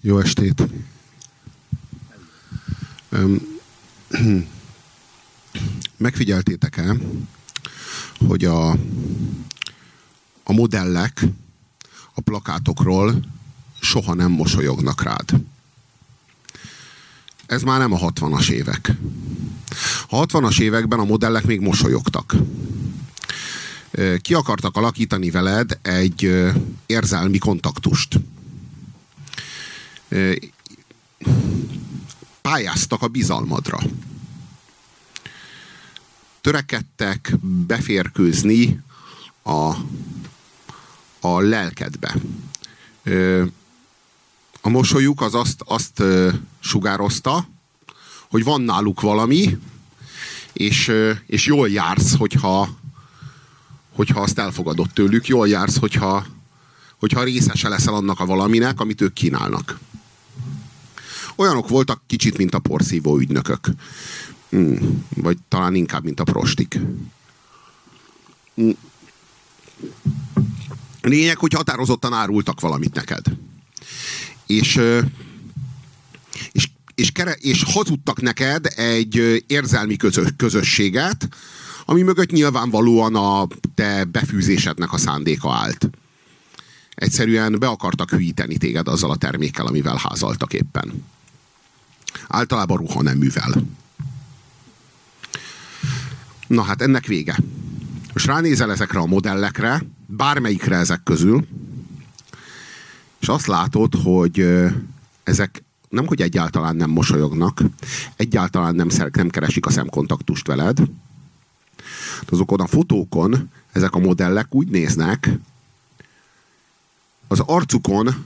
Jó estét! Megfigyeltétek-e, hogy a, a modellek a plakátokról soha nem mosolyognak rád? Ez már nem a 60-as évek. A 60-as években a modellek még mosolyogtak. Ki akartak alakítani veled egy érzelmi kontaktust pályáztak a bizalmadra. Törekedtek beférkőzni a, a lelkedbe. A mosolyuk az azt, azt sugározta, hogy van náluk valami, és, és jól jársz, hogyha, hogyha azt elfogadott tőlük, jól jársz, hogyha, hogyha részese leszel annak a valaminek, amit ők kínálnak olyanok voltak kicsit, mint a porszívó ügynökök. Hmm. Vagy talán inkább, mint a prostik. Hmm. Lényeg, hogy határozottan árultak valamit neked. És, és, és, kere, és hazudtak neked egy érzelmi közös, közösséget, ami mögött nyilvánvalóan a te befűzésednek a szándéka állt. Egyszerűen be akartak hűíteni téged azzal a termékkel, amivel házaltak éppen. Általában ruha nem művel. Na hát ennek vége. Most ránézel ezekre a modellekre, bármelyikre ezek közül, és azt látod, hogy ezek nem, hogy egyáltalán nem mosolyognak, egyáltalán nem, nem keresik a szemkontaktust veled. Azokon a fotókon ezek a modellek úgy néznek, az arcukon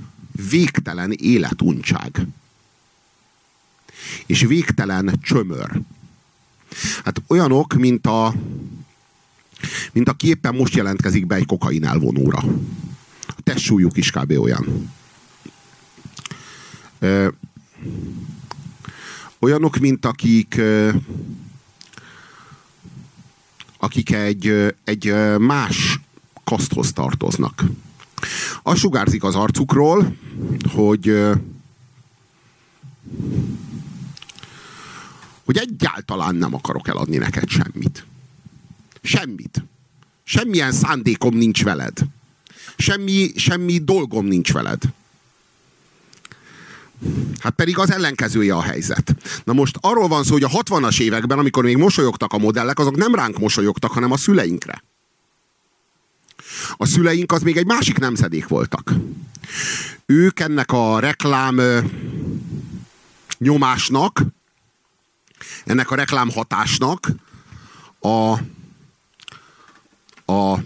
végtelen életuncság és végtelen csömör. Hát olyanok, mint a mint aki éppen most jelentkezik be egy kokain elvonóra. A testsúlyuk is kb. olyan. Ö, olyanok, mint akik ö, akik egy, egy más kaszthoz tartoznak. Az sugárzik az arcukról, hogy hogy egyáltalán nem akarok eladni neked semmit. Semmit. Semmilyen szándékom nincs veled. Semmi, semmi dolgom nincs veled. Hát pedig az ellenkezője a helyzet. Na most arról van szó, hogy a 60-as években, amikor még mosolyogtak a modellek, azok nem ránk mosolyogtak, hanem a szüleinkre. A szüleink az még egy másik nemzedék voltak. Ők ennek a reklám nyomásnak ennek a reklámhatásnak a, a,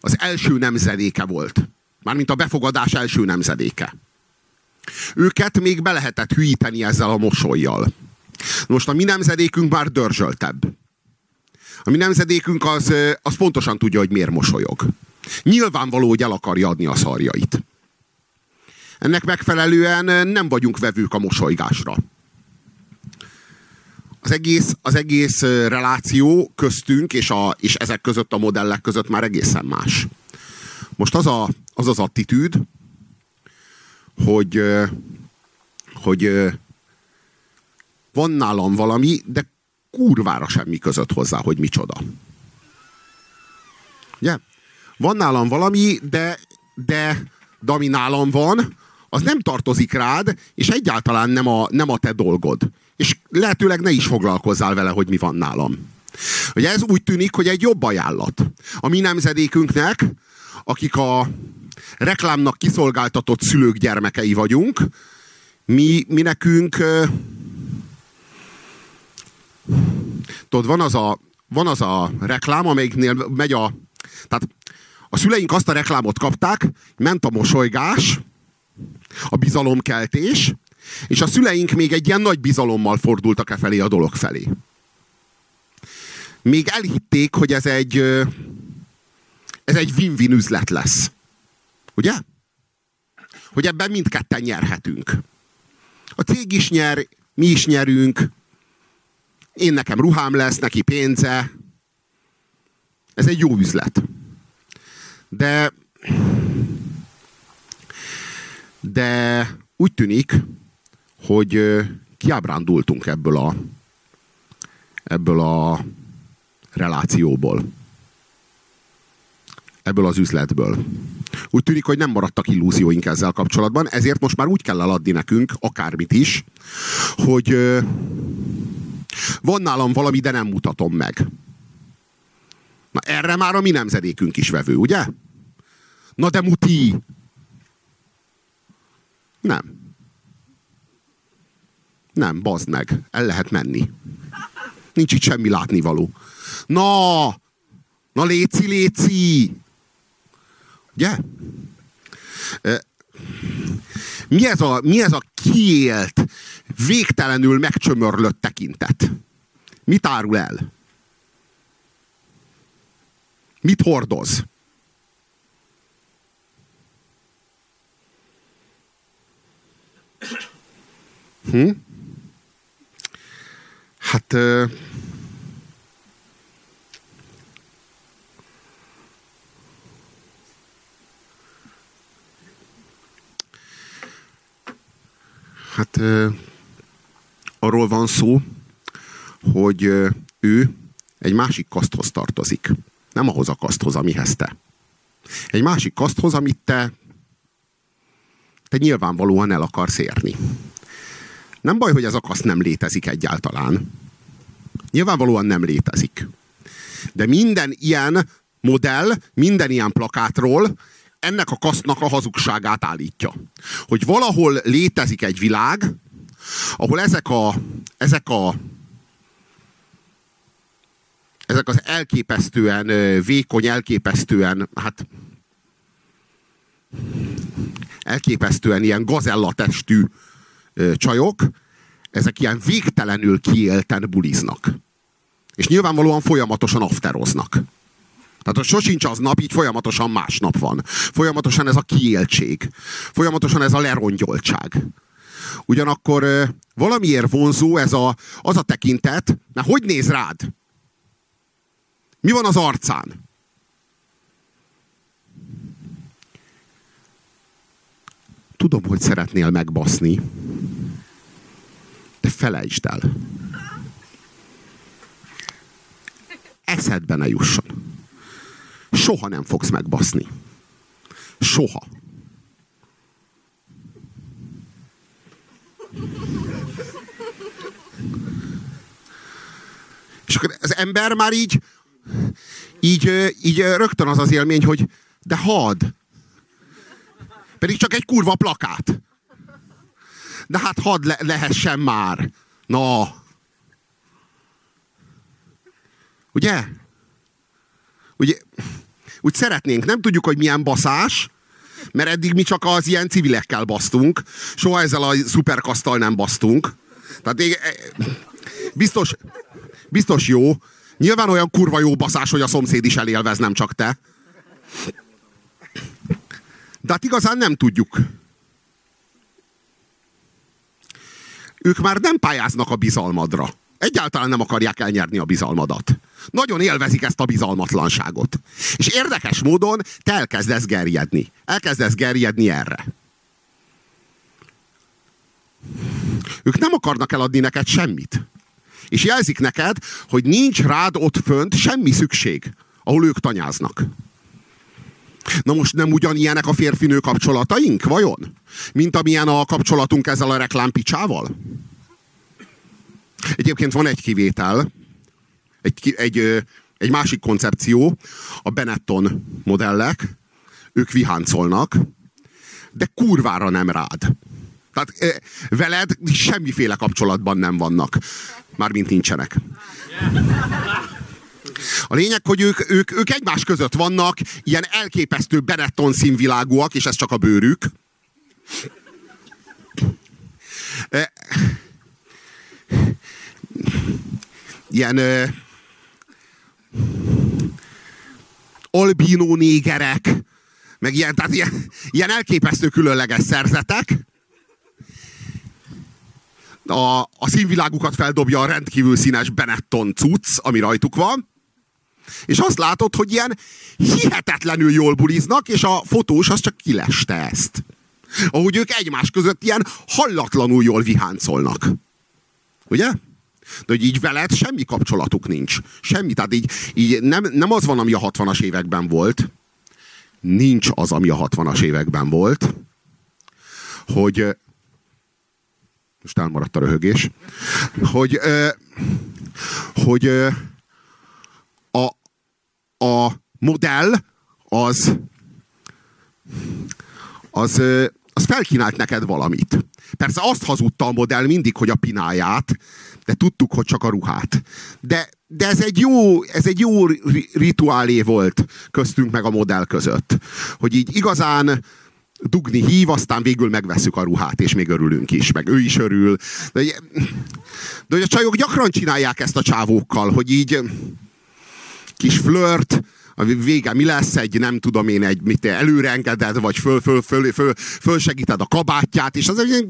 az első nemzedéke volt. Mármint a befogadás első nemzedéke. Őket még be lehetett hűíteni ezzel a mosolyjal. Most a mi nemzedékünk már dörzsöltebb. A mi nemzedékünk az, az pontosan tudja, hogy miért mosolyog. Nyilvánvaló, hogy el akarja adni a szarjait. Ennek megfelelően nem vagyunk vevők a mosolygásra az egész, az egész reláció köztünk és, a, és ezek között a modellek között már egészen más. Most az a, az, az attitűd, hogy, hogy van nálam valami, de kurvára semmi között hozzá, hogy micsoda. Ugye? Van nálam valami, de, de, de ami nálam van, az nem tartozik rád, és egyáltalán nem a, nem a te dolgod és lehetőleg ne is foglalkozzál vele, hogy mi van nálam. Ugye ez úgy tűnik, hogy egy jobb ajánlat. A mi nemzedékünknek, akik a reklámnak kiszolgáltatott szülők gyermekei vagyunk, mi, mi nekünk tudod, van az a, van az a reklám, amelyiknél megy a tehát a szüleink azt a reklámot kapták, ment a mosolygás, a bizalomkeltés, és a szüleink még egy ilyen nagy bizalommal fordultak e felé a dolog felé. Még elhitték, hogy ez egy ez egy win-win üzlet lesz. Ugye? Hogy ebben mindketten nyerhetünk. A cég is nyer, mi is nyerünk, én nekem ruhám lesz, neki pénze. Ez egy jó üzlet. De de úgy tűnik, hogy kiábrándultunk ebből a, ebből a relációból. Ebből az üzletből. Úgy tűnik, hogy nem maradtak illúzióink ezzel kapcsolatban, ezért most már úgy kell eladni nekünk, akármit is, hogy van nálam valami, de nem mutatom meg. Na erre már a mi nemzedékünk is vevő, ugye? Na de muti! Nem. Nem, bazd meg. El lehet menni. Nincs itt semmi látnivaló. Na! Na léci, léci! Ugye? Mi ez a, mi ez a kiélt, végtelenül megcsömörlött tekintet? Mit árul el? Mit hordoz? Hm? Hát... Hát arról van szó, hogy ő egy másik kaszthoz tartozik. Nem ahhoz a kaszthoz, amihez te. Egy másik kaszthoz, amit te, te nyilvánvalóan el akarsz érni. Nem baj, hogy ez a kaszt nem létezik egyáltalán. Nyilvánvalóan nem létezik. De minden ilyen modell, minden ilyen plakátról ennek a kasztnak a hazugságát állítja. Hogy valahol létezik egy világ, ahol ezek a, ezek a ezek az elképesztően vékony, elképesztően, hát elképesztően ilyen gazellatestű csajok, ezek ilyen végtelenül kiélten buliznak. És nyilvánvalóan folyamatosan afteroznak. Tehát sosincs az nap, így folyamatosan más nap van. Folyamatosan ez a kiéltség. Folyamatosan ez a lerongyoltság. Ugyanakkor valamiért vonzó ez a, az a tekintet, mert hogy néz rád? Mi van az arcán? Tudom, hogy szeretnél megbaszni, de felejtsd el. Eszedbe ne jusson. Soha nem fogsz megbaszni. Soha. És akkor az ember már így, így, így rögtön az az élmény, hogy de had. Pedig csak egy kurva plakát. De hát hadd le lehessen már. Na. Ugye? Ugye? Úgy szeretnénk, nem tudjuk, hogy milyen baszás, mert eddig mi csak az ilyen civilekkel basztunk. Soha ezzel a szuperkasztal nem basztunk. Tehát ég, e, biztos, biztos jó. Nyilván olyan kurva jó baszás, hogy a szomszéd is elélvez, nem csak te. De hát igazán nem tudjuk. Ők már nem pályáznak a bizalmadra. Egyáltalán nem akarják elnyerni a bizalmadat. Nagyon élvezik ezt a bizalmatlanságot. És érdekes módon te elkezdesz gerjedni. Elkezdesz gerjedni erre. Ők nem akarnak eladni neked semmit. És jelzik neked, hogy nincs rád ott fönt semmi szükség, ahol ők tanyáznak. Na most nem ugyanilyenek a férfinő kapcsolataink, vajon? Mint amilyen a kapcsolatunk ezzel a reklámpicsával? Egyébként van egy kivétel, egy, egy, egy másik koncepció, a Benetton modellek, ők viháncolnak, de kurvára nem rád. Tehát veled semmiféle kapcsolatban nem vannak. Mármint nincsenek. A lényeg, hogy ők, ők, ők egymás között vannak, ilyen elképesztő Benetton színvilágúak, és ez csak a bőrük. Ilyen albínó négerek, meg ilyen, tehát ilyen, ilyen elképesztő különleges szerzetek. A, a színvilágukat feldobja a rendkívül színes Benetton cucc, ami rajtuk van. És azt látod, hogy ilyen hihetetlenül jól buliznak, és a fotós az csak kileste ezt. Ahogy ők egymás között ilyen hallatlanul jól viháncolnak. Ugye? De hogy így veled semmi kapcsolatuk nincs. Semmi. Tehát így, így nem, nem az van, ami a 60-as években volt. Nincs az, ami a 60-as években volt. Hogy most elmaradt a röhögés. Hogy, hogy a, a modell az az, az felkínált neked valamit. Persze azt hazudta a modell mindig, hogy a pináját, de tudtuk, hogy csak a ruhát. De, de ez egy jó, ez egy jó rituálé volt köztünk meg a modell között. Hogy így igazán dugni hív, aztán végül megveszük a ruhát, és még örülünk is, meg ő is örül. De, de hogy a csajok gyakran csinálják ezt a csávókkal, hogy így kis flört, a vége mi lesz, egy nem tudom én, egy mit előrengeded, vagy föl, föl, föl, föl, fölsegíted a kabátját, és az egy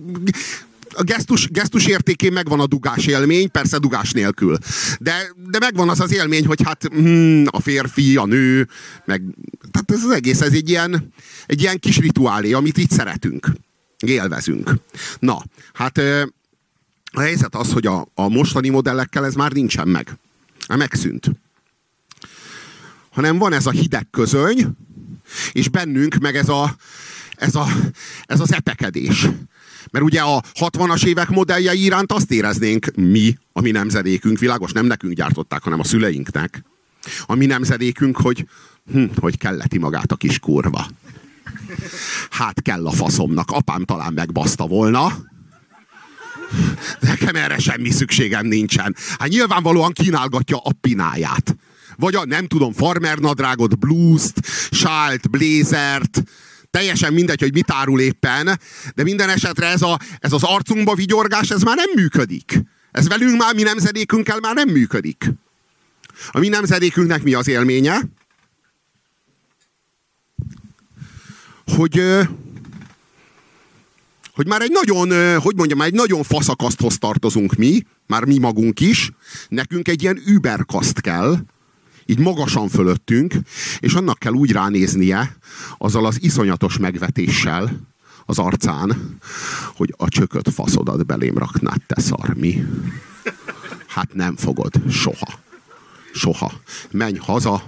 a gesztus, gesztus értékén megvan a dugás élmény, persze dugás nélkül. De, de megvan az az élmény, hogy hát hmm, a férfi, a nő, meg tehát ez az egész, ez egy ilyen, egy ilyen kis rituálé, amit itt szeretünk, élvezünk. Na, hát a helyzet az, hogy a, a mostani modellekkel ez már nincsen meg. Megszűnt hanem van ez a hideg közöny, és bennünk meg ez, a, ez, a, ez az epekedés. Mert ugye a 60-as évek modelljei iránt azt éreznénk mi, a mi nemzedékünk, világos, nem nekünk gyártották, hanem a szüleinknek. A mi nemzedékünk, hogy hm, hogy kelleti magát a kis kurva. Hát kell a faszomnak, apám talán megbaszta volna. Nekem erre semmi szükségem nincsen. Hát nyilvánvalóan kínálgatja a pináját vagy a nem tudom, farmer nadrágot, blues-t, sált, blazert, teljesen mindegy, hogy mit árul éppen, de minden esetre ez, a, ez az arcunkba vigyorgás, ez már nem működik. Ez velünk már, mi nemzedékünkkel már nem működik. A mi nemzedékünknek mi az élménye? Hogy, hogy már egy nagyon, hogy mondjam, egy nagyon faszakaszthoz tartozunk mi, már mi magunk is, nekünk egy ilyen überkaszt kell, így magasan fölöttünk, és annak kell úgy ránéznie, azzal az iszonyatos megvetéssel az arcán, hogy a csököt faszodat belém raknád, te szar? Hát nem fogod, soha. Soha. Menj haza,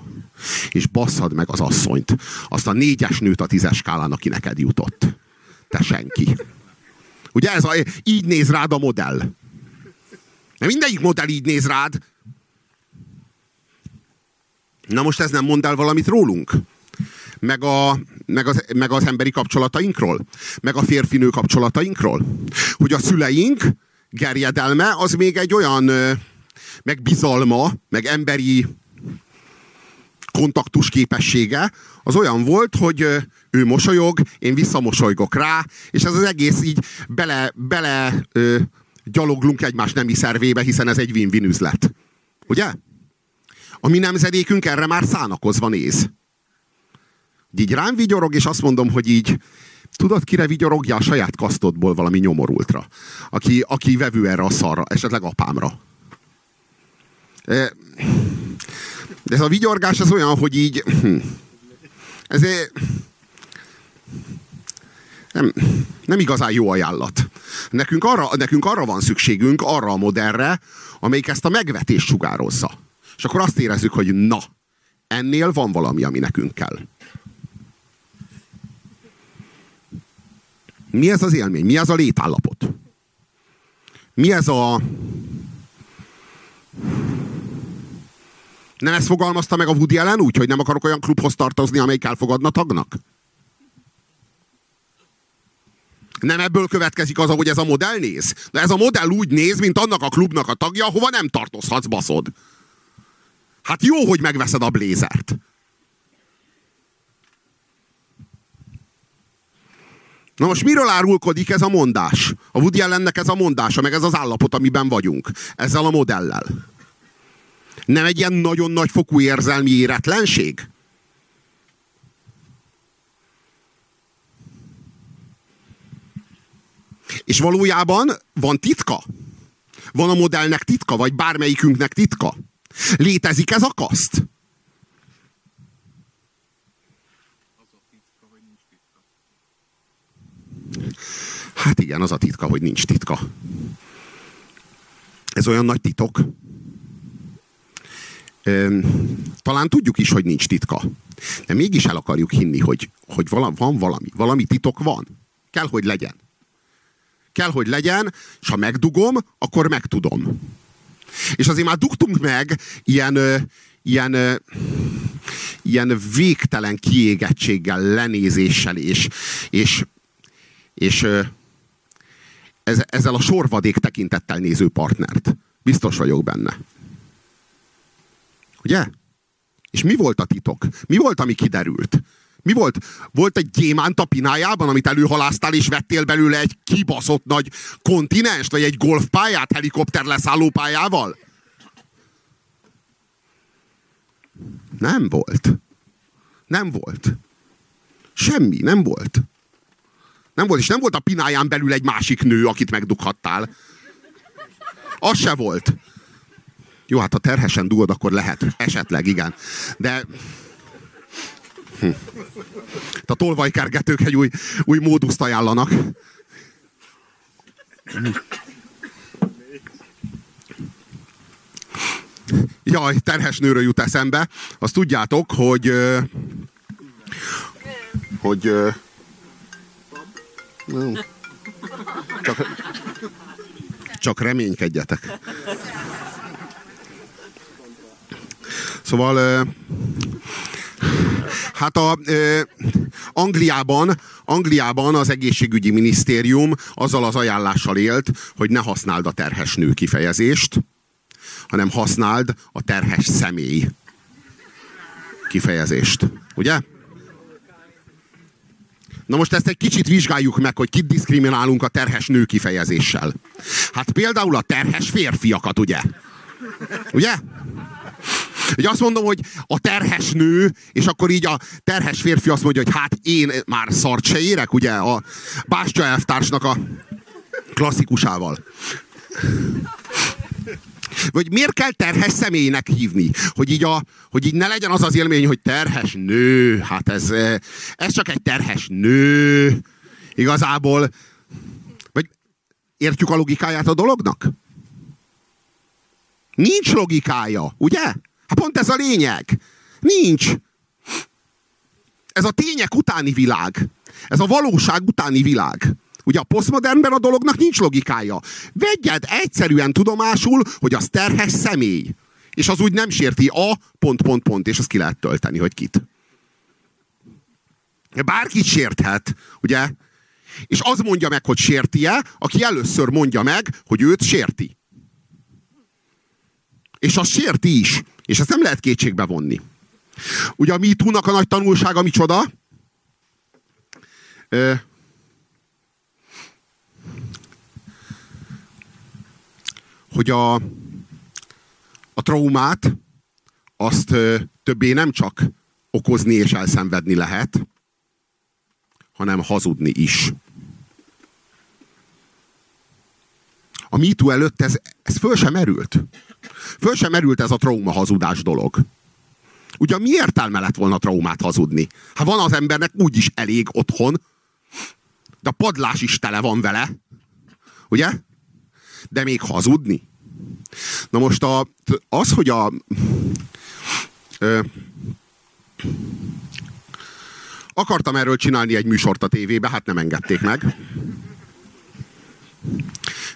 és basszad meg az asszonyt. Azt a négyes nőt a tízes skálán, aki neked jutott. Te senki. Ugye ez a, így néz rád a modell. De mindegyik modell így néz rád. Na most ez nem mond el valamit rólunk? Meg, a, meg, az, meg az emberi kapcsolatainkról? Meg a férfinő kapcsolatainkról? Hogy a szüleink gerjedelme az még egy olyan meg bizalma, meg emberi kontaktus képessége, az olyan volt, hogy ő mosolyog, én visszamosolygok rá, és ez az egész így bele, bele ö, gyaloglunk egymás nemi szervébe, hiszen ez egy win-win üzlet. Ugye? A mi nemzedékünk erre már szánakozva néz. Így rám vigyorog, és azt mondom, hogy így tudod, kire vigyorogja a saját kasztodból valami nyomorultra, aki, aki vevő erre a szarra, esetleg apámra. De ez a vigyorgás az olyan, hogy így hm, ez nem, nem igazán jó ajánlat. Nekünk arra, nekünk arra van szükségünk, arra a modellre, amelyik ezt a megvetést sugározza. És akkor azt érezzük, hogy na, ennél van valami, ami nekünk kell. Mi ez az élmény? Mi ez a létállapot? Mi ez a... Nem ezt fogalmazta meg a Woody Allen úgy, hogy nem akarok olyan klubhoz tartozni, amelyik elfogadna tagnak? Nem ebből következik az, ahogy ez a modell néz? De ez a modell úgy néz, mint annak a klubnak a tagja, hova nem tartozhatsz, baszod. Hát jó, hogy megveszed a blézert. Na most miről árulkodik ez a mondás? A Woody Allennek ez a mondása, meg ez az állapot, amiben vagyunk. Ezzel a modellel. Nem egy ilyen nagyon nagy fokú érzelmi éretlenség? És valójában van titka? Van a modellnek titka, vagy bármelyikünknek titka? Létezik ez a kaszt? Hát igen, az a titka, hogy nincs titka. Ez olyan nagy titok. Talán tudjuk is, hogy nincs titka. De mégis el akarjuk hinni, hogy, hogy van valami. Valami titok van. Kell, hogy legyen. Kell, hogy legyen, és ha megdugom, akkor megtudom. És azért már dugtunk meg ilyen, ilyen, ilyen végtelen kiégettséggel, lenézéssel, és, és, és ezzel a sorvadék tekintettel néző partnert. Biztos vagyok benne. Ugye? És mi volt a titok? Mi volt, ami kiderült? Mi volt? Volt egy gyémánt a pinájában, amit előhaláztál, és vettél belőle egy kibaszott nagy kontinens, vagy egy golfpályát helikopter leszállópályával? Nem volt. Nem volt. Semmi, nem volt. Nem volt, és nem volt a pináján belül egy másik nő, akit megdughattál. Az se volt. Jó, hát ha terhesen dugod, akkor lehet. Esetleg, igen. De... Hm. A tolvajkergetők egy új, új móduszt ajánlanak. Jaj, terhes nőről jut eszembe. Azt tudjátok, hogy hogy csak, csak reménykedjetek. Szóval hát a Angliában, Angliában az egészségügyi minisztérium azzal az ajánlással élt, hogy ne használd a terhes nő kifejezést, hanem használd a terhes személy kifejezést. Ugye? Na most ezt egy kicsit vizsgáljuk meg, hogy kit diszkriminálunk a terhes nő kifejezéssel. Hát például a terhes férfiakat, ugye? Ugye? Ugye azt mondom, hogy a terhes nő, és akkor így a terhes férfi azt mondja, hogy hát én már szart se érek, ugye? A Bástya elvtársnak a klasszikusával. Vagy miért kell terhes személynek hívni? Hogy így, a, hogy így ne legyen az az élmény, hogy terhes nő. Hát ez, ez csak egy terhes nő. Igazából. Vagy értjük a logikáját a dolognak? Nincs logikája, ugye? Hát pont ez a lényeg. Nincs. Ez a tények utáni világ. Ez a valóság utáni világ. Ugye a posztmodernben a dolognak nincs logikája. Vegyed egyszerűen tudomásul, hogy az terhes személy. És az úgy nem sérti a pont, pont, pont, és azt ki lehet tölteni, hogy kit. Bárkit sérthet, ugye? És az mondja meg, hogy sérti-e, aki először mondja meg, hogy őt sérti. És az sérti is. És ezt nem lehet kétségbe vonni. Ugye a MeToo-nak a nagy tanulsága micsoda? hogy a, a traumát azt többé nem csak okozni és elszenvedni lehet, hanem hazudni is. A MeToo előtt ez, ez föl sem merült. Föl sem merült ez a trauma hazudás dolog. Ugye mi értelme lett volna traumát hazudni? Hát van az embernek úgyis elég otthon, de a padlás is tele van vele. Ugye? de még hazudni? Na most a, az, hogy a ö, akartam erről csinálni egy műsort a tévébe, hát nem engedték meg.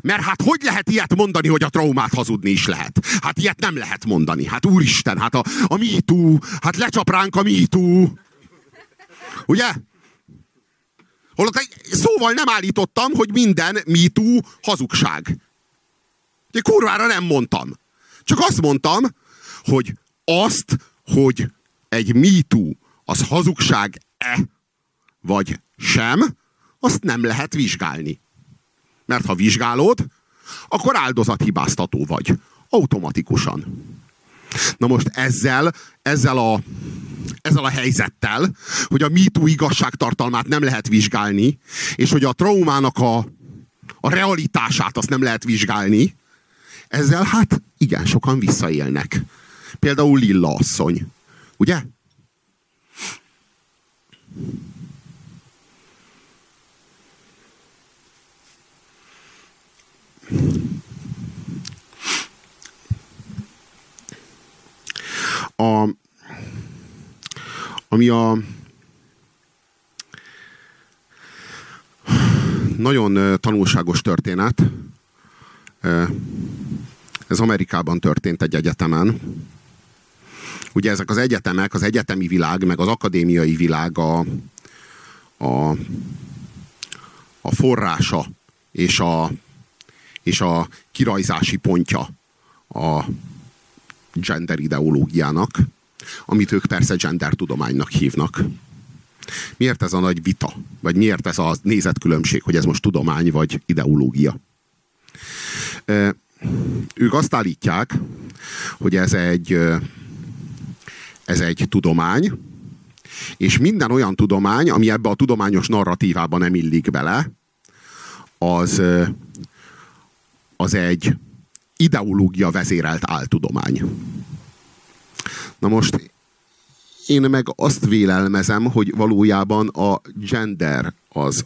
Mert hát hogy lehet ilyet mondani, hogy a traumát hazudni is lehet? Hát ilyet nem lehet mondani. Hát úristen, hát a, a MeToo, hát lecsap ránk a MeToo. Ugye? Holott szóval nem állítottam, hogy minden MeToo hazugság. Én kurvára nem mondtam. Csak azt mondtam, hogy azt, hogy egy MeToo az hazugság-e vagy sem, azt nem lehet vizsgálni. Mert ha vizsgálod, akkor áldozathibáztató vagy. Automatikusan. Na most ezzel, ezzel a, ezzel a helyzettel, hogy a MeToo igazságtartalmát nem lehet vizsgálni, és hogy a traumának a, a realitását azt nem lehet vizsgálni, ezzel hát igen sokan visszaélnek. Például Lilla asszony. Ugye? Ami a nagyon tanulságos történet. Ez Amerikában történt egy egyetemen. Ugye ezek az egyetemek, az egyetemi világ, meg az akadémiai világ a, a, a forrása és a, és a kirajzási pontja a gender ideológiának, amit ők persze gender tudománynak hívnak. Miért ez a nagy vita? Vagy miért ez a nézetkülönbség, hogy ez most tudomány vagy ideológia? Ők azt állítják, hogy ez egy, ez egy tudomány, és minden olyan tudomány, ami ebbe a tudományos narratívában nem illik bele, az, az egy ideológia vezérelt áltudomány. Na most én meg azt vélelmezem, hogy valójában a gender az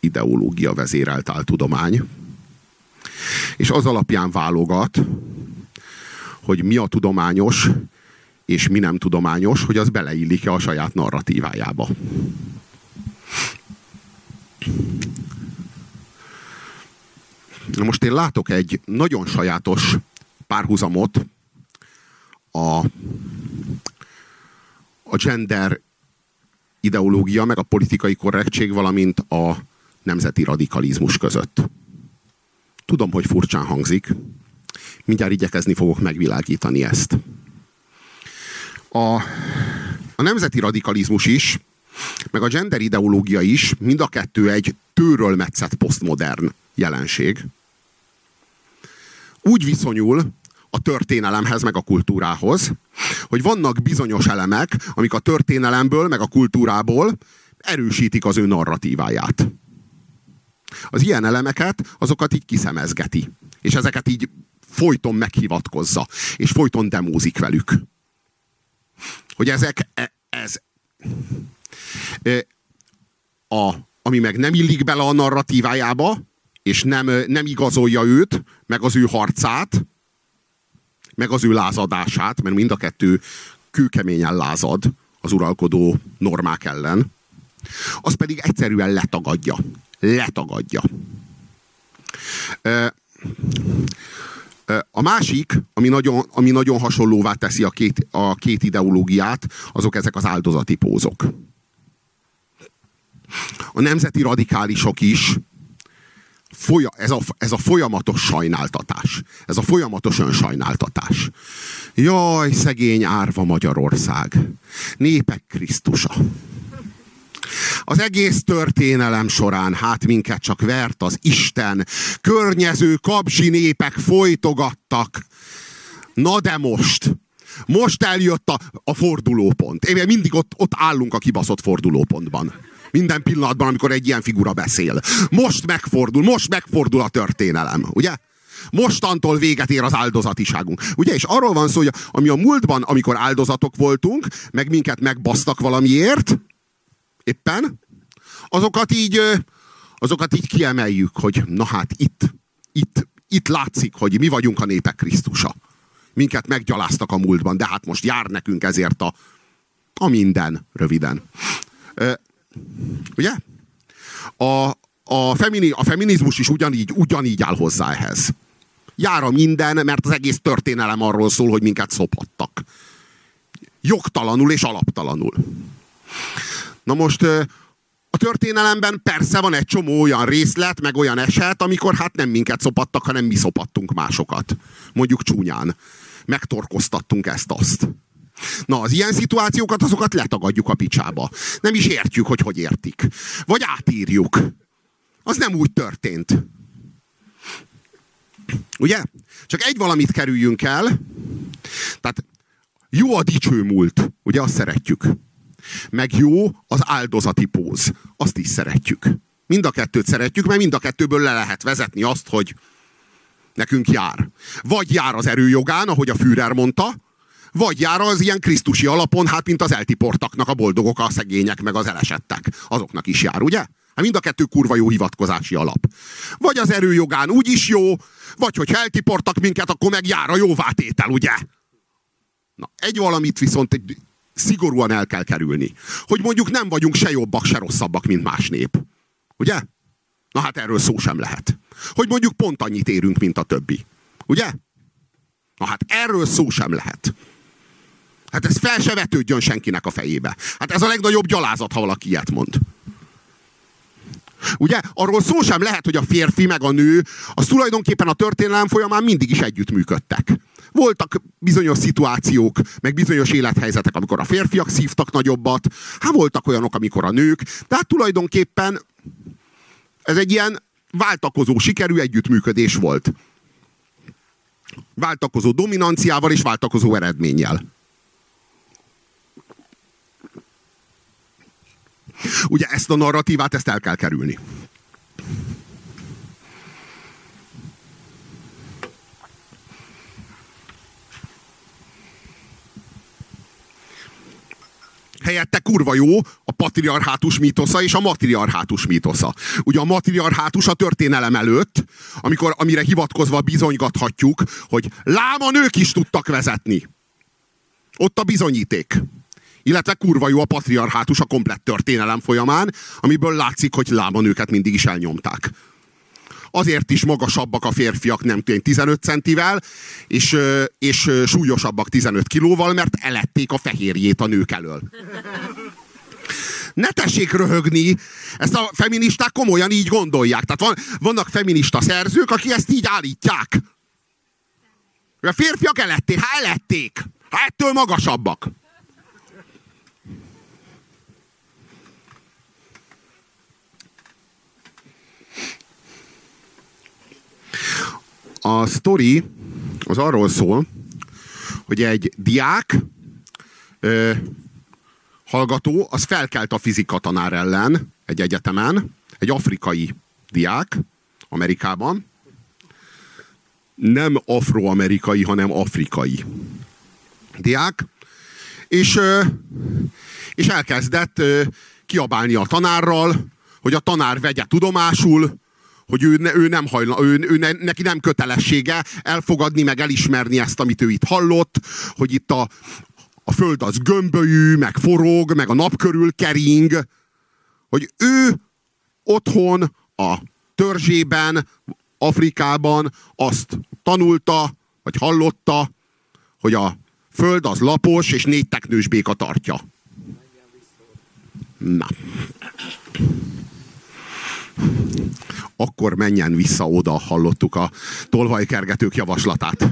ideológia vezérelt áltudomány, és az alapján válogat, hogy mi a tudományos, és mi nem tudományos, hogy az beleillik-e a saját narratívájába. Most én látok egy nagyon sajátos párhuzamot a, a gender ideológia, meg a politikai korrektség, valamint a nemzeti radikalizmus között. Tudom, hogy furcsán hangzik. Mindjárt igyekezni fogok megvilágítani ezt. A, a nemzeti radikalizmus is, meg a gender ideológia is, mind a kettő egy tőről metszett posztmodern jelenség. Úgy viszonyul a történelemhez, meg a kultúrához, hogy vannak bizonyos elemek, amik a történelemből, meg a kultúrából erősítik az ő narratíváját. Az ilyen elemeket, azokat így kiszemezgeti. És ezeket így folyton meghivatkozza. És folyton demózik velük. Hogy ezek, e, ez, e, a, ami meg nem illik bele a narratívájába, és nem, nem igazolja őt, meg az ő harcát, meg az ő lázadását, mert mind a kettő kőkeményen lázad az uralkodó normák ellen, az pedig egyszerűen letagadja. Letagadja. A másik, ami nagyon, ami nagyon hasonlóvá teszi a két, a két ideológiát, azok ezek az áldozati pózok. A nemzeti radikálisok is folya, ez, a, ez a folyamatos sajnáltatás. Ez a folyamatos önsajnáltatás. Jaj, szegény árva Magyarország. Népek Krisztusa. Az egész történelem során hát minket csak vert az Isten. Környező kapzsi népek folytogattak. Na de most, most eljött a, a fordulópont. Én mindig ott, ott állunk a kibaszott fordulópontban. Minden pillanatban, amikor egy ilyen figura beszél. Most megfordul, most megfordul a történelem, ugye? Mostantól véget ér az áldozatiságunk. Ugye? És arról van szó, hogy ami a múltban, amikor áldozatok voltunk, meg minket megbasztak valamiért, éppen, azokat így, azokat így kiemeljük, hogy na hát itt, itt, itt látszik, hogy mi vagyunk a népek Krisztusa. Minket meggyaláztak a múltban, de hát most jár nekünk ezért a, a minden, röviden. Ugye? A, a, femini, a feminizmus is ugyanígy, ugyanígy áll hozzá ehhez. Jár a minden, mert az egész történelem arról szól, hogy minket szopattak. Jogtalanul és alaptalanul. Na most a történelemben persze van egy csomó olyan részlet, meg olyan eset, amikor hát nem minket szopattak, hanem mi szopattunk másokat. Mondjuk csúnyán. Megtorkoztattunk ezt-azt. Na, az ilyen szituációkat, azokat letagadjuk a picsába. Nem is értjük, hogy hogy értik. Vagy átírjuk. Az nem úgy történt. Ugye? Csak egy valamit kerüljünk el. Tehát jó a dicső múlt. Ugye azt szeretjük. Meg jó az áldozati póz. Azt is szeretjük. Mind a kettőt szeretjük, mert mind a kettőből le lehet vezetni azt, hogy nekünk jár. Vagy jár az erőjogán, ahogy a Führer mondta, vagy jár az ilyen krisztusi alapon, hát mint az eltiportaknak a boldogok, a szegények, meg az elesettek. Azoknak is jár, ugye? Hát mind a kettő kurva jó hivatkozási alap. Vagy az erőjogán úgy is jó, vagy hogy eltiportak minket, akkor meg jár a jóvátétel, ugye? Na, egy valamit viszont szigorúan el kell kerülni. Hogy mondjuk nem vagyunk se jobbak, se rosszabbak, mint más nép. Ugye? Na hát erről szó sem lehet. Hogy mondjuk pont annyit érünk, mint a többi. Ugye? Na hát erről szó sem lehet. Hát ez fel se vetődjön senkinek a fejébe. Hát ez a legnagyobb gyalázat, ha valaki ilyet mond. Ugye? Arról szó sem lehet, hogy a férfi meg a nő, az tulajdonképpen a történelem folyamán mindig is együttműködtek. Voltak bizonyos szituációk, meg bizonyos élethelyzetek, amikor a férfiak szívtak nagyobbat, hát voltak olyanok, amikor a nők, de hát tulajdonképpen ez egy ilyen váltakozó, sikerű együttműködés volt. Váltakozó dominanciával és váltakozó eredménnyel. Ugye ezt a narratívát, ezt el kell kerülni. helyette kurva jó a patriarhátus mítosza és a matriarhátus mítosza. Ugye a matriarhátus a történelem előtt, amikor, amire hivatkozva bizonygathatjuk, hogy láma nők is tudtak vezetni. Ott a bizonyíték. Illetve kurva jó a patriarhátus a komplett történelem folyamán, amiből látszik, hogy láma nőket mindig is elnyomták azért is magasabbak a férfiak, nem tudom, 15 centivel, és, és súlyosabbak 15 kilóval, mert elették a fehérjét a nők elől. Ne tessék röhögni, ezt a feministák komolyan így gondolják. Tehát van, vannak feminista szerzők, akik ezt így állítják. A férfiak elették, hát elették. Hát ettől magasabbak. A sztori az arról szól, hogy egy diák ö, hallgató, az felkelt a fizika tanár ellen egy egyetemen, egy afrikai diák Amerikában, nem afroamerikai, hanem afrikai diák, és, és elkezdett kiabálni a tanárral, hogy a tanár vegye tudomásul, hogy ő, ő nem hajla, ő, ő ne, neki nem kötelessége elfogadni, meg elismerni ezt, amit ő itt hallott, hogy itt a, a föld az gömbölyű, meg forog, meg a nap körül kering, hogy ő otthon a törzsében, Afrikában azt tanulta, vagy hallotta, hogy a föld az lapos, és négy teknős béka tartja. Na akkor menjen vissza oda, hallottuk a tolvajkergetők javaslatát.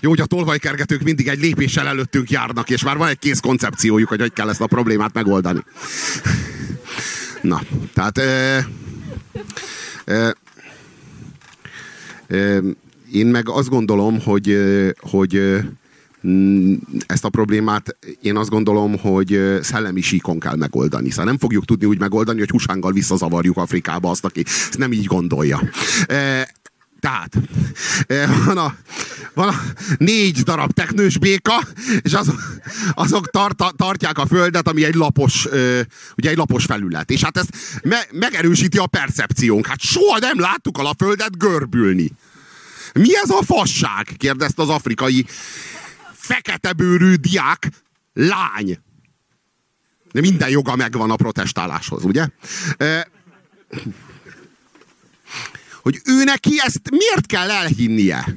Jó, hogy a tolvajkergetők mindig egy lépéssel előttünk járnak, és már van egy kész koncepciójuk, hogy hogy kell ezt a problémát megoldani. Na, tehát... E, e, e, én meg azt gondolom, hogy, hogy ezt a problémát én azt gondolom, hogy szellemi síkon kell megoldani. Szóval nem fogjuk tudni úgy megoldani, hogy husánggal visszazavarjuk Afrikába azt, aki ezt nem így gondolja. Tehát van a, van a négy darab teknős béka, és azok, azok tart, tartják a földet, ami egy lapos, ugye egy lapos felület. És hát ezt me, megerősíti a percepciónk. Hát soha nem láttuk a földet görbülni. Mi ez a fasság? kérdezte az afrikai fekete bőrű diák lány. De minden joga megvan a protestáláshoz, ugye? Hogy ő neki ezt miért kell elhinnie?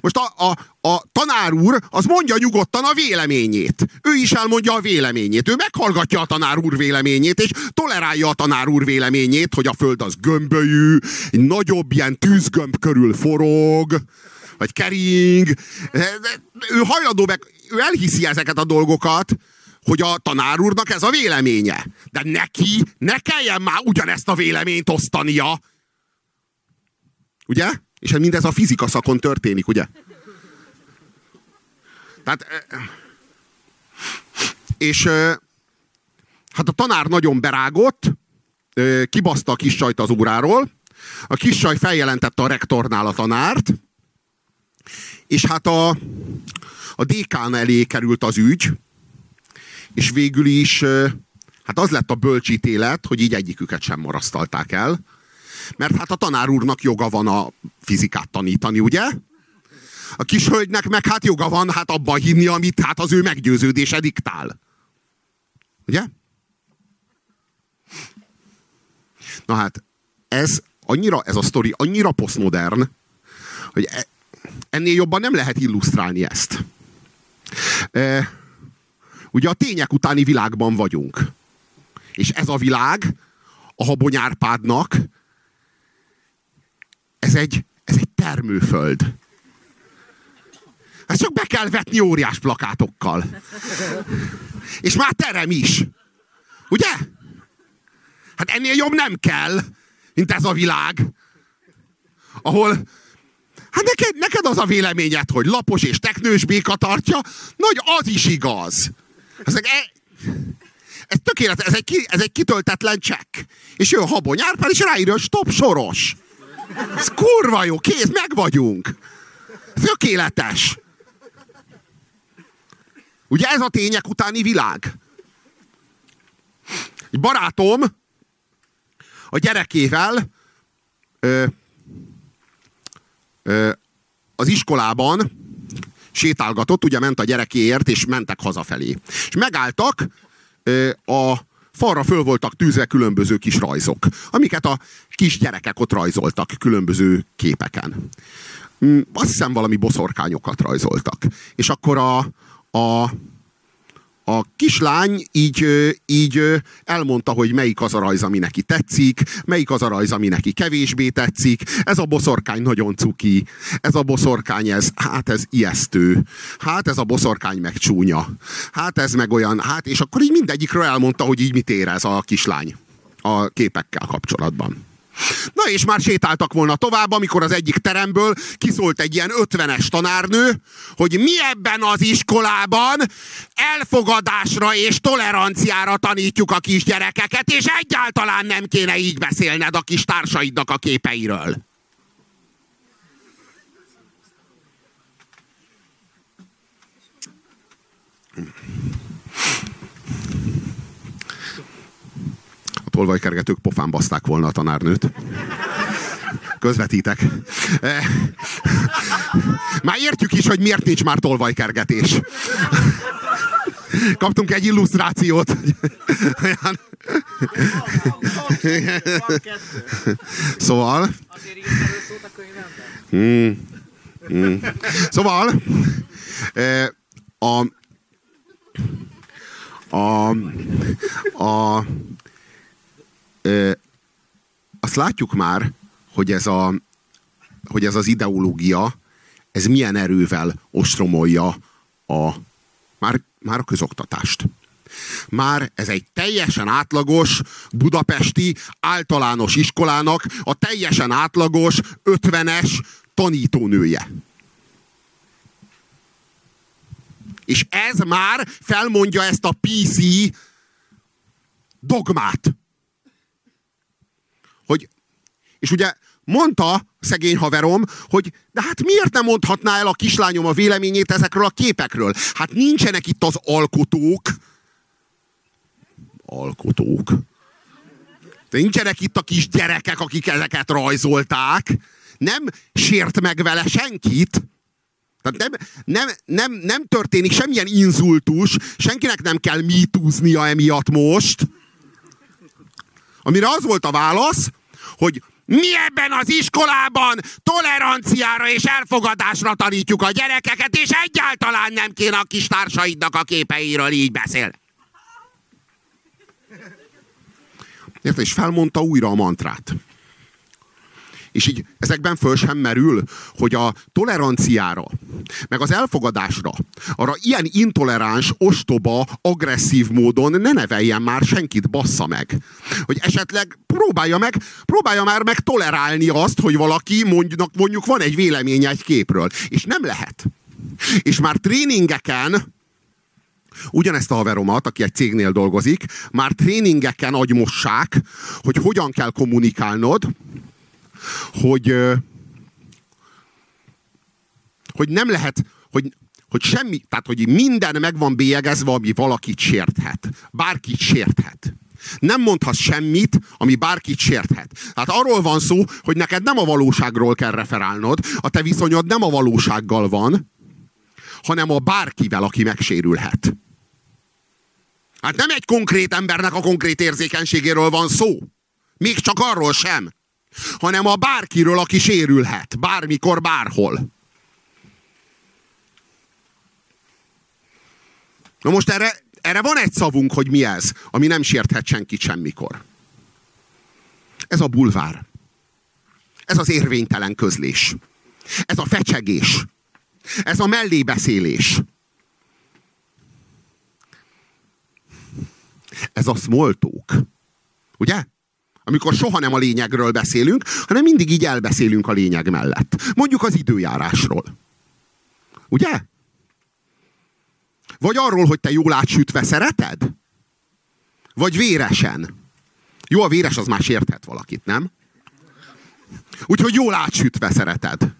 Most a, a, a tanár úr az mondja nyugodtan a véleményét. Ő is elmondja a véleményét. Ő meghallgatja a tanár úr véleményét, és tolerálja a tanár úr véleményét, hogy a föld az gömbölyű, egy nagyobb ilyen tűzgömb körül forog, vagy kering. Ő hajlandó meg, ő elhiszi ezeket a dolgokat, hogy a tanár úrnak ez a véleménye. De neki ne kelljen már ugyanezt a véleményt osztania. Ugye? És mindez a fizika szakon történik, ugye? Tehát, és hát a tanár nagyon berágott, kibaszta a kis csajt az óráról, a kis csaj feljelentette a rektornál a tanárt, és hát a, a dékán elé került az ügy, és végül is hát az lett a bölcsítélet, hogy így egyiküket sem marasztalták el, mert hát a tanár úrnak joga van a fizikát tanítani, ugye? A kis hölgynek meg hát joga van hát abban hinni, amit hát az ő meggyőződése diktál. Ugye? Na hát, ez annyira, ez a sztori annyira posztmodern, hogy e, ennél jobban nem lehet illusztrálni ezt. E, ugye a tények utáni világban vagyunk. És ez a világ a habonyárpádnak ez egy, ez egy termőföld. Ezt csak be kell vetni óriás plakátokkal. És már terem is. Ugye? Hát ennél jobb nem kell, mint ez a világ. Ahol, hát neked, neked az a véleményed, hogy lapos és teknős béka tartja, nagy az is igaz. Ezek, e, ez tökéletes, ez egy, ez egy kitöltetlen csekk. És jön Habony Árpád, és ráírja, hogy stop soros. Ez kurva jó, kész, meg vagyunk. Tökéletes. Ugye ez a tények utáni világ? Egy barátom a gyerekével ö, az iskolában sétálgatott, ugye ment a gyerekéért, és mentek hazafelé. És megálltak a falra föl voltak tűzve különböző kis rajzok, amiket a kis gyerekek ott rajzoltak különböző képeken. Mm, azt hiszem valami boszorkányokat rajzoltak. És akkor a, a a kislány így, így elmondta, hogy melyik az a rajz, ami neki tetszik, melyik az a rajz, ami neki kevésbé tetszik. Ez a boszorkány nagyon cuki. Ez a boszorkány, ez, hát ez ijesztő. Hát ez a boszorkány meg csúnya. Hát ez meg olyan, hát és akkor így mindegyikről elmondta, hogy így mit érez a kislány a képekkel kapcsolatban. Na és már sétáltak volna tovább, amikor az egyik teremből kiszólt egy ilyen ötvenes tanárnő, hogy mi ebben az iskolában elfogadásra és toleranciára tanítjuk a kisgyerekeket, és egyáltalán nem kéne így beszélned a kis társaidnak a képeiről. Tolvajkergetők pofán baszták volna a tanárnőt. Közvetítek. E, már értjük is, hogy miért nincs már tolvajkergetés. Kaptunk egy illusztrációt. Szóval... Mm, mm. Szóval... E, a, a, a, azt látjuk már, hogy ez, a, hogy ez az ideológia, ez milyen erővel ostromolja a, már, már a közoktatást. Már ez egy teljesen átlagos budapesti általános iskolának a teljesen átlagos ötvenes tanítónője. És ez már felmondja ezt a PC dogmát. És ugye mondta szegény haverom, hogy de hát miért nem mondhatná el a kislányom a véleményét ezekről a képekről? Hát nincsenek itt az alkotók. Alkotók. De nincsenek itt a kis gyerekek, akik ezeket rajzolták. Nem sért meg vele senkit. Tehát nem, nem, nem, nem történik semmilyen inzultus, senkinek nem kell mitúznia emiatt most. Amire az volt a válasz, hogy mi ebben az iskolában toleranciára és elfogadásra tanítjuk a gyerekeket, és egyáltalán nem kéne a kis társaidnak a képeiről így beszél. Érted? És felmondta újra a mantrát. És így ezekben föl sem merül, hogy a toleranciára, meg az elfogadásra, arra ilyen intoleráns, ostoba, agresszív módon ne neveljen már senkit, bassza meg. Hogy esetleg próbálja meg, próbálja már meg tolerálni azt, hogy valaki mondjuk, mondjuk van egy véleménye egy képről. És nem lehet. És már tréningeken, ugyanezt a haveromat, aki egy cégnél dolgozik, már tréningeken agymossák, hogy hogyan kell kommunikálnod, hogy, hogy nem lehet, hogy, hogy semmi, tehát hogy minden meg van bélyegezve, ami valakit sérthet. Bárkit sérthet. Nem mondhatsz semmit, ami bárkit sérthet. Tehát arról van szó, hogy neked nem a valóságról kell referálnod, a te viszonyod nem a valósággal van, hanem a bárkivel, aki megsérülhet. Hát nem egy konkrét embernek a konkrét érzékenységéről van szó. Még csak arról sem. Hanem a bárkiről, aki sérülhet. Bármikor, bárhol. Na most erre, erre van egy szavunk, hogy mi ez, ami nem sérthet senkit semmikor. Ez a bulvár. Ez az érvénytelen közlés. Ez a fecsegés. Ez a mellébeszélés. Ez a small talk. Ugye? Amikor soha nem a lényegről beszélünk, hanem mindig így elbeszélünk a lényeg mellett. Mondjuk az időjárásról. Ugye? Vagy arról, hogy te jól átsütve szereted? Vagy véresen? Jó, a véres az már sérthet valakit, nem? Úgyhogy jól átsütve szereted.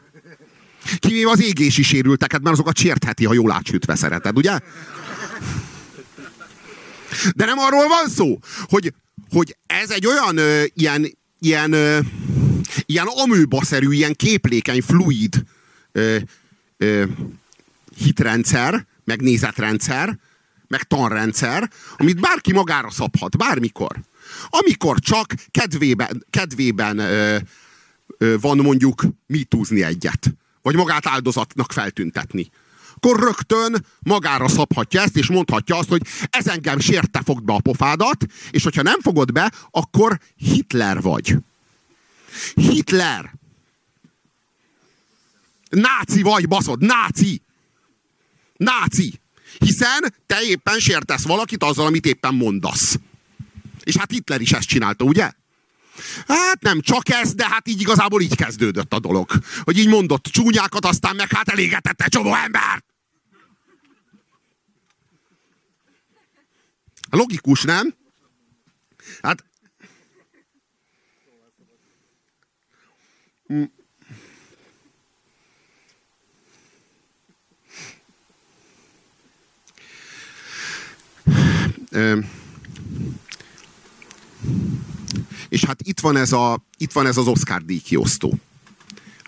Kivéve az égési sérülteket, mert azokat sértheti, ha jól átsütve szereted, ugye? De nem arról van szó, hogy, hogy ez egy olyan ö, ilyen, ilyen, ö, ilyen amőbaszerű, ilyen képlékeny, fluid ö, ö, hitrendszer, meg nézetrendszer, meg tanrendszer, amit bárki magára szabhat, bármikor. Amikor csak kedvében, kedvében ö, ö, van mondjuk mitúzni egyet, vagy magát áldozatnak feltüntetni akkor rögtön magára szabhatja ezt, és mondhatja azt, hogy ez engem sérte, fogd be a pofádat, és hogyha nem fogod be, akkor Hitler vagy. Hitler. Náci vagy, baszod, náci. Náci. Hiszen te éppen sértesz valakit azzal, amit éppen mondasz. És hát Hitler is ezt csinálta, ugye? Hát nem csak ez, de hát így igazából így kezdődött a dolog. Hogy így mondott csúnyákat, aztán meg hát elégetette csomó embert. Logikus, nem? Hát... Hm. És hát itt van ez, a, itt van ez az Oscar díj kiosztó.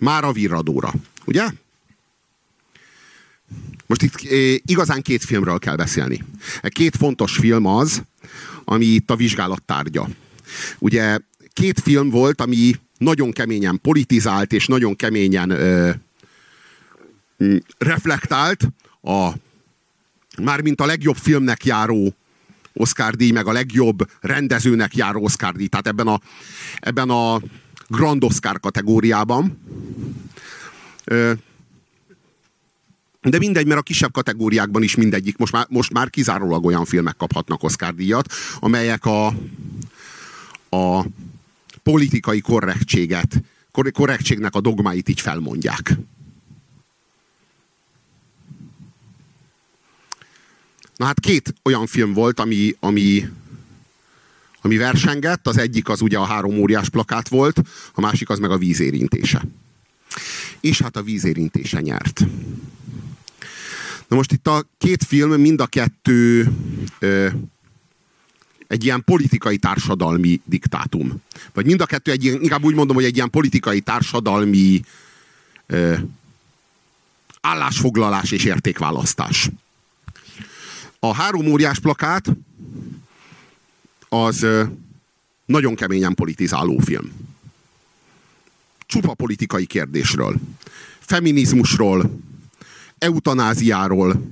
Már a virradóra, ugye? Most itt igazán két filmről kell beszélni. Két fontos film az, ami itt a vizsgálat tárgya. Ugye két film volt, ami nagyon keményen politizált, és nagyon keményen ö, reflektált a mármint a legjobb filmnek járó Oscar díj, meg a legjobb rendezőnek járó Oscar díj. Tehát ebben a, ebben a Grand Oscar kategóriában. De mindegy, mert a kisebb kategóriákban is mindegyik, most már, most már kizárólag olyan filmek kaphatnak Oscar díjat, amelyek a, a politikai korrektséget, korrektségnek a dogmáit így felmondják. Na hát két olyan film volt, ami, ami, ami versengett. Az egyik az ugye a három óriás plakát volt, a másik az meg a vízérintése. És hát a vízérintése nyert. Na most itt a két film mind a kettő ö, egy ilyen politikai társadalmi diktátum. Vagy mind a kettő egy inkább úgy mondom, hogy egy ilyen politikai társadalmi ö, állásfoglalás és értékválasztás. A három óriás plakát az ö, nagyon keményen politizáló film. Csupa politikai kérdésről. Feminizmusról, eutanáziáról,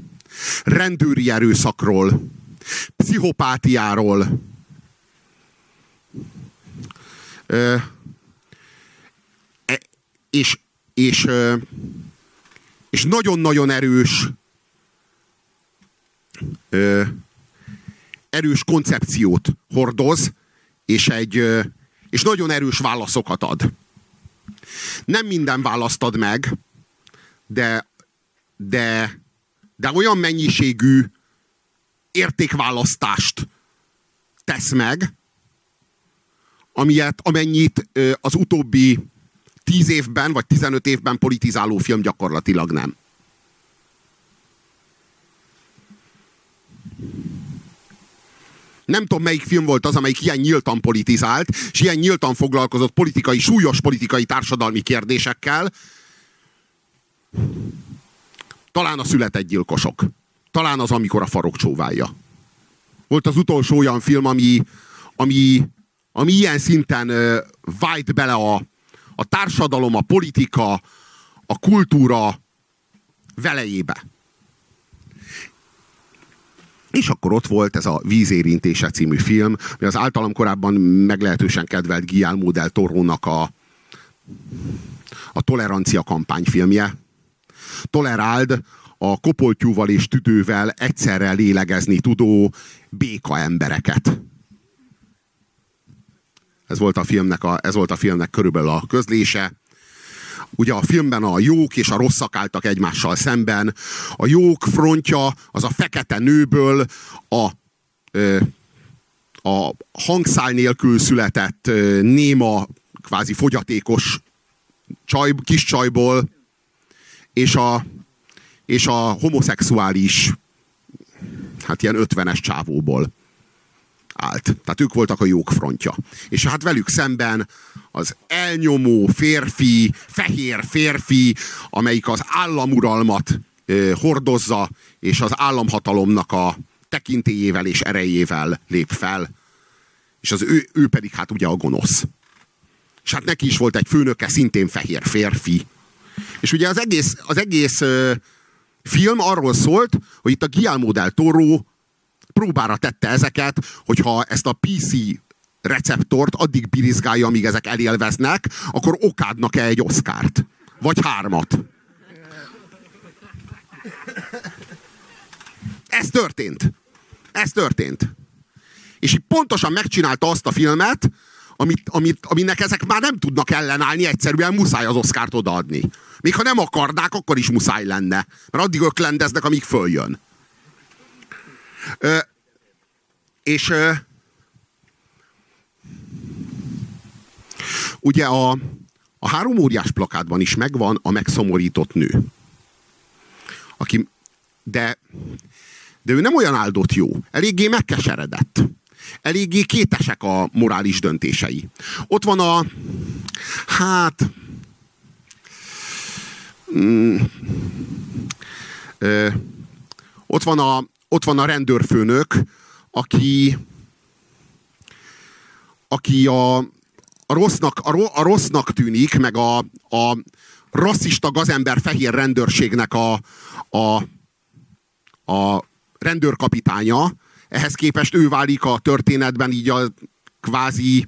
rendőri erőszakról, pszichopátiáról, ö, e, és, és, és nagyon-nagyon erős ö, erős koncepciót hordoz, és, egy, és nagyon erős válaszokat ad. Nem minden választ ad meg, de de, de olyan mennyiségű értékválasztást tesz meg, amilyet, amennyit az utóbbi 10 évben vagy 15 évben politizáló film gyakorlatilag nem. Nem tudom, melyik film volt az, amelyik ilyen nyíltan politizált, és ilyen nyíltan foglalkozott politikai, súlyos politikai társadalmi kérdésekkel. Talán a született gyilkosok. Talán az, amikor a farok csóválja. Volt az utolsó olyan film, ami, ami, ami ilyen szinten uh, vájt bele a, a társadalom, a politika, a kultúra velejébe. És akkor ott volt ez a Vízérintése című film, ami az általam korábban meglehetősen kedvelt Guillermo del Torónak a, a tolerancia kampányfilmje. Toleráld a kopoltyúval és tüdővel egyszerre lélegezni tudó béka embereket. Ez volt a filmnek, a, ez volt a filmnek körülbelül a közlése. Ugye a filmben a jók és a rosszak álltak egymással szemben. A jók frontja az a fekete nőből a, a hangszál nélkül született néma, kvázi fogyatékos csaj, kis csajból, és a, és a homoszexuális, hát ilyen ötvenes csávóból állt. Tehát ők voltak a jók frontja. És hát velük szemben az elnyomó férfi, fehér férfi, amelyik az államuralmat ö, hordozza, és az államhatalomnak a tekintélyével és erejével lép fel. És az ő, ő pedig hát ugye a gonosz. És hát neki is volt egy főnöke, szintén fehér férfi. És ugye az egész, az egész film arról szólt, hogy itt a Guillermo del Toro próbára tette ezeket, hogyha ezt a PC receptort addig birizgálja, amíg ezek elélveznek, akkor okádnak-e egy oszkárt? Vagy hármat? Ez történt. Ez történt. És így pontosan megcsinálta azt a filmet, amit, amit, aminek ezek már nem tudnak ellenállni, egyszerűen muszáj az oszkárt odaadni. Még ha nem akarnák, akkor is muszáj lenne. Mert addig öklendeznek, amíg följön. Ö, és ö, ugye a, a három óriás plakátban is megvan a megszomorított nő. Aki, de, de ő nem olyan áldott jó. Eléggé megkeseredett. Eléggé kétesek a morális döntései. Ott van a hát mm, ö, ott van a ott van a rendőrfőnök, aki aki a, a, rossznak, a, a rossznak tűnik, meg a, a rasszista gazember fehér rendőrségnek a, a, a rendőrkapitánya, ehhez képest ő válik a történetben így a kvázi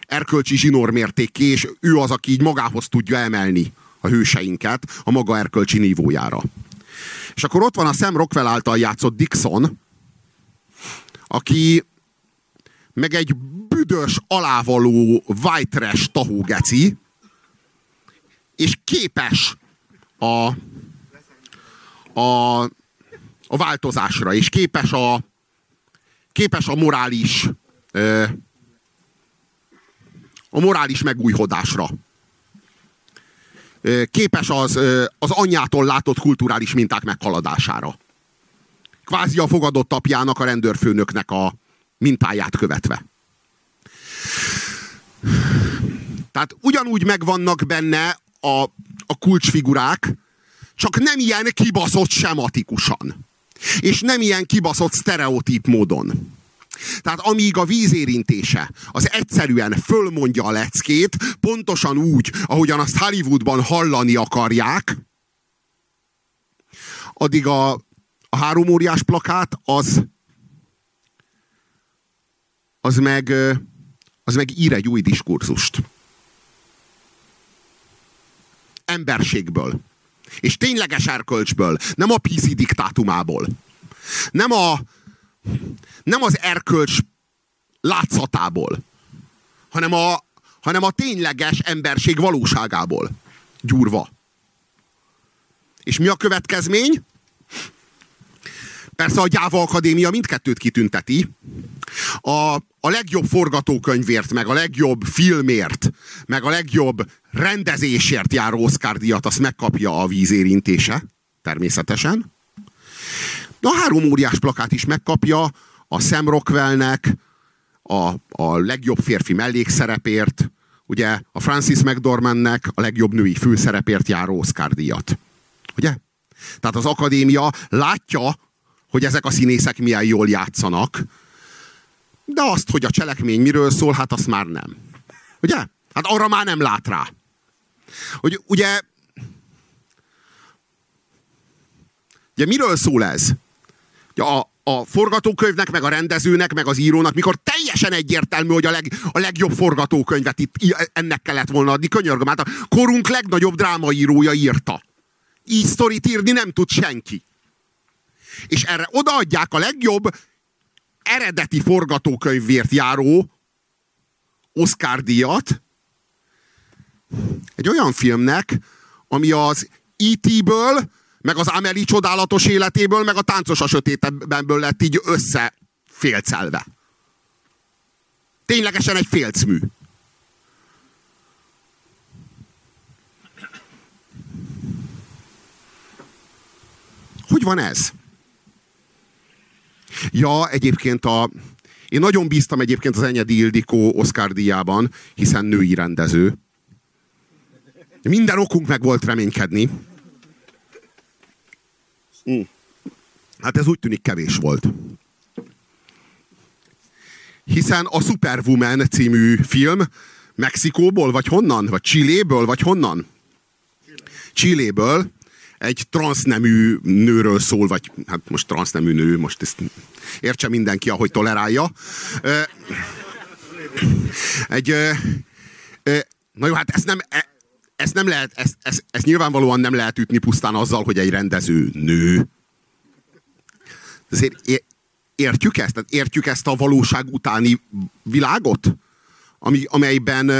erkölcsi zsinórmértékké, és ő az, aki így magához tudja emelni a hőseinket a maga erkölcsi nívójára. És akkor ott van a Sam Rockwell által játszott Dixon, aki meg egy büdös, alávaló, white trash tahógeci, és képes a, a, a változásra, és képes a, képes a morális a morális megújhodásra képes az, az anyjától látott kulturális minták meghaladására. Kvázi a fogadott apjának, a rendőrfőnöknek a mintáját követve. Tehát ugyanúgy megvannak benne a, a kulcsfigurák, csak nem ilyen kibaszott sematikusan. És nem ilyen kibaszott sztereotíp módon. Tehát amíg a vízérintése az egyszerűen fölmondja a leckét, pontosan úgy, ahogyan azt Hollywoodban hallani akarják, addig a, a három óriás plakát az az meg, az meg ír egy új diskurzust. Emberségből. És tényleges erkölcsből. Nem a PC diktátumából. Nem a, nem az erkölcs látszatából, hanem a, hanem a tényleges emberség valóságából gyúrva. És mi a következmény? Persze a Gyáva Akadémia mindkettőt kitünteti. A, a legjobb forgatókönyvért, meg a legjobb filmért, meg a legjobb rendezésért járó Oscar díjat, azt megkapja a vízérintése, természetesen. De a három óriás plakát is megkapja a Sam Rockwellnek a, a legjobb férfi mellékszerepért, ugye a Francis McDormandnek a legjobb női főszerepért járó Oscar díjat. Ugye? Tehát az akadémia látja, hogy ezek a színészek milyen jól játszanak, de azt, hogy a cselekmény miről szól, hát azt már nem. Ugye? Hát arra már nem lát rá. Hogy ugye, ugye miről szól ez? A, a forgatókönyvnek, meg a rendezőnek, meg az írónak, mikor teljesen egyértelmű, hogy a, leg, a legjobb forgatókönyvet itt ennek kellett volna adni. Könyörgöm, hát a korunk legnagyobb drámaírója írta. Így sztorit írni nem tud senki. És erre odaadják a legjobb eredeti forgatókönyvért járó Oscar díjat egy olyan filmnek, ami az E.T.-ből, meg az Amelie csodálatos életéből, meg a táncos a sötétbenből lett így összefélcelve. Ténylegesen egy félcmű. Hogy van ez? Ja, egyébként a... Én nagyon bíztam egyébként az Enyedi Ildikó Oscar díjában, hiszen női rendező. Minden okunk meg volt reménykedni. Hát ez úgy tűnik kevés volt. Hiszen a Superwoman című film Mexikóból, vagy honnan? Vagy Csilléből, vagy honnan? Csilléből egy transznemű nőről szól, vagy hát most transznemű nő, most ezt értse mindenki, ahogy tolerálja. Egy, na jó, hát ezt nem, e, ezt nem lehet, ezt, ezt, ezt nyilvánvalóan nem lehet ütni pusztán azzal, hogy egy rendező nő. Azért értjük ezt? Tehát értjük ezt a valóság utáni világot? Ami, amelyben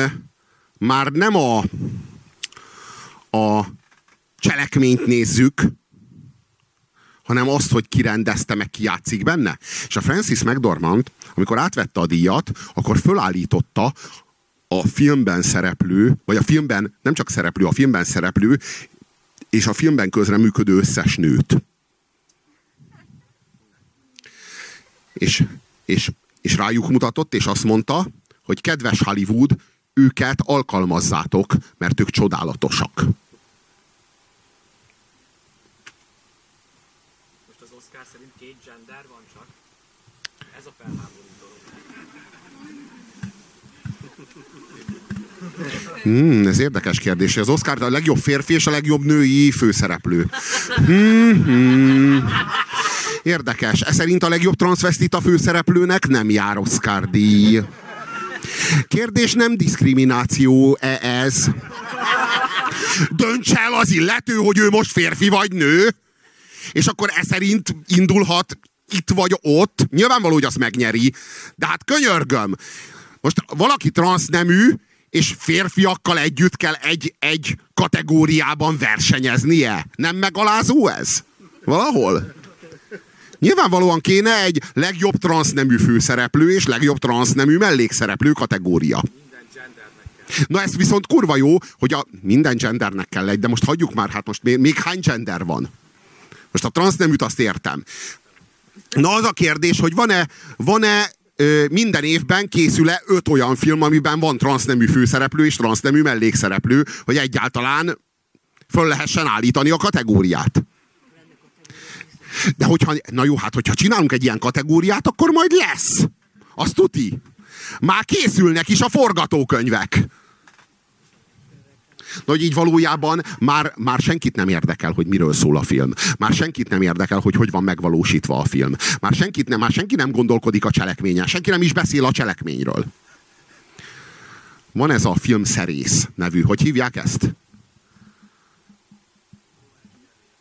már nem a, a cselekményt nézzük, hanem azt, hogy ki rendezte, meg ki játszik benne. És a Francis McDormand, amikor átvette a díjat, akkor fölállította a filmben szereplő, vagy a filmben, nem csak szereplő, a filmben szereplő, és a filmben közreműködő összes nőt. És, és, és rájuk mutatott, és azt mondta, hogy kedves Hollywood, őket alkalmazzátok, mert ők csodálatosak. Most az Oscar szerint két gender van csak? Ez a felháborító. Hmm, ez érdekes kérdés. Az Oscar a legjobb férfi és a legjobb női főszereplő. Hmm, hmm. Érdekes. Ez szerint a legjobb transvestita főszereplőnek nem jár Oscar díj. Kérdés nem diszkrimináció-e ez? Dönts el az illető, hogy ő most férfi vagy nő, és akkor ez szerint indulhat itt vagy ott. Nyilvánvaló, hogy azt megnyeri. De hát könyörgöm. Most valaki transznemű, és férfiakkal együtt kell egy-egy kategóriában versenyeznie. Nem megalázó ez? Valahol? Nyilvánvalóan kéne egy legjobb transznemű főszereplő és legjobb transznemű mellékszereplő kategória. Na ez viszont kurva jó, hogy a minden gendernek kell egy, de most hagyjuk már, hát most még, még hány gender van? Most a transzneműt azt értem. Na az a kérdés, hogy van-e minden évben készül-e öt olyan film, amiben van transznemű főszereplő és transznemű mellékszereplő, hogy egyáltalán föl lehessen állítani a kategóriát. De hogyha, na jó, hát hogyha csinálunk egy ilyen kategóriát, akkor majd lesz. Azt tuti. Már készülnek is a forgatókönyvek. De hogy így valójában már, már senkit nem érdekel, hogy miről szól a film. Már senkit nem érdekel, hogy hogy van megvalósítva a film. Már, senkit nem, már senki nem gondolkodik a cselekményen. Senki nem is beszél a cselekményről. Van ez a film Szerész nevű. Hogy hívják ezt?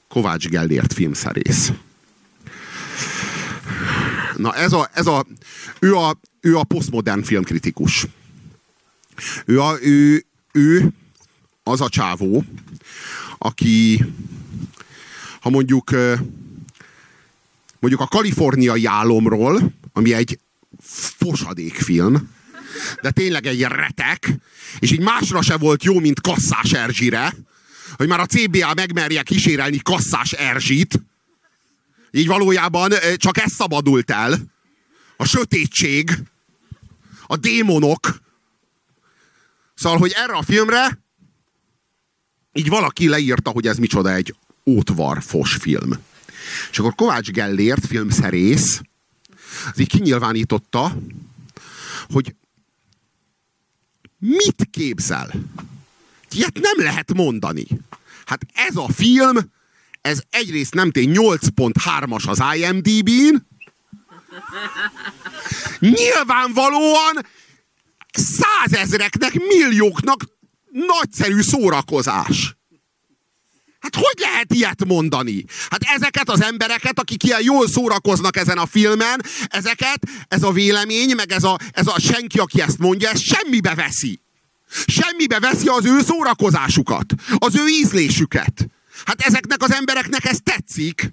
Kovács Gellért filmszerész. Na ez a, ez a, ő a, ő a posztmodern filmkritikus. Ő, a, ő, ő az a csávó, aki ha mondjuk mondjuk a kaliforniai álomról, ami egy fosadékfilm, de tényleg egy retek, és így másra se volt jó, mint Kasszás Erzsire, hogy már a CBA megmerje kísérelni Kasszás Erzsit, így valójában csak ez szabadult el, a sötétség, a démonok. Szóval, hogy erre a filmre így valaki leírta, hogy ez micsoda egy ótvarfos film. És akkor Kovács Gellért, filmszerész, az így kinyilvánította, hogy mit képzel? Ilyet nem lehet mondani. Hát ez a film, ez egyrészt nem tény 8.3-as az IMDb-n, nyilvánvalóan százezreknek, millióknak nagyszerű szórakozás. Hát hogy lehet ilyet mondani? Hát ezeket az embereket, akik ilyen jól szórakoznak ezen a filmen, ezeket, ez a vélemény, meg ez a, ez a senki, aki ezt mondja, ez semmibe veszi. Semmibe veszi az ő szórakozásukat, az ő ízlésüket. Hát ezeknek az embereknek ez tetszik.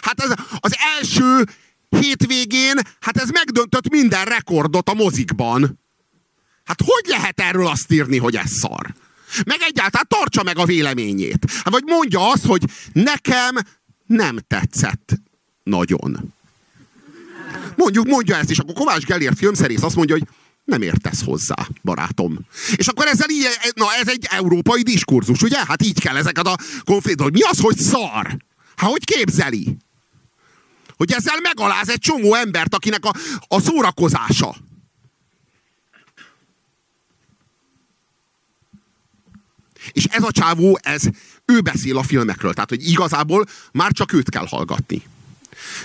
Hát ez az első hétvégén, hát ez megdöntött minden rekordot a mozikban. Hát hogy lehet erről azt írni, hogy ez szar? Meg egyáltalán tartsa meg a véleményét. Hát vagy mondja azt, hogy nekem nem tetszett nagyon. Mondjuk, mondja ezt is, akkor Kovács Gellért filmszerész azt mondja, hogy nem értesz hozzá, barátom. És akkor ezzel így, na ez egy európai diskurzus, ugye? Hát így kell ezeket a konfliktusokat. Mi az, hogy szar? Hát hogy képzeli? Hogy ezzel megaláz egy csomó embert, akinek a, a szórakozása. És ez a csávó, ez, ő beszél a filmekről. Tehát, hogy igazából már csak őt kell hallgatni.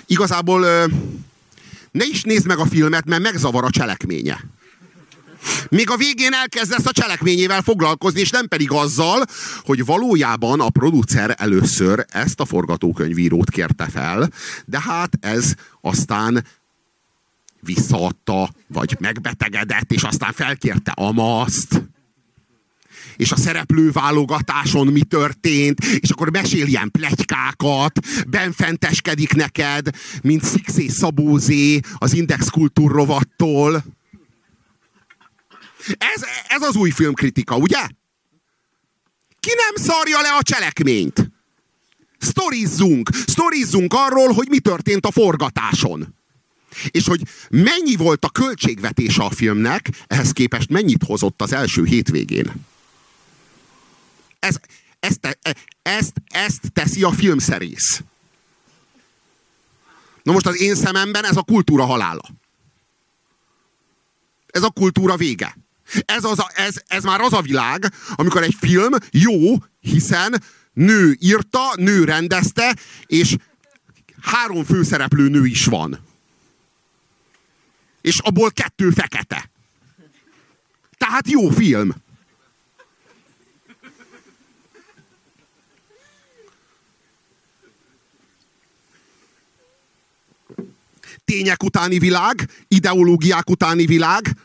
Igazából ne is nézd meg a filmet, mert megzavar a cselekménye. Még a végén elkezdesz a cselekményével foglalkozni, és nem pedig azzal, hogy valójában a producer először ezt a forgatókönyvírót kérte fel, de hát ez aztán visszaadta, vagy megbetegedett, és aztán felkérte Amaszt és a szereplőválogatáson mi történt, és akkor mesél ilyen plegykákat, benfenteskedik neked, mint Szixé Szabózé az Index Kultúr rovattól. Ez, ez az új filmkritika, ugye? Ki nem szarja le a cselekményt? Sztorizzunk, sztorizzunk arról, hogy mi történt a forgatáson. És hogy mennyi volt a költségvetése a filmnek, ehhez képest mennyit hozott az első hétvégén. Ez, ezt, ezt, ezt teszi a filmszerész. Na most az én szememben ez a kultúra halála. Ez a kultúra vége. Ez, az a, ez, ez már az a világ, amikor egy film jó, hiszen nő írta, nő rendezte, és három főszereplő nő is van. És abból kettő fekete. Tehát jó film. Tények utáni világ, ideológiák utáni világ,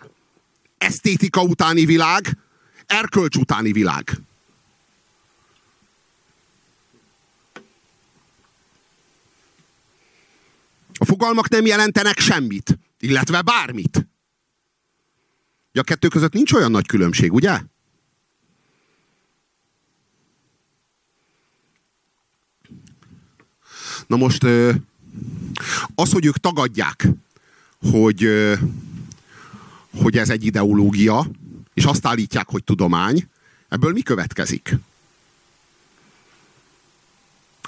esztétika utáni világ, erkölcs utáni világ. A fogalmak nem jelentenek semmit, illetve bármit. a kettő között nincs olyan nagy különbség, ugye? Na most az, hogy ők tagadják, hogy, hogy ez egy ideológia, és azt állítják, hogy tudomány, ebből mi következik?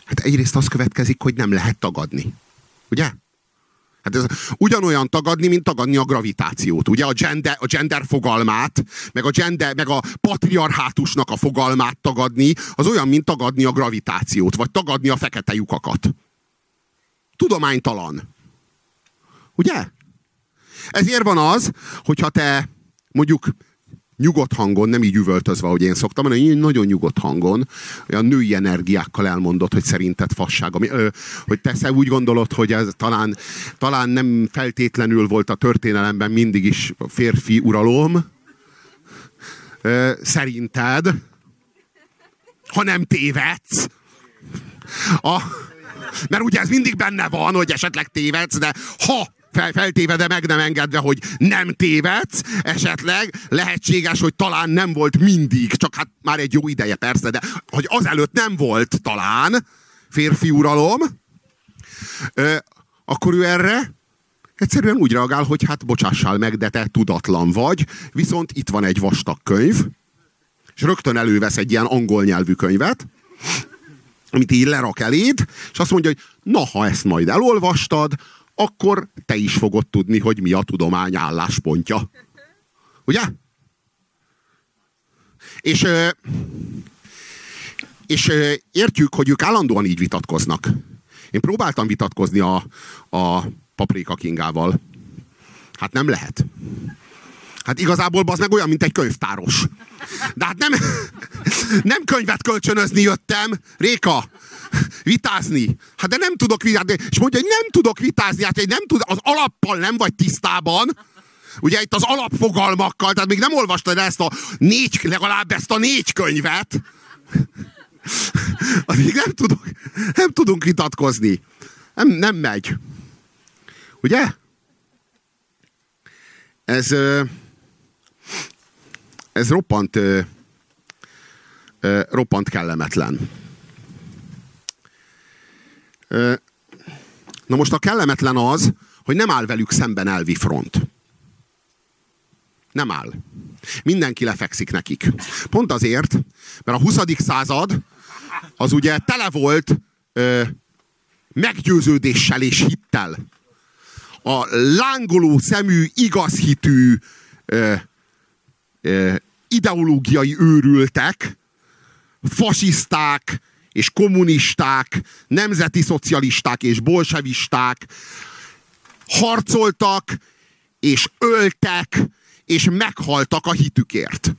Hát egyrészt az következik, hogy nem lehet tagadni. Ugye? Hát ez ugyanolyan tagadni, mint tagadni a gravitációt. Ugye a gender, a gender fogalmát, meg a, gender, meg a patriarhátusnak a fogalmát tagadni, az olyan, mint tagadni a gravitációt, vagy tagadni a fekete lyukakat tudománytalan. Ugye? Ezért van az, hogyha te mondjuk nyugodt hangon, nem így üvöltözve, hogy én szoktam, hanem nagyon nyugodt hangon, olyan női energiákkal elmondod, hogy szerinted fasság. Ami, ö, hogy te úgy gondolod, hogy ez talán, talán nem feltétlenül volt a történelemben mindig is férfi uralom. Ö, szerinted, ha nem tévedsz. A, mert ugye ez mindig benne van, hogy esetleg tévedsz, de ha fel, feltévede meg nem engedve, hogy nem tévedsz, esetleg lehetséges, hogy talán nem volt mindig, csak hát már egy jó ideje persze, de hogy azelőtt nem volt talán férfi uralom, akkor ő erre Egyszerűen úgy reagál, hogy hát bocsássál meg, de te tudatlan vagy, viszont itt van egy vastag könyv, és rögtön elővesz egy ilyen angol nyelvű könyvet, amit így lerak eléd, és azt mondja, hogy na, ha ezt majd elolvastad, akkor te is fogod tudni, hogy mi a tudomány álláspontja. Ugye? És, és értjük, hogy ők állandóan így vitatkoznak. Én próbáltam vitatkozni a, a Paprika Kingával. Hát nem lehet. Hát igazából az meg olyan, mint egy könyvtáros. De hát nem, nem könyvet kölcsönözni jöttem, Réka, vitázni. Hát de nem tudok vitázni. És mondja, hogy nem tudok vitázni, hát egy nem tud, az alappal nem vagy tisztában. Ugye itt az alapfogalmakkal, tehát még nem olvastad ezt a négy, legalább ezt a négy könyvet. Addig nem tudok, nem tudunk vitatkozni. Nem, nem megy. Ugye? Ez, ez roppant, roppant kellemetlen. Na most a kellemetlen az, hogy nem áll velük szemben elvi front. Nem áll. Mindenki lefekszik nekik. Pont azért, mert a 20. század az ugye tele volt ö, meggyőződéssel és hittel. A lángoló szemű, igazhitű ö, ö, ideológiai őrültek, fasiszták és kommunisták, nemzeti szocialisták és bolsevisták harcoltak és öltek és meghaltak a hitükért.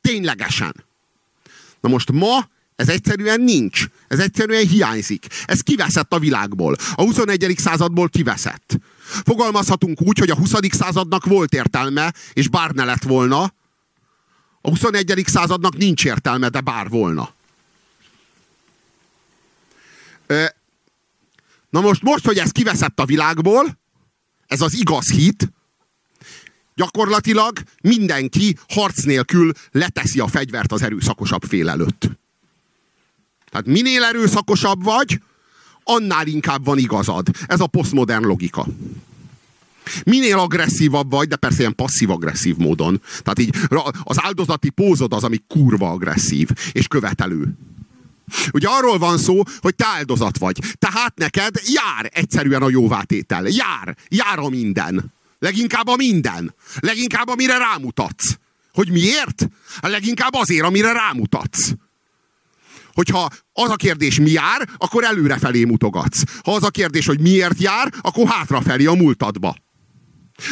Ténylegesen. Na most ma ez egyszerűen nincs. Ez egyszerűen hiányzik. Ez kiveszett a világból. A 21. századból kiveszett. Fogalmazhatunk úgy, hogy a 20. századnak volt értelme, és bár ne lett volna, a 21. századnak nincs értelme, de bár volna. Na most, most, hogy ez kiveszett a világból, ez az igaz hit, gyakorlatilag mindenki harc nélkül leteszi a fegyvert az erőszakosabb fél előtt. Tehát minél erőszakosabb vagy, annál inkább van igazad. Ez a posztmodern logika. Minél agresszívabb vagy, de persze ilyen passzív-agresszív módon. Tehát így az áldozati pózod az, ami kurva agresszív és követelő. Ugye arról van szó, hogy te áldozat vagy. Tehát neked jár egyszerűen a jóvátétel. Jár. Jár a minden. Leginkább a minden. Leginkább amire rámutatsz. Hogy miért? Leginkább azért, amire rámutatsz. Hogyha az a kérdés mi jár, akkor előre felé mutogatsz. Ha az a kérdés, hogy miért jár, akkor hátrafelé a múltadba.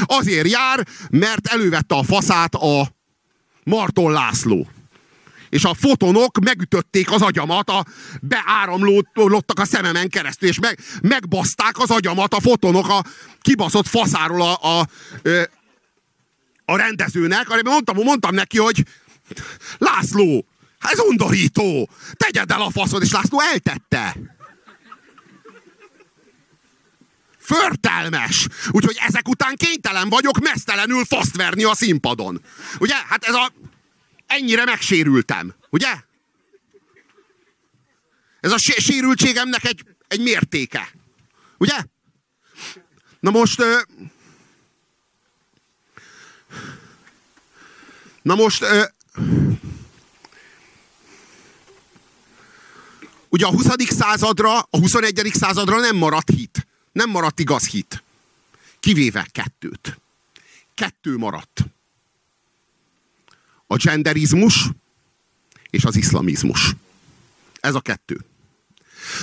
Azért jár, mert elővette a faszát a Marton László. És a fotonok megütötték az agyamat, a, beáramlottak a szememen keresztül, és meg, megbaszták az agyamat a fotonok a kibaszott faszáról a, a, a rendezőnek. Mondtam, mondtam neki, hogy László, ez undorító! Tegyed el a faszod, és László eltette. Förtelmes! Úgyhogy ezek után kénytelen vagyok mesztelenül faszt verni a színpadon. Ugye? Hát ez a... Ennyire megsérültem. Ugye? Ez a sérültségemnek egy, egy mértéke. Ugye? Na most... Na most... Ugye a 20. századra, a 21. századra nem maradt hit. Nem maradt igaz hit. Kivéve kettőt. Kettő maradt. A genderizmus és az iszlamizmus. Ez a kettő.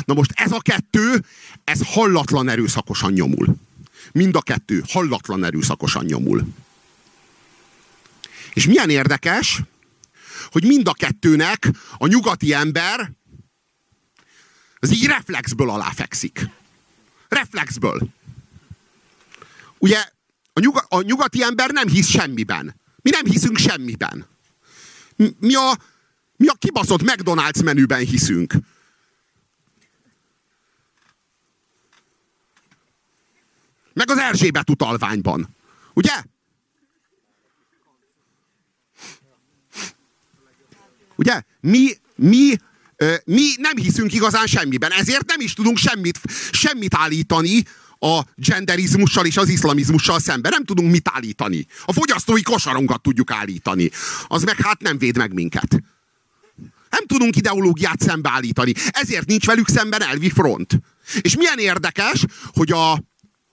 Na most ez a kettő, ez hallatlan erőszakosan nyomul. Mind a kettő hallatlan erőszakosan nyomul. És milyen érdekes, hogy mind a kettőnek a nyugati ember az így reflexből aláfekszik. Reflexből. Ugye a, nyuga, a nyugati ember nem hisz semmiben. Mi nem hiszünk semmiben. Mi a, mi a kibaszott McDonald's menüben hiszünk. Meg az Erzsébet utalványban. Ugye? Ugye? Mi, mi mi nem hiszünk igazán semmiben, ezért nem is tudunk semmit, semmit állítani a genderizmussal és az iszlamizmussal szemben. Nem tudunk mit állítani. A fogyasztói kosarunkat tudjuk állítani. Az meg hát nem véd meg minket. Nem tudunk ideológiát szembeállítani. Ezért nincs velük szemben elvi front. És milyen érdekes, hogy a,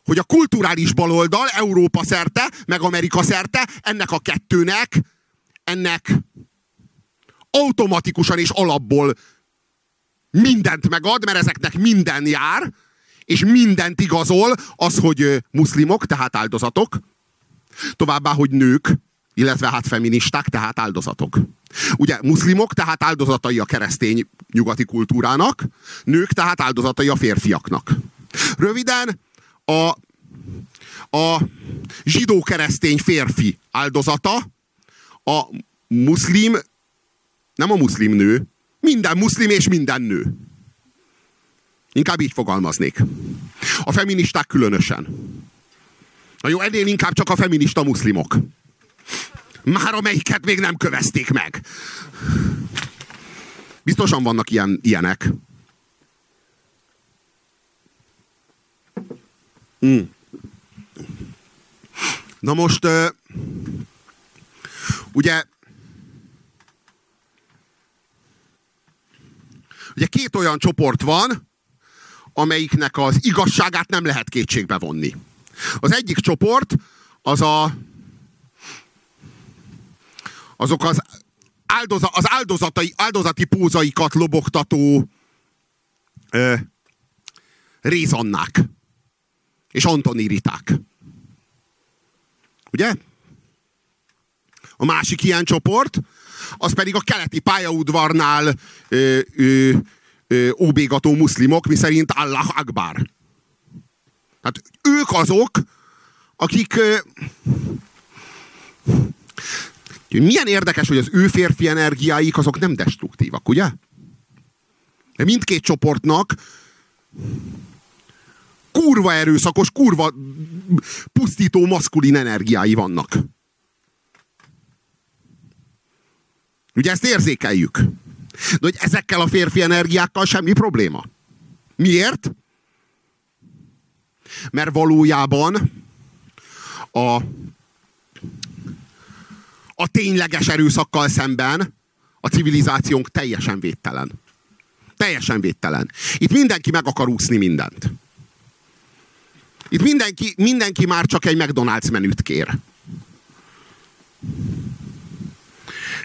hogy a kulturális baloldal Európa szerte, meg Amerika szerte ennek a kettőnek, ennek automatikusan és alapból mindent megad, mert ezeknek minden jár, és mindent igazol az, hogy muszlimok, tehát áldozatok, továbbá, hogy nők, illetve hát feministák, tehát áldozatok. Ugye muszlimok, tehát áldozatai a keresztény nyugati kultúrának, nők, tehát áldozatai a férfiaknak. Röviden, a, a zsidó-keresztény férfi áldozata, a muszlim, nem a muszlim nő, minden muszlim és minden nő. Inkább így fogalmaznék. A feministák különösen. Na jó, ennél inkább csak a feminista muszlimok. Már amelyiket még nem kövezték meg. Biztosan vannak ilyen, ilyenek. Mm. Na most, ugye, ugye két olyan csoport van, amelyiknek az igazságát nem lehet kétségbe vonni. Az egyik csoport az a azok az, áldoza, az áldozatai, áldozati pózaikat lobogtató ö, rézannák és antoniriták. Ugye? A másik ilyen csoport, az pedig a keleti pályaudvarnál ö, ö, ö, óbégató muszlimok, miszerint Allah Akbar. Hát ők azok, akik ö, milyen érdekes, hogy az ő férfi energiáik azok nem destruktívak, ugye? De mindkét csoportnak kurva erőszakos, kurva pusztító maszkulin energiái vannak. Ugye ezt érzékeljük. De hogy ezekkel a férfi energiákkal semmi probléma. Miért? Mert valójában a a tényleges erőszakkal szemben a civilizációnk teljesen védtelen. Teljesen védtelen. Itt mindenki meg akar úszni mindent. Itt mindenki, mindenki már csak egy McDonald's menüt kér.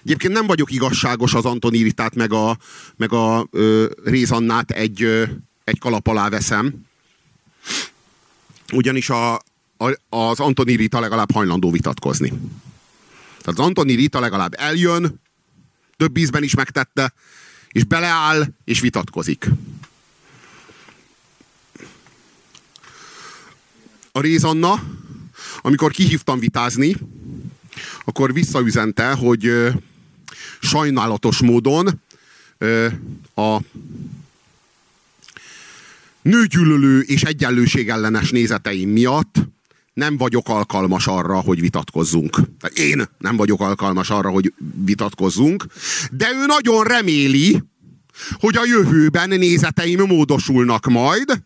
Egyébként nem vagyok igazságos az Antoniritát, meg a, meg a ö, Rézannát egy, ö, egy kalap alá veszem. Ugyanis a, a, az Antonirita legalább hajlandó vitatkozni. Tehát az Antoni Rita legalább eljön, több ízben is megtette, és beleáll, és vitatkozik. A Rézanna, amikor kihívtam vitázni, akkor visszaüzente, hogy sajnálatos módon a nőgyűlölő és egyenlőség ellenes nézeteim miatt nem vagyok alkalmas arra, hogy vitatkozzunk. Én nem vagyok alkalmas arra, hogy vitatkozzunk, de ő nagyon reméli, hogy a jövőben nézeteim módosulnak majd,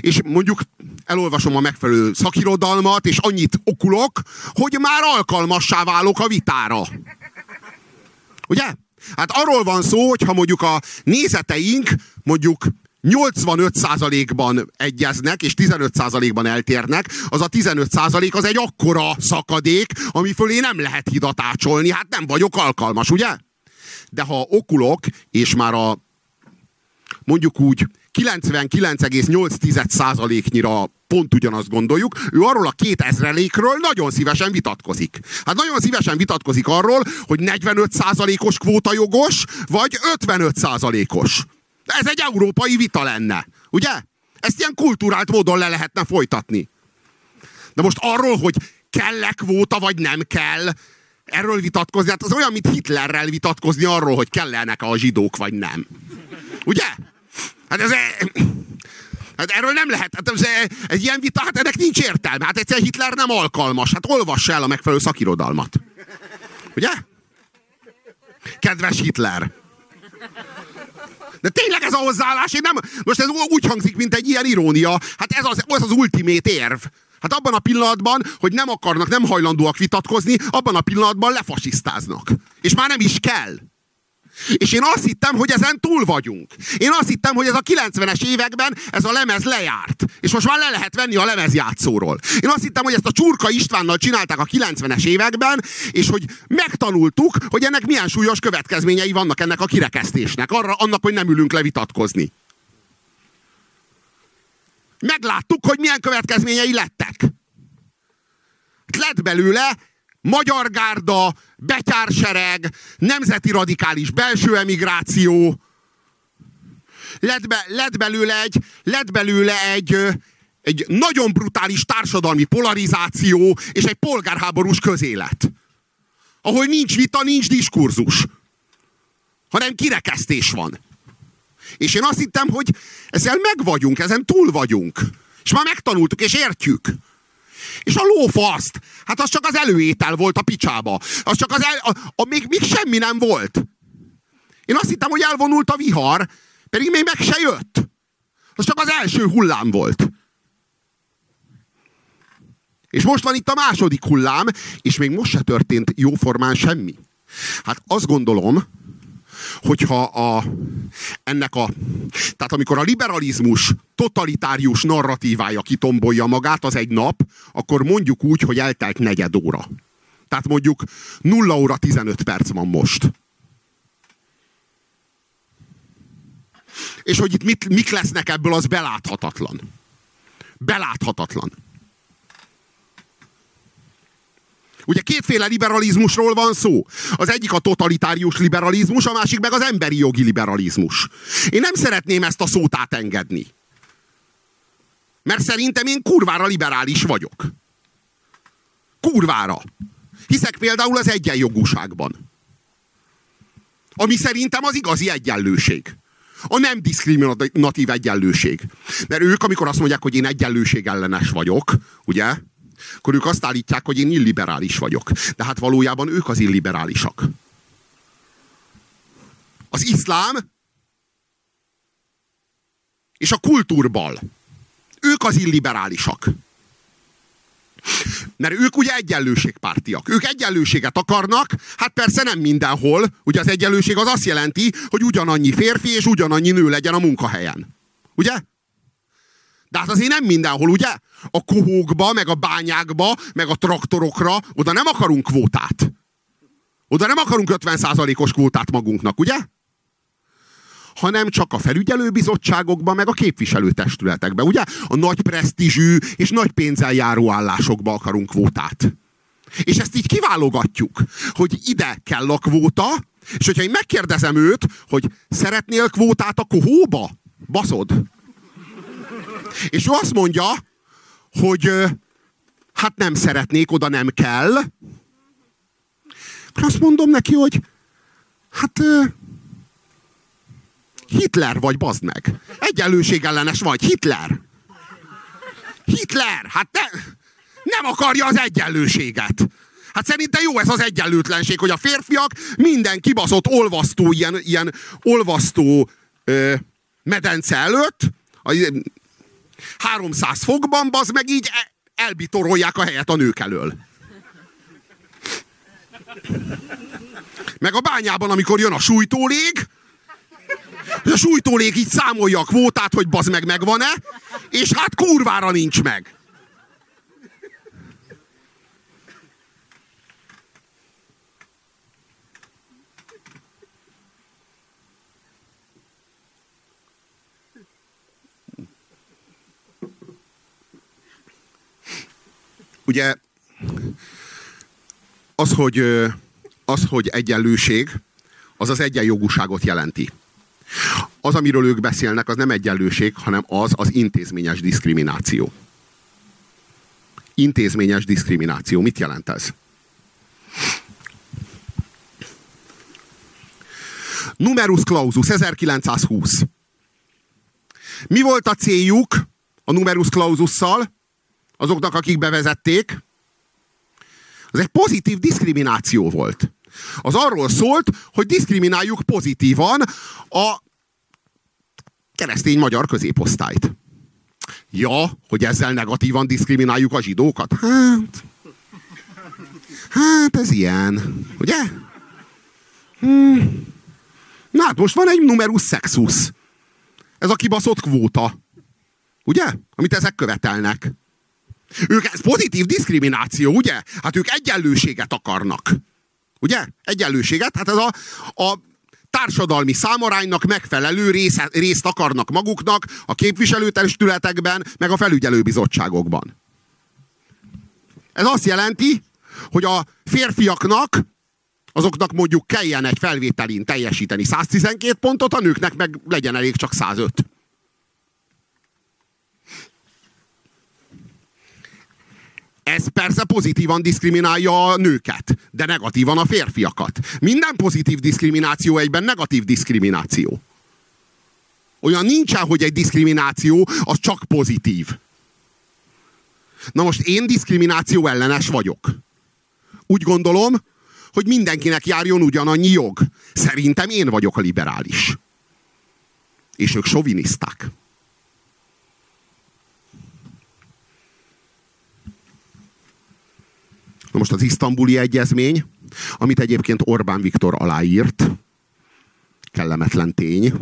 és mondjuk elolvasom a megfelelő szakirodalmat, és annyit okulok, hogy már alkalmassá válok a vitára. Ugye? Hát arról van szó, hogy ha mondjuk a nézeteink mondjuk 85%-ban egyeznek, és 15%-ban eltérnek, az a 15% az egy akkora szakadék, ami fölé nem lehet hidat ácsolni, hát nem vagyok alkalmas, ugye? De ha okulok, és már a mondjuk úgy 99,8%-nyira pont ugyanazt gondoljuk, ő arról a két ezrelékről nagyon szívesen vitatkozik. Hát nagyon szívesen vitatkozik arról, hogy 45%-os kvóta jogos, vagy 55%-os. Ez egy európai vita lenne, ugye? Ezt ilyen kulturált módon le lehetne folytatni. De most arról, hogy kell-e kvóta, vagy nem kell, erről vitatkozni, hát az olyan, mint Hitlerrel vitatkozni arról, hogy kellenek a zsidók, vagy nem. Ugye? Hát ez... Hát erről nem lehet. Hát ez, egy ilyen vita, hát ennek nincs értelme. Hát egyszer Hitler nem alkalmas. Hát olvassa el a megfelelő szakirodalmat. Ugye? Kedves Hitler! De tényleg ez a hozzáállás, én nem, most ez úgy hangzik, mint egy ilyen irónia. Hát ez az, az az ultimét érv. Hát abban a pillanatban, hogy nem akarnak, nem hajlandóak vitatkozni, abban a pillanatban lefasisztáznak. És már nem is kell. És én azt hittem, hogy ezen túl vagyunk. Én azt hittem, hogy ez a 90-es években ez a lemez lejárt. És most már le lehet venni a lemezjátszóról. Én azt hittem, hogy ezt a Csurka Istvánnal csinálták a 90-es években, és hogy megtanultuk, hogy ennek milyen súlyos következményei vannak ennek a kirekesztésnek. Arra, annak, hogy nem ülünk le vitatkozni. Megláttuk, hogy milyen következményei lettek. Lett belőle magyar gárda, betyársereg, nemzeti radikális belső emigráció, lett, be, lett belőle, egy, lett belőle egy, egy nagyon brutális társadalmi polarizáció és egy polgárháborús közélet. Ahol nincs vita, nincs diskurzus, hanem kirekesztés van. És én azt hittem, hogy ezzel meg vagyunk, ezen túl vagyunk. És már megtanultuk, és értjük. És a lófaszt, hát az csak az előétel volt a picsába. Az csak az el, a, a, még, még semmi nem volt. Én azt hittem, hogy elvonult a vihar, pedig még meg se jött. Az csak az első hullám volt. És most van itt a második hullám, és még most se történt jóformán semmi. Hát azt gondolom, hogyha a, ennek a, tehát amikor a liberalizmus totalitárius narratívája kitombolja magát az egy nap, akkor mondjuk úgy, hogy eltelt negyed óra. Tehát mondjuk 0 óra 15 perc van most. És hogy itt mit, mik lesznek ebből, az beláthatatlan. Beláthatatlan. Ugye kétféle liberalizmusról van szó. Az egyik a totalitárius liberalizmus, a másik meg az emberi jogi liberalizmus. Én nem szeretném ezt a szót átengedni. Mert szerintem én kurvára liberális vagyok. Kurvára. Hiszek például az egyenjogúságban. Ami szerintem az igazi egyenlőség. A nem diszkriminatív egyenlőség. Mert ők, amikor azt mondják, hogy én egyenlőség ellenes vagyok, ugye? Akkor ők azt állítják, hogy én illiberális vagyok. De hát valójában ők az illiberálisak. Az iszlám és a kultúrbal. Ők az illiberálisak. Mert ők ugye egyenlőségpártiak. Ők egyenlőséget akarnak, hát persze nem mindenhol. Ugye az egyenlőség az azt jelenti, hogy ugyanannyi férfi és ugyanannyi nő legyen a munkahelyen. Ugye? De hát azért nem mindenhol, ugye? A kohókba, meg a bányákba, meg a traktorokra, oda nem akarunk kvótát. Oda nem akarunk 50%-os kvótát magunknak, ugye? hanem csak a felügyelőbizottságokban, meg a képviselőtestületekben, ugye? A nagy presztízsű és nagy pénzzel járó állásokba akarunk kvótát. És ezt így kiválogatjuk, hogy ide kell a kvóta, és hogyha én megkérdezem őt, hogy szeretnél kvótát a kohóba? Baszod. És ő azt mondja, hogy hát nem szeretnék, oda nem kell. Akkor azt mondom neki, hogy hát Hitler vagy, bazd meg. Egyenlőség ellenes vagy, Hitler. Hitler, hát ne, nem akarja az egyenlőséget. Hát szerintem jó ez az egyenlőtlenség, hogy a férfiak minden kibaszott olvasztó, ilyen, ilyen olvasztó ö, medence előtt, 300 fokban, az meg így e- elbitorolják a helyet a nők elől. Meg a bányában, amikor jön a sújtólég, a sújtólég így számolja a kvótát, hogy bazd meg megvan-e, és hát kurvára nincs meg. Ugye az, hogy, az, hogy egyenlőség, az az egyenjogúságot jelenti. Az, amiről ők beszélnek, az nem egyenlőség, hanem az az intézményes diszkrimináció. Intézményes diszkrimináció. Mit jelent ez? Numerus clausus 1920. Mi volt a céljuk a numerus claususszal? Azoknak, akik bevezették, az egy pozitív diszkrimináció volt. Az arról szólt, hogy diszkrimináljuk pozitívan a keresztény magyar középosztályt. Ja, hogy ezzel negatívan diszkrimináljuk a zsidókat? Hát... Hát ez ilyen, ugye? Hmm. Na hát most van egy numerus sexus. Ez a kibaszott kvóta. Ugye? Amit ezek követelnek. Ők, ez pozitív diszkrimináció, ugye? Hát ők egyenlőséget akarnak. Ugye? Egyenlőséget. Hát ez a, a társadalmi számaránynak megfelelő rész, részt akarnak maguknak a képviselőtestületekben, meg a felügyelőbizottságokban. Ez azt jelenti, hogy a férfiaknak azoknak mondjuk kelljen egy felvételin teljesíteni 112 pontot, a nőknek meg legyen elég csak 105. Ez persze pozitívan diszkriminálja a nőket, de negatívan a férfiakat. Minden pozitív diszkrimináció egyben negatív diszkrimináció. Olyan nincsen, hogy egy diszkrimináció az csak pozitív. Na most én diszkrimináció ellenes vagyok. Úgy gondolom, hogy mindenkinek járjon ugyanannyi jog. Szerintem én vagyok a liberális. És ők soviniszták. Na most az isztambuli egyezmény, amit egyébként Orbán Viktor aláírt, kellemetlen tény.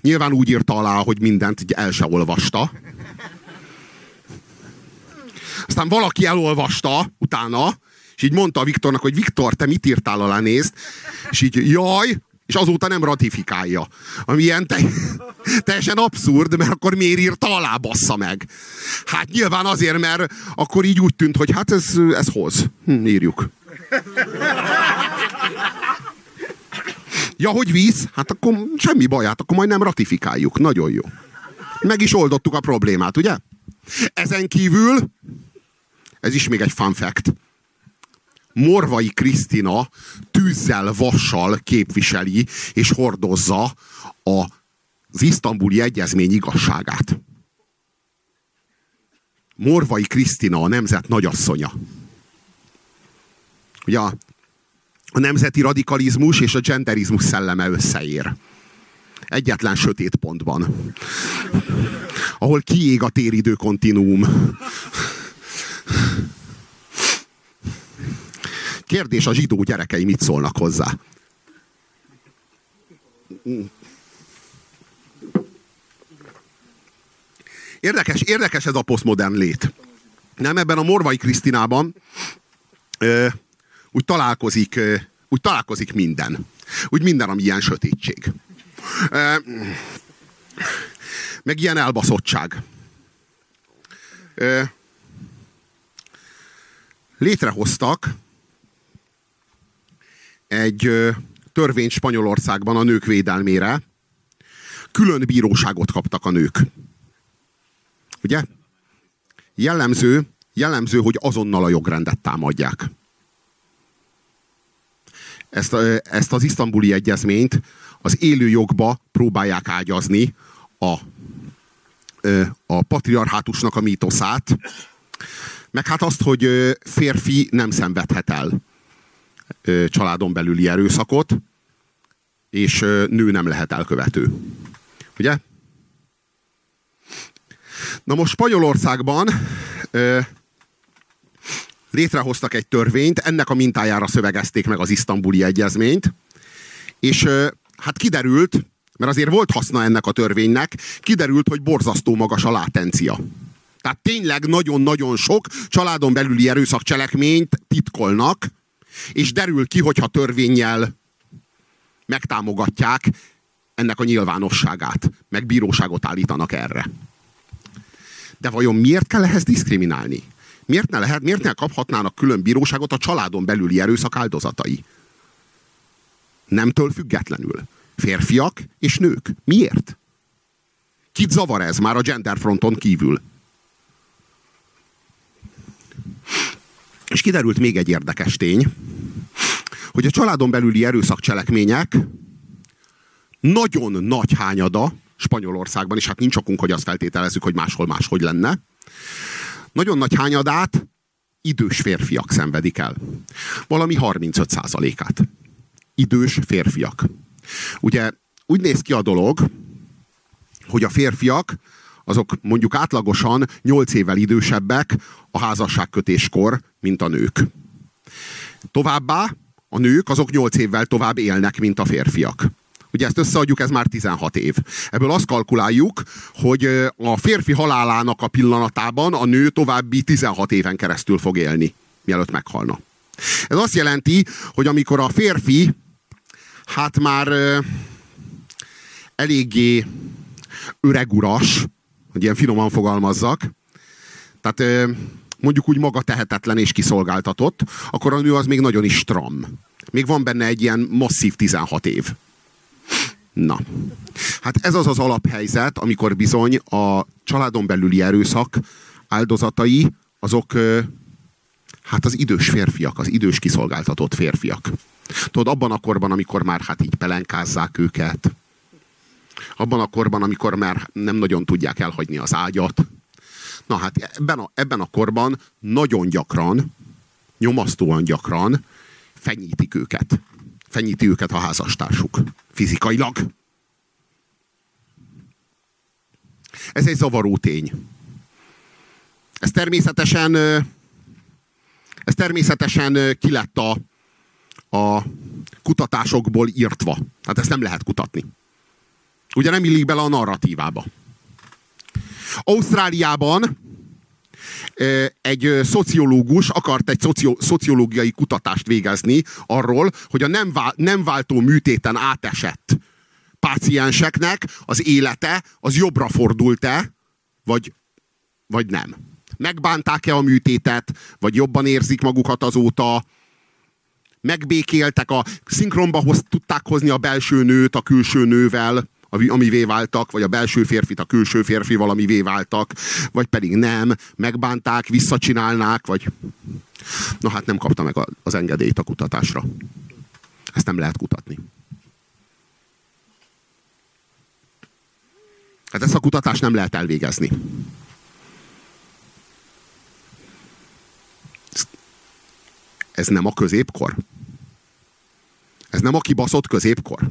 Nyilván úgy írta alá, hogy mindent el se olvasta. Aztán valaki elolvasta utána, és így mondta a Viktornak, hogy Viktor, te mit írtál alá, nézd. És így, jaj, és azóta nem ratifikálja. Ami ilyen te, teljesen abszurd, mert akkor miért írta alá, bassza meg. Hát nyilván azért, mert akkor így úgy tűnt, hogy hát ez, ez hoz. Hm, írjuk. Ja, hogy víz? Hát akkor semmi baj, hát akkor majd nem ratifikáljuk. Nagyon jó. Meg is oldottuk a problémát, ugye? Ezen kívül, ez is még egy fun fact, Morvai Krisztina tűzzel, vassal képviseli és hordozza a, az isztambuli egyezmény igazságát. Morvai Krisztina a nemzet nagyasszonya. Ugye a, nemzeti radikalizmus és a genderizmus szelleme összeér. Egyetlen sötét pontban. Ahol kiég a téridő kontinuum. Kérdés, a zsidó gyerekei mit szólnak hozzá? Érdekes, érdekes ez a posztmodern lét. Nem ebben a Morvai Krisztinában ö, úgy találkozik, ö, úgy találkozik minden. Úgy minden, ami ilyen sötétség. Ö, meg ilyen elbaszottság. Ö, létrehoztak egy törvényt Spanyolországban a nők védelmére. Külön bíróságot kaptak a nők. Ugye? Jellemző, jellemző, hogy azonnal a jogrendet támadják. Ezt, ezt az isztambuli egyezményt az élő jogba próbálják ágyazni a, a patriarhátusnak a mítoszát, meg hát azt, hogy férfi nem szenvedhet el családon belüli erőszakot, és nő nem lehet elkövető. Ugye? Na most Spanyolországban ö, létrehoztak egy törvényt, ennek a mintájára szövegezték meg az isztambuli egyezményt, és ö, hát kiderült, mert azért volt haszna ennek a törvénynek, kiderült, hogy borzasztó magas a látencia. Tehát tényleg nagyon-nagyon sok családon belüli erőszakcselekményt titkolnak, és derül ki, hogyha törvényjel megtámogatják ennek a nyilvánosságát, meg bíróságot állítanak erre. De vajon miért kell ehhez diszkriminálni? Miért ne lehet, miért ne kaphatnának külön bíróságot a családon belüli erőszak áldozatai? Nemtől függetlenül. Férfiak és nők. Miért? Kit zavar ez már a genderfronton kívül? És kiderült még egy érdekes tény, hogy a családon belüli erőszakcselekmények nagyon nagy hányada Spanyolországban, és hát nincs okunk, hogy azt feltételezzük, hogy máshol máshogy lenne, nagyon nagy hányadát idős férfiak szenvedik el. Valami 35%-át. Idős férfiak. Ugye úgy néz ki a dolog, hogy a férfiak azok mondjuk átlagosan 8 évvel idősebbek a házasságkötéskor, mint a nők. Továbbá a nők azok 8 évvel tovább élnek, mint a férfiak. Ugye ezt összeadjuk, ez már 16 év. Ebből azt kalkuláljuk, hogy a férfi halálának a pillanatában a nő további 16 éven keresztül fog élni, mielőtt meghalna. Ez azt jelenti, hogy amikor a férfi hát már eléggé öreguras, hogy ilyen finoman fogalmazzak, tehát mondjuk úgy maga tehetetlen és kiszolgáltatott, akkor a nő az még nagyon is stram. Még van benne egy ilyen masszív 16 év. Na, hát ez az az alaphelyzet, amikor bizony a családon belüli erőszak áldozatai, azok hát az idős férfiak, az idős kiszolgáltatott férfiak. Tudod, abban a korban, amikor már hát így pelenkázzák őket, abban a korban, amikor már nem nagyon tudják elhagyni az ágyat. Na hát ebben a, ebben a korban nagyon gyakran, nyomasztóan gyakran fenyítik őket. Fenyíti őket a házastársuk. Fizikailag. Ez egy zavaró tény. Ez természetesen ez természetesen ki lett a, a kutatásokból írtva. Tehát ezt nem lehet kutatni. Ugye nem illik bele a narratívába. Ausztráliában egy szociológus akart egy szocio, szociológiai kutatást végezni arról, hogy a nem, vál, nem váltó műtéten átesett pácienseknek az élete az jobbra fordult-e, vagy, vagy nem. Megbánták-e a műtétet, vagy jobban érzik magukat azóta, megbékéltek, a szinkronba hoz, tudták hozni a belső nőt a külső nővel, amivé váltak, vagy a belső férfit a külső férfi valamivé váltak, vagy pedig nem, megbánták, visszacsinálnák, vagy... Na hát nem kapta meg az engedélyt a kutatásra. Ezt nem lehet kutatni. Hát ezt a kutatást nem lehet elvégezni. Ez nem a középkor? Ez nem a kibaszott középkor?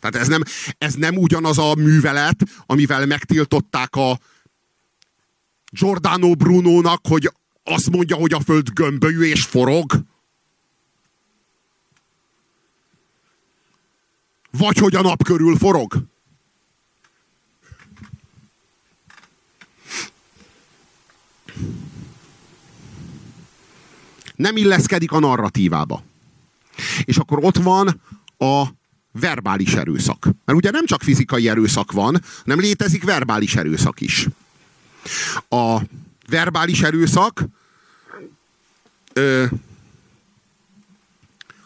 Tehát ez nem, ez nem ugyanaz a művelet, amivel megtiltották a Giordano Bruno-nak, hogy azt mondja, hogy a föld gömbölyű és forog. Vagy hogy a nap körül forog. Nem illeszkedik a narratívába. És akkor ott van a verbális erőszak. Mert ugye nem csak fizikai erőszak van, nem létezik verbális erőszak is. A verbális erőszak ö,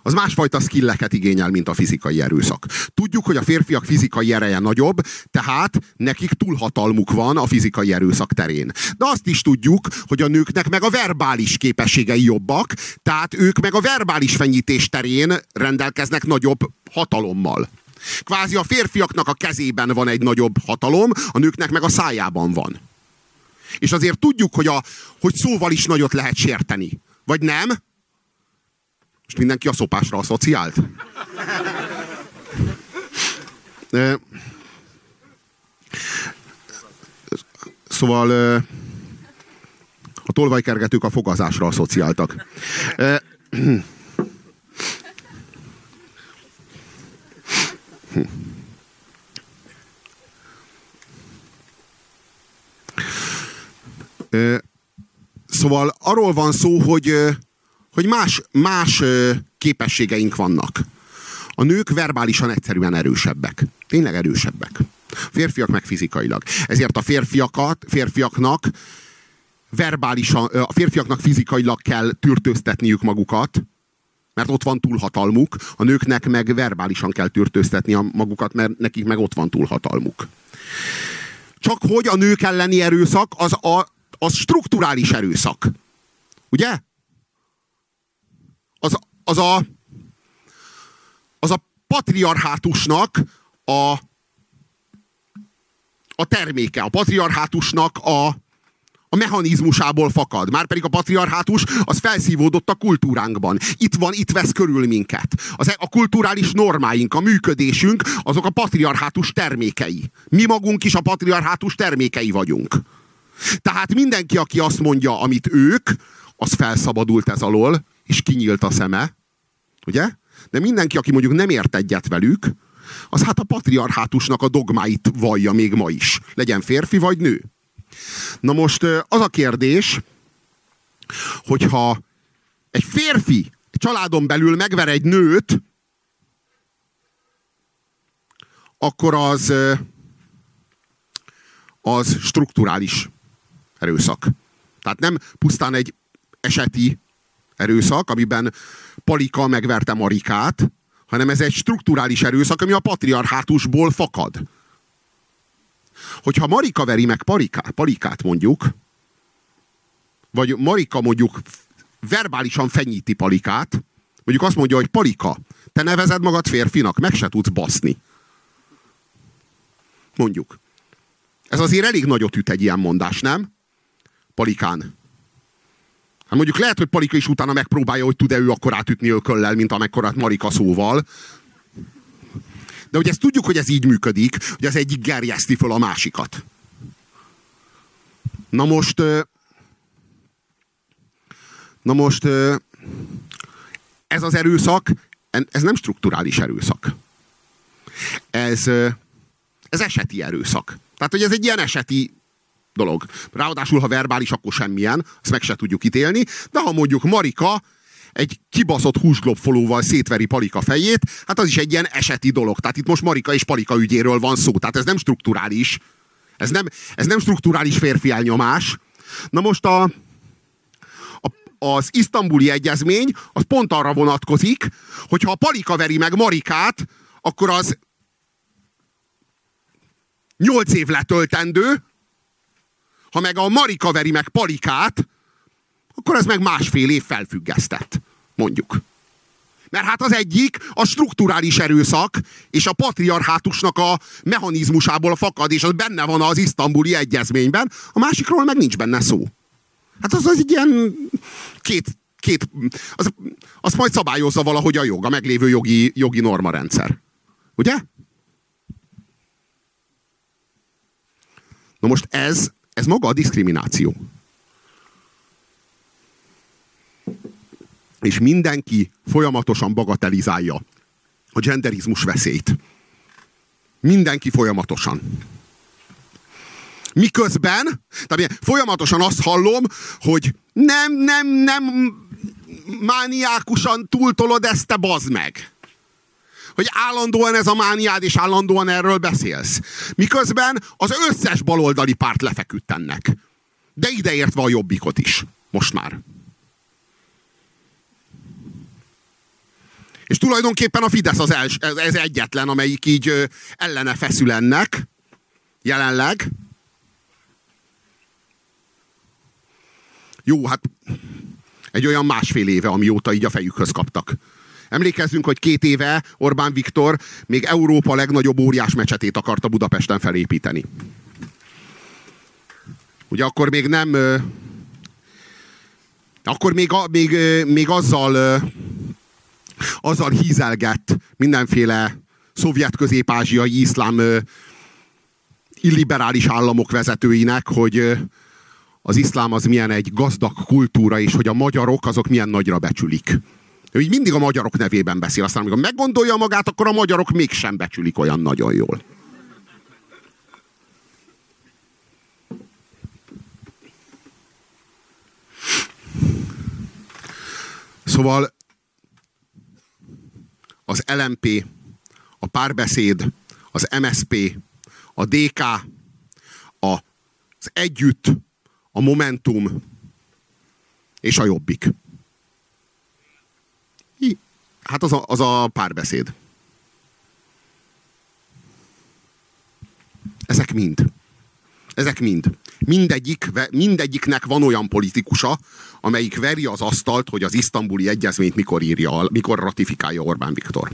az másfajta skilleket igényel, mint a fizikai erőszak. Tudjuk, hogy a férfiak fizikai ereje nagyobb, tehát nekik túlhatalmuk van a fizikai erőszak terén. De azt is tudjuk, hogy a nőknek meg a verbális képességei jobbak, tehát ők meg a verbális fenyítés terén rendelkeznek nagyobb hatalommal. Kvázi a férfiaknak a kezében van egy nagyobb hatalom, a nőknek meg a szájában van. És azért tudjuk, hogy, a, hogy szóval is nagyot lehet sérteni. Vagy nem? Most mindenki a szopásra asszociált? Szóval a tolvajkergetők a fogazásra asszociáltak. Szóval arról van szó, hogy hogy más, más képességeink vannak. A nők verbálisan egyszerűen erősebbek. Tényleg erősebbek. Férfiak meg fizikailag. Ezért a férfiakat, férfiaknak verbálisan, a férfiaknak fizikailag kell tűrtőztetniük magukat, mert ott van túlhatalmuk, a nőknek meg verbálisan kell tűrtőztetni magukat, mert nekik meg ott van túlhatalmuk. Csak hogy a nők elleni erőszak az, a, az strukturális erőszak. Ugye? Az, az a az a patriarhátusnak a, a terméke, a patriarhátusnak a, a mechanizmusából fakad. Márpedig a patriarhátus az felszívódott a kultúránkban. Itt van, itt vesz körül minket. Az, e- a kulturális normáink, a működésünk, azok a patriarhátus termékei. Mi magunk is a patriarhátus termékei vagyunk. Tehát mindenki, aki azt mondja, amit ők, az felszabadult ez alól, és kinyílt a szeme. Ugye? De mindenki, aki mondjuk nem ért egyet velük, az hát a patriarhátusnak a dogmáit vallja még ma is. Legyen férfi vagy nő. Na most az a kérdés, hogyha egy férfi egy családon belül megver egy nőt, akkor az az strukturális erőszak. Tehát nem pusztán egy eseti erőszak, amiben Palika megverte Marikát, hanem ez egy strukturális erőszak, ami a patriarhátusból fakad. Hogyha Marika veri meg Parikát, Palikát mondjuk, vagy Marika mondjuk verbálisan fenyíti Palikát, mondjuk azt mondja, hogy Palika, te nevezed magad férfinak, meg se tudsz baszni. Mondjuk. Ez azért elég nagyot üt egy ilyen mondás, nem? Palikán. Hát mondjuk lehet, hogy Palika is utána megpróbálja, hogy tud-e ő akkor átütni ököllel, mint amekkorát Marika szóval. De hogy ezt tudjuk, hogy ez így működik, hogy az egyik gerjeszti föl a másikat. Na most... Na most... Ez az erőszak, ez nem strukturális erőszak. Ez, ez eseti erőszak. Tehát, hogy ez egy ilyen eseti dolog. Ráadásul, ha verbális, akkor semmilyen, azt meg se tudjuk ítélni, de ha mondjuk Marika egy kibaszott húsglobfolóval szétveri Palika fejét, hát az is egy ilyen eseti dolog. Tehát itt most Marika és Palika ügyéről van szó. Tehát ez nem strukturális. Ez nem, ez nem strukturális férfi elnyomás. Na most a, a, az isztambuli egyezmény az pont arra vonatkozik, hogyha a Palika veri meg Marikát, akkor az nyolc év letöltendő, ha meg a Marika veri meg Palikát, akkor ez meg másfél év felfüggesztett, mondjuk. Mert hát az egyik a strukturális erőszak és a patriarhátusnak a mechanizmusából fakad, és az benne van az isztambuli egyezményben, a másikról meg nincs benne szó. Hát az az egy ilyen két, két az, azt majd szabályozza valahogy a jog, a meglévő jogi, jogi normarendszer. Ugye? Na most ez, ez maga a diszkrimináció. és mindenki folyamatosan bagatelizálja a genderizmus veszélyt. Mindenki folyamatosan. Miközben, tehát folyamatosan azt hallom, hogy nem, nem, nem mániákusan túltolod ezt, te bazd meg. Hogy állandóan ez a mániád, és állandóan erről beszélsz. Miközben az összes baloldali párt lefeküdt ennek. De ideértve a jobbikot is. Most már. És tulajdonképpen a Fidesz az els, ez, egyetlen, amelyik így ellene feszül ennek, jelenleg. Jó, hát egy olyan másfél éve, amióta így a fejükhöz kaptak. Emlékezzünk, hogy két éve Orbán Viktor még Európa legnagyobb óriás mecsetét akarta Budapesten felépíteni. Ugye akkor még nem... Akkor még, még, még azzal azzal hízelgett mindenféle szovjet közép-ázsiai iszlám illiberális államok vezetőinek, hogy az iszlám az milyen egy gazdag kultúra, és hogy a magyarok azok milyen nagyra becsülik. Ő így mindig a magyarok nevében beszél, aztán amikor meggondolja magát, akkor a magyarok mégsem becsülik olyan nagyon jól. Szóval az LMP, a párbeszéd, az MSP, a DK, az Együtt, a Momentum és a Jobbik. Hát az a, az a párbeszéd. Ezek mind. Ezek mind. Mindegyik, mindegyiknek van olyan politikusa, amelyik veri az asztalt, hogy az isztambuli egyezményt mikor írja, mikor ratifikálja Orbán Viktor.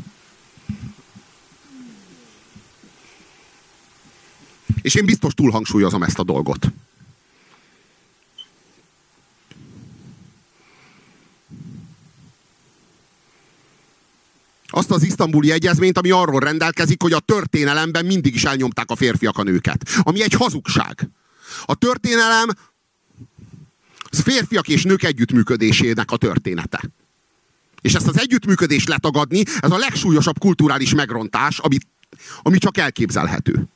És én biztos túlhangsúlyozom ezt a dolgot. Azt az isztambuli egyezményt, ami arról rendelkezik, hogy a történelemben mindig is elnyomták a férfiak a nőket. Ami egy hazugság. A történelem az férfiak és nők együttműködésének a története. És ezt az együttműködést letagadni, ez a legsúlyosabb kulturális megrontás, ami, ami csak elképzelhető.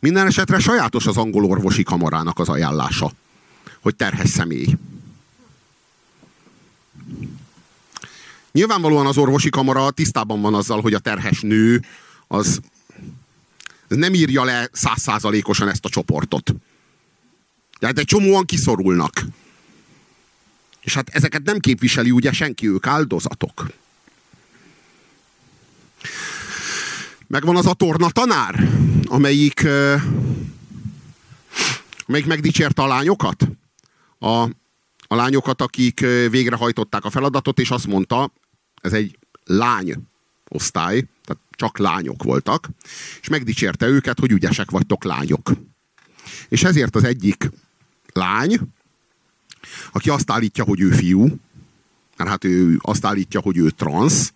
Minden esetre sajátos az angol orvosi kamarának az ajánlása, hogy terhes személy. Nyilvánvalóan az orvosi kamara tisztában van azzal, hogy a terhes nő az nem írja le százszázalékosan ezt a csoportot. Tehát egy csomóan kiszorulnak. És hát ezeket nem képviseli ugye senki, ők áldozatok. Megvan az a torna tanár, amelyik, amelyik megdicsérte a lányokat. A, a lányokat, akik végrehajtották a feladatot, és azt mondta, ez egy lány osztály, tehát csak lányok voltak, és megdicsérte őket, hogy ügyesek vagytok lányok. És ezért az egyik lány, aki azt állítja, hogy ő fiú, mert hát ő azt állítja, hogy ő transz,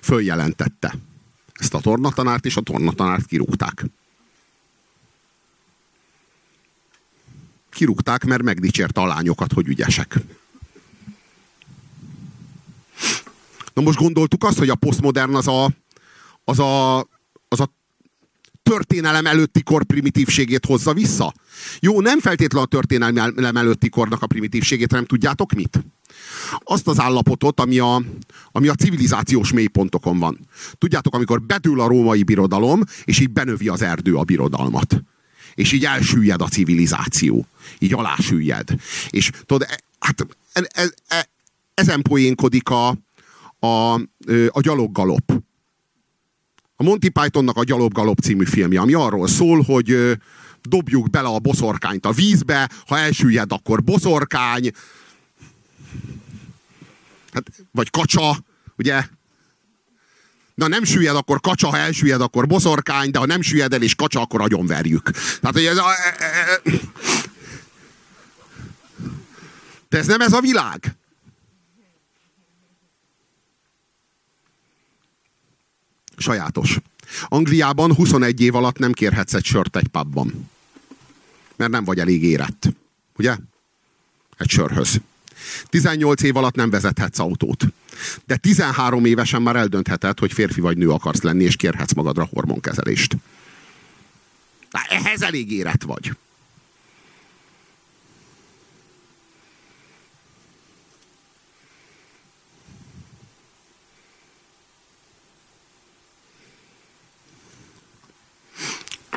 följelentette ezt a tornatanárt, és a tornatanárt kirúgták. Kirúgták, mert megdicsérte a lányokat, hogy ügyesek. Na most gondoltuk azt, hogy a posztmodern az a, az a, az a történelem előtti kor primitívségét hozza vissza? Jó, nem feltétlenül a történelem előtti kornak a primitívségét, hanem tudjátok mit? Azt az állapotot, ami a, ami a civilizációs mélypontokon van. Tudjátok, amikor bedül a római birodalom, és így benövi az erdő a birodalmat. És így elsüllyed a civilizáció. Így alásüllyed. És tudod, e, hát e, e, e, ezen poénkodik a, a, a gyaloggalop. A Monty Pythonnak a Gyaloggalop című filmje, ami arról szól, hogy dobjuk bele a boszorkányt a vízbe, ha elsüllyed, akkor boszorkány, hát, vagy kacsa, ugye? Na nem süllyed, akkor kacsa, ha elsüllyed, akkor boszorkány, de ha nem süllyed el és kacsa, akkor agyonverjük. Tehát, hogy ez a... E, e, e, de ez nem ez a világ. Sajátos. Angliában 21 év alatt nem kérhetsz egy sört egy pubban. Mert nem vagy elég érett. Ugye? Egy sörhöz. 18 év alatt nem vezethetsz autót. De 13 évesen már eldöntheted, hogy férfi vagy nő akarsz lenni, és kérhetsz magadra hormonkezelést. Ehhez elég érett vagy.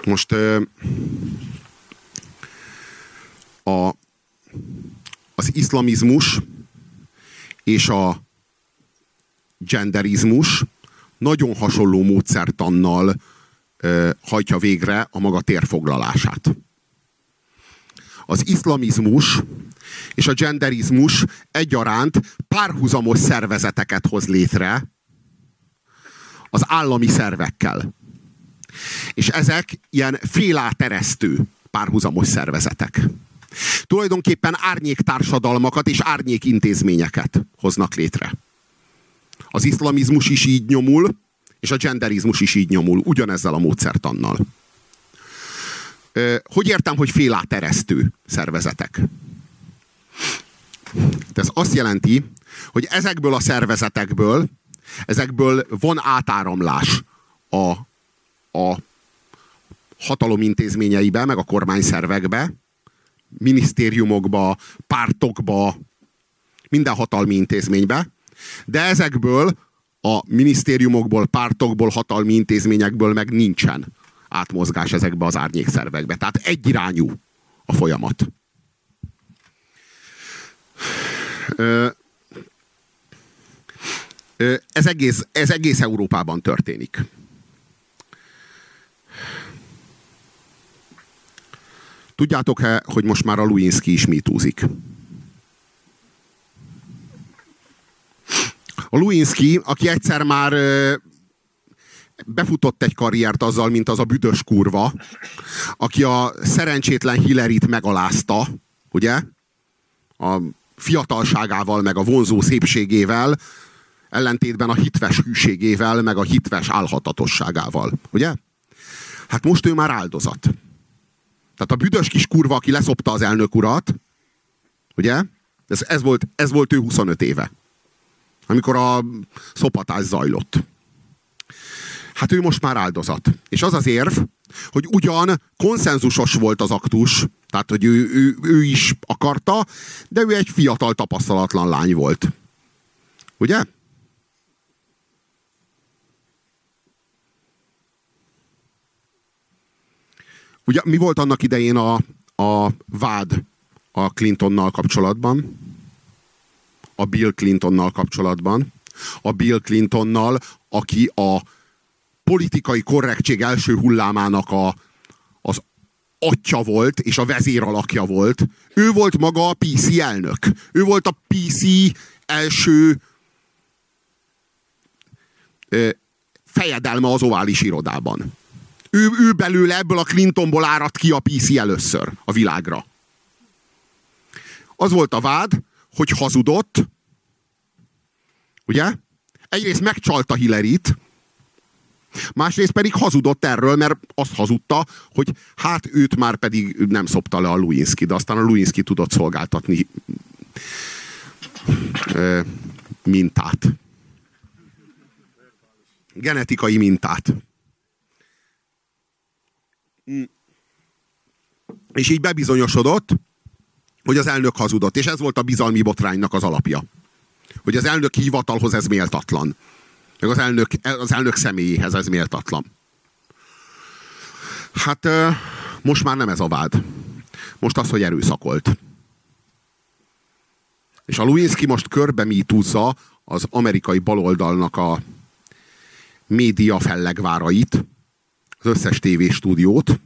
Most a, az iszlamizmus és a genderizmus nagyon hasonló módszertannal ö, hajtja végre a maga térfoglalását. Az iszlamizmus és a genderizmus egyaránt párhuzamos szervezeteket hoz létre az állami szervekkel. És ezek ilyen féláteresztő párhuzamos szervezetek. Tulajdonképpen árnyék társadalmakat és árnyék intézményeket hoznak létre. Az iszlamizmus is így nyomul, és a genderizmus is így nyomul, ugyanezzel a módszertannal. Hogy értem, hogy féláteresztő szervezetek? De ez azt jelenti, hogy ezekből a szervezetekből, ezekből van átáramlás a a hatalom intézményeibe, meg a kormányszervekbe, minisztériumokba, pártokba, minden hatalmi intézménybe, de ezekből a minisztériumokból, pártokból, hatalmi intézményekből meg nincsen átmozgás ezekbe az árnyékszervekbe. Tehát egyirányú a folyamat. Ez egész, ez egész Európában történik. Tudjátok-e, hogy most már a Luinski is mitúzik? A Luinski, aki egyszer már befutott egy karriert azzal, mint az a büdös kurva, aki a szerencsétlen Hillary-t megalázta, ugye? A fiatalságával, meg a vonzó szépségével, ellentétben a hitves hűségével, meg a hitves álhatatosságával, ugye? Hát most ő már áldozat. Tehát a büdös kis kurva, aki leszopta az elnök urat, ugye? Ez, ez, volt, ez volt ő 25 éve. Amikor a szopatás zajlott. Hát ő most már áldozat. És az az érv, hogy ugyan konszenzusos volt az aktus, tehát hogy ő, ő, ő is akarta, de ő egy fiatal, tapasztalatlan lány volt. Ugye? Ugye mi volt annak idején a, a vád a Clintonnal kapcsolatban? A Bill Clintonnal kapcsolatban? A Bill Clintonnal, aki a politikai korrektség első hullámának a, az atya volt, és a vezér alakja volt. Ő volt maga a PC elnök. Ő volt a PC első ö, fejedelme az ovális irodában. Ő, ő belőle ebből a Clintonból áradt ki a PC először a világra. Az volt a vád, hogy hazudott, ugye? Egyrészt megcsalta Hillary-t, másrészt pedig hazudott erről, mert azt hazudta, hogy hát őt már pedig nem szopta le a Lewinsky, de aztán a Lewinsky tudott szolgáltatni mintát. Genetikai mintát. És így bebizonyosodott, hogy az elnök hazudott. És ez volt a bizalmi botránynak az alapja. Hogy az elnök hivatalhoz ez méltatlan. Meg az elnök, az elnök személyéhez ez méltatlan. Hát most már nem ez a vád. Most az, hogy erőszakolt. És a Lewinsky most körbe mítúzza az amerikai baloldalnak a média fellegvárait, az összes tévéstúdiót,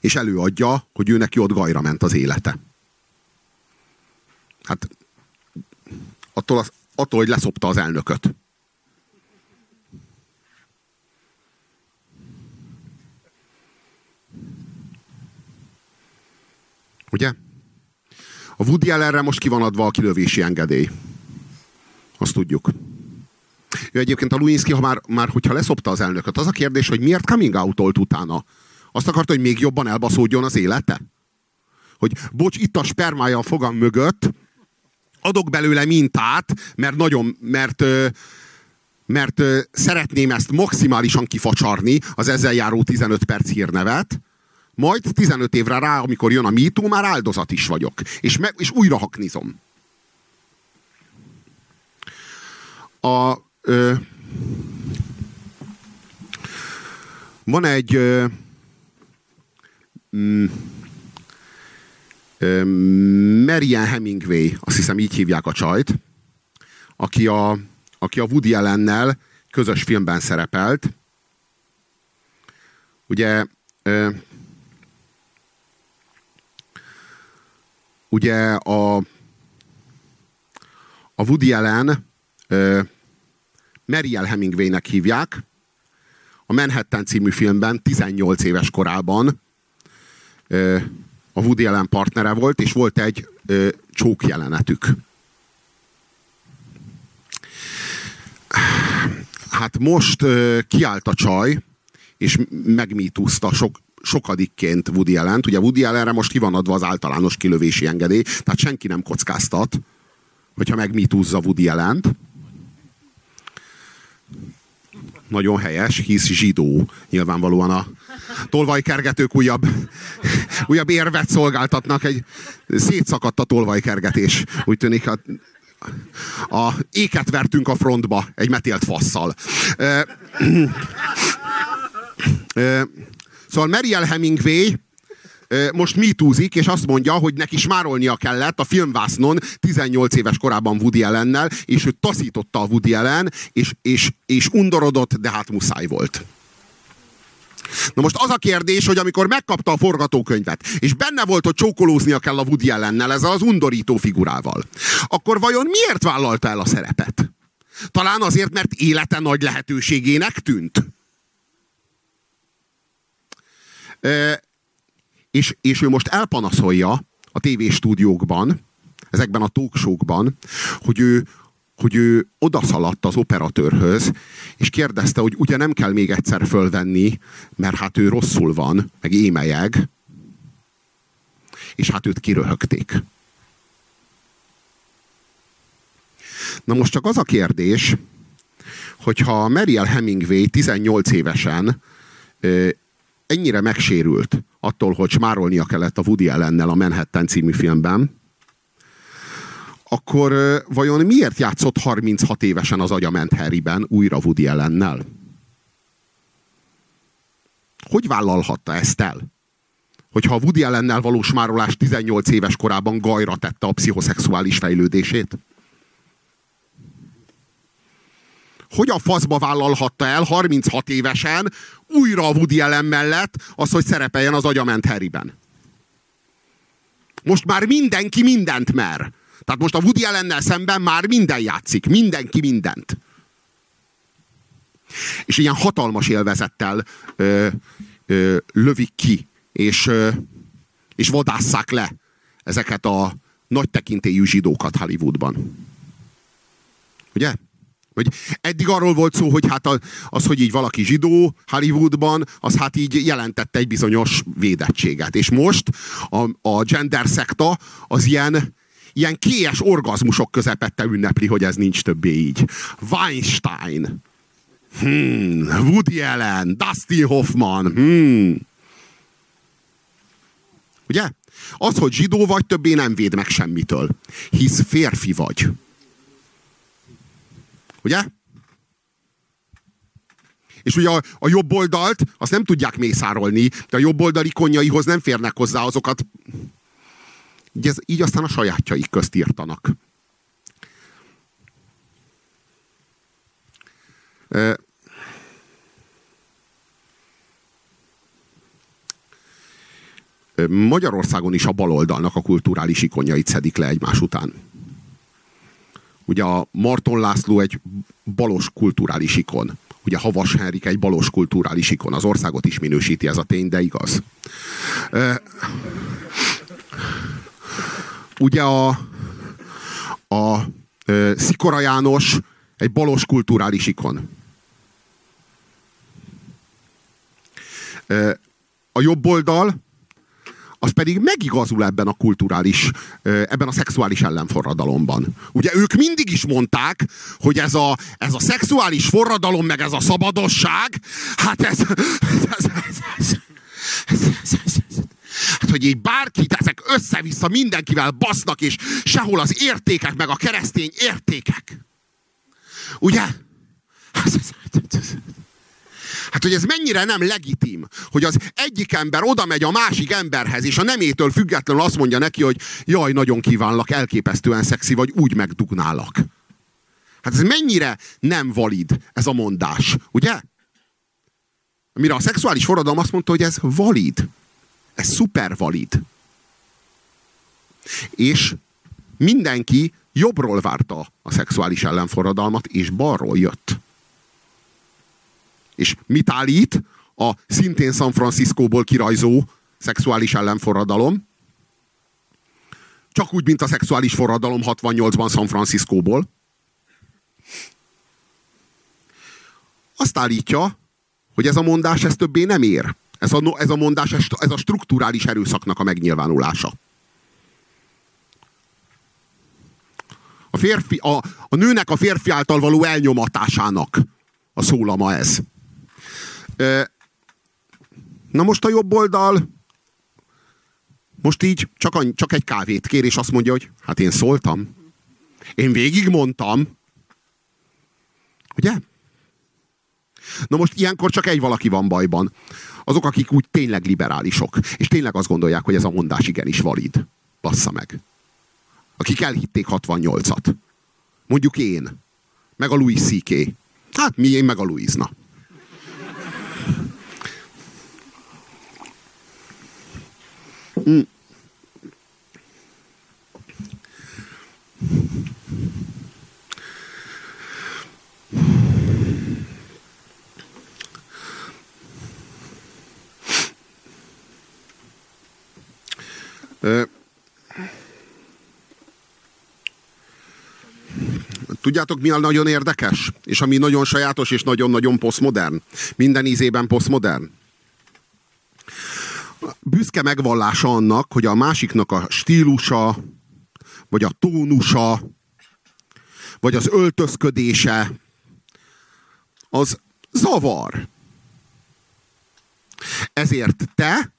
és előadja, hogy ő neki gajra ment az élete. Hát attól, az, attól hogy leszopta az elnököt. Ugye? A Woody Allenre most ki van adva a kilövési engedély. Azt tudjuk. Ő egyébként a Lewinsky, ha már, már hogyha leszopta az elnököt, az a kérdés, hogy miért coming out utána? Azt akarta, hogy még jobban elbaszódjon az élete? Hogy bocs, itt a spermája a fogam mögött, adok belőle mintát, mert nagyon, mert, mert szeretném ezt maximálisan kifacsarni, az ezzel járó 15 perc hírnevet, majd 15 évre rá, amikor jön a MeToo, már áldozat is vagyok. És, me, és újra haknizom. A, ö, van egy ö, mm, ö, Marian Hemingway, azt hiszem így hívják a csajt, aki a, aki a Woody Allennel közös filmben szerepelt. Ugye ö, ugye a, a Woody Allen ö, Mariel Hemingwaynek hívják. A Manhattan című filmben 18 éves korában a Woody Allen partnere volt, és volt egy csók jelenetük. Hát most kiállt a csaj, és megmítúzta sok, sokadikként Woody allen -t. Ugye Woody Allenre most ki van adva az általános kilövési engedély, tehát senki nem kockáztat, hogyha megmítúzza Woody allen Nagyon helyes, hisz zsidó. Nyilvánvalóan a tolvajkergetők újabb, újabb érvet szolgáltatnak. Egy szétszakadt a tolvajkergetés. Úgy tűnik, a, a éket vertünk a frontba egy metélt fasszal. E, e, Szóval Mariel Hemingway most mitúzik, és azt mondja, hogy neki smárolnia kellett a filmvásznon 18 éves korában Woody Allennel, és ő taszította a Woody Allen, és, és, és undorodott, de hát muszáj volt. Na most az a kérdés, hogy amikor megkapta a forgatókönyvet, és benne volt, hogy csókolóznia kell a Woody Allennel, ezzel az undorító figurával, akkor vajon miért vállalta el a szerepet? Talán azért, mert élete nagy lehetőségének tűnt. És, és ő most elpanaszolja a tévéstúdiókban, ezekben a talkshow hogy ő, hogy ő odaszaladt az operatőrhöz, és kérdezte, hogy ugye nem kell még egyszer fölvenni, mert hát ő rosszul van, meg émelyeg, és hát őt kiröhögték. Na most csak az a kérdés, hogyha Mariel Hemingway 18 évesen ennyire megsérült attól, hogy smárolnia kellett a Woody Allennel a Manhattan című filmben, akkor vajon miért játszott 36 évesen az agyament Harryben újra Woody Allennel? Hogy vállalhatta ezt el? Hogyha a Woody Allennel való smárolás 18 éves korában gajra tette a pszichoszexuális fejlődését? Hogy a faszba vállalhatta el 36 évesen újra a Woody Allen mellett az, hogy szerepeljen az agyament Harryben. Most már mindenki mindent mer. Tehát most a Woody Allennel szemben már minden játszik. Mindenki mindent. És ilyen hatalmas élvezettel ö, ö, lövik ki, és, ö, és vadásszák le ezeket a nagy tekintélyű zsidókat Hollywoodban. Ugye? Hogy eddig arról volt szó, hogy hát az, hogy így valaki zsidó Hollywoodban, az hát így jelentette egy bizonyos védettséget. És most a, a gender szekta az ilyen, ilyen kélyes orgazmusok közepette ünnepli, hogy ez nincs többé így. Weinstein, hmm, Woody Allen, Dustin Hoffman, hmm. Ugye? Az, hogy zsidó vagy, többé nem véd meg semmitől. Hisz férfi vagy. Ugye? És ugye a, a jobb oldalt azt nem tudják mészárolni, de a jobb oldali konyaihoz nem férnek hozzá azokat. Így, ez, így aztán a sajátjaik közt írtanak. Magyarországon is a baloldalnak a kulturális ikonjait szedik le egymás után. Ugye a Marton László egy balos kulturális ikon. Ugye Havas Henrik egy balos kulturális ikon. Az országot is minősíti ez a tény, de igaz. ugye a, a Szikora János egy balos kulturális ikon. A jobb oldal az pedig megigazul ebben a kulturális, ebben a szexuális ellenforradalomban. Ugye ők mindig is mondták, hogy ez a, ez a szexuális forradalom, meg ez a szabadosság, hát ez, Hát, hogy így bárkit ezek össze-vissza mindenkivel basznak, és sehol az értékek, meg a keresztény értékek. Ugye? Hát, hogy ez mennyire nem legitim, hogy az egyik ember oda megy a másik emberhez, és a nemétől függetlenül azt mondja neki, hogy jaj, nagyon kívánlak, elképesztően szexi vagy, úgy megdugnálak. Hát ez mennyire nem valid ez a mondás, ugye? Mire a szexuális forradalom azt mondta, hogy ez valid. Ez szuper valid. És mindenki jobbról várta a szexuális ellenforradalmat, és balról jött. És mit állít a szintén San Franciscóból kirajzó szexuális ellenforradalom? Csak úgy, mint a szexuális forradalom 68-ban San Franciscóból. Azt állítja, hogy ez a mondás ez többé nem ér. Ez a, ez a mondás, ez a strukturális erőszaknak a megnyilvánulása. A, férfi, a, a nőnek a férfi által való elnyomatásának a szólama ez. Na most a jobb oldal most így csak, csak egy kávét kér, és azt mondja, hogy hát én szóltam. Én végigmondtam. Ugye? Na most ilyenkor csak egy valaki van bajban. Azok, akik úgy tényleg liberálisok, és tényleg azt gondolják, hogy ez a mondás igenis valid. Bassza meg. Akik elhitték 68-at. Mondjuk én. Meg a Louis C.K. Hát mi, én meg a Louise, Mm. Tudjátok, mi a nagyon érdekes? És ami nagyon sajátos és nagyon-nagyon posztmodern? Minden ízében posztmodern. Büszke megvallása annak, hogy a másiknak a stílusa, vagy a tónusa, vagy az öltözködése, az zavar. Ezért te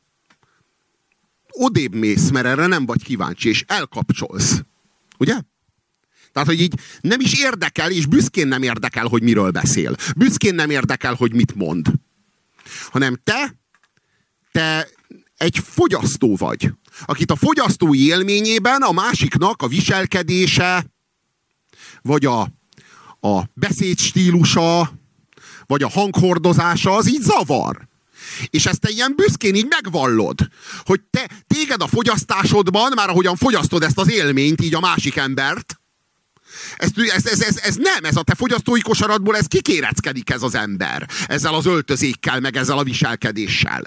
odébb mész, mert erre nem vagy kíváncsi, és elkapcsolsz. Ugye? Tehát, hogy így nem is érdekel, és büszkén nem érdekel, hogy miről beszél. Büszkén nem érdekel, hogy mit mond. Hanem te, te egy fogyasztó vagy, akit a fogyasztói élményében a másiknak a viselkedése, vagy a, a beszédstílusa, vagy a hanghordozása, az így zavar. És ezt te ilyen büszkén így megvallod, hogy te, téged a fogyasztásodban, már ahogyan fogyasztod ezt az élményt, így a másik embert, ez, ez, ez, ez, ez nem, ez a te fogyasztói kosaradból, ez kikéreckedik ez az ember. Ezzel az öltözékkel, meg ezzel a viselkedéssel.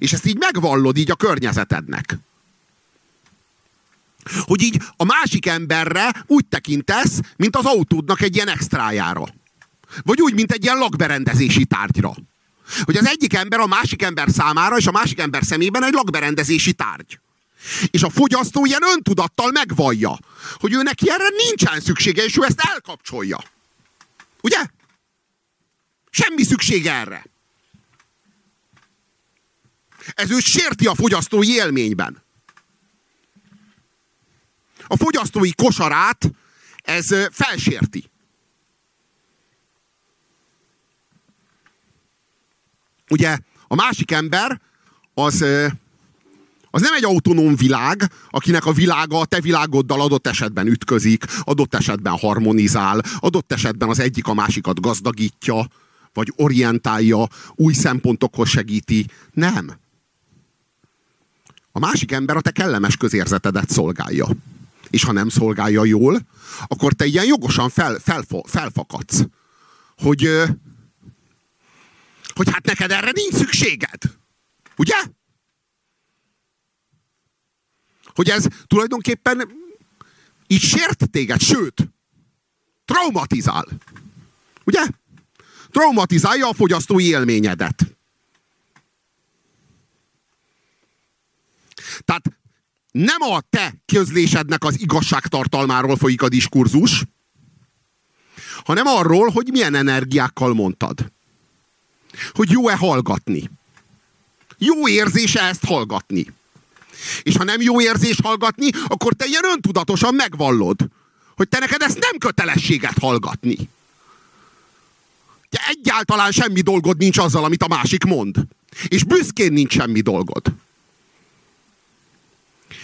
És ezt így megvallod így a környezetednek. Hogy így a másik emberre úgy tekintesz, mint az autódnak egy ilyen extrájára. Vagy úgy, mint egy ilyen lakberendezési tárgyra. Hogy az egyik ember a másik ember számára, és a másik ember szemében egy lakberendezési tárgy. És a fogyasztó ilyen öntudattal megvallja, hogy ő neki erre nincsen szüksége, és ő ezt elkapcsolja. Ugye? Semmi szüksége erre. Ez őt sérti a fogyasztói élményben. A fogyasztói kosarát ez felsérti. Ugye a másik ember az, az nem egy autonóm világ, akinek a világa a te világoddal adott esetben ütközik, adott esetben harmonizál, adott esetben az egyik a másikat gazdagítja, vagy orientálja, új szempontokhoz segíti. Nem. A másik ember a te kellemes közérzetedet szolgálja. És ha nem szolgálja jól, akkor te ilyen jogosan fel, fel, felfakadsz. Hogy, hogy hát neked erre nincs szükséged. Ugye? Hogy ez tulajdonképpen így sért téged, sőt, traumatizál. Ugye? Traumatizálja a fogyasztói élményedet. Tehát nem a te közlésednek az igazságtartalmáról folyik a diskurzus, hanem arról, hogy milyen energiákkal mondtad. Hogy jó-e hallgatni. Jó érzése ezt hallgatni. És ha nem jó érzés hallgatni, akkor te ilyen öntudatosan megvallod, hogy te neked ezt nem kötelességet hallgatni. Te egyáltalán semmi dolgod nincs azzal, amit a másik mond. És büszkén nincs semmi dolgod.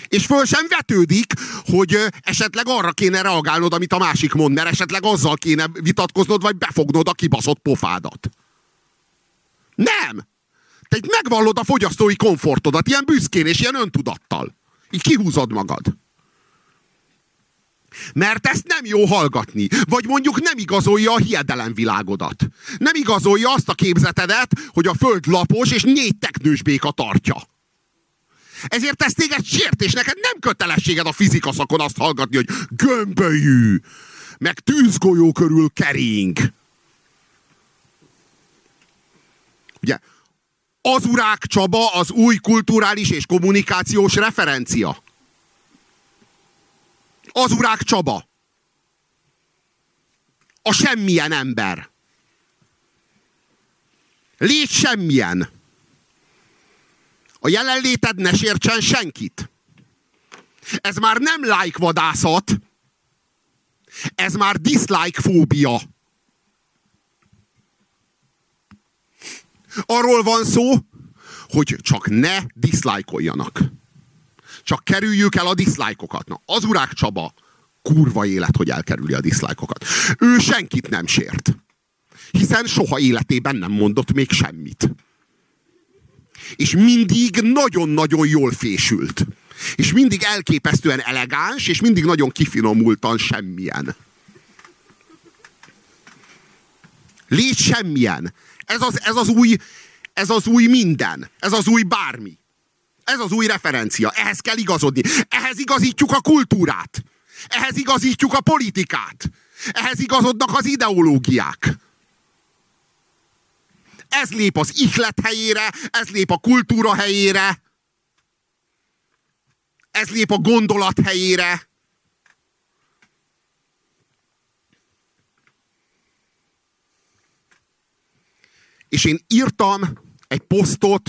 És föl sem vetődik, hogy esetleg arra kéne reagálnod, amit a másik mond, mert esetleg azzal kéne vitatkoznod, vagy befognod a kibaszott pofádat. Nem! Te itt megvallod a fogyasztói komfortodat, ilyen büszkén és ilyen öntudattal. Így kihúzod magad. Mert ezt nem jó hallgatni. Vagy mondjuk nem igazolja a hiedelemvilágodat. Nem igazolja azt a képzetedet, hogy a föld lapos és négy teknős béka tartja. Ezért ez téged sért, és neked nem kötelességed a fizika szakon azt hallgatni, hogy gömbölyű, meg tűzgolyó körül kering. Ugye, az urák Csaba az új kulturális és kommunikációs referencia. Az urák Csaba. A semmilyen ember. Légy semmilyen. A jelenléted ne sértsen senkit. Ez már nem like vadászat, ez már dislike fóbia. Arról van szó, hogy csak ne diszlájkoljanak. Csak kerüljük el a diszlájkokat. Na, az urák Csaba kurva élet, hogy elkerüli a diszlájkokat. Ő senkit nem sért. Hiszen soha életében nem mondott még semmit. És mindig nagyon-nagyon jól fésült. És mindig elképesztően elegáns, és mindig nagyon kifinomultan semmilyen. Légy semmilyen. Ez az, ez az új, ez az új minden. Ez az új bármi. Ez az új referencia. Ehhez kell igazodni. Ehhez igazítjuk a kultúrát. Ehhez igazítjuk a politikát. Ehhez igazodnak az ideológiák. Ez lép az ihlet helyére, ez lép a kultúra helyére, ez lép a gondolat helyére. És én írtam egy posztot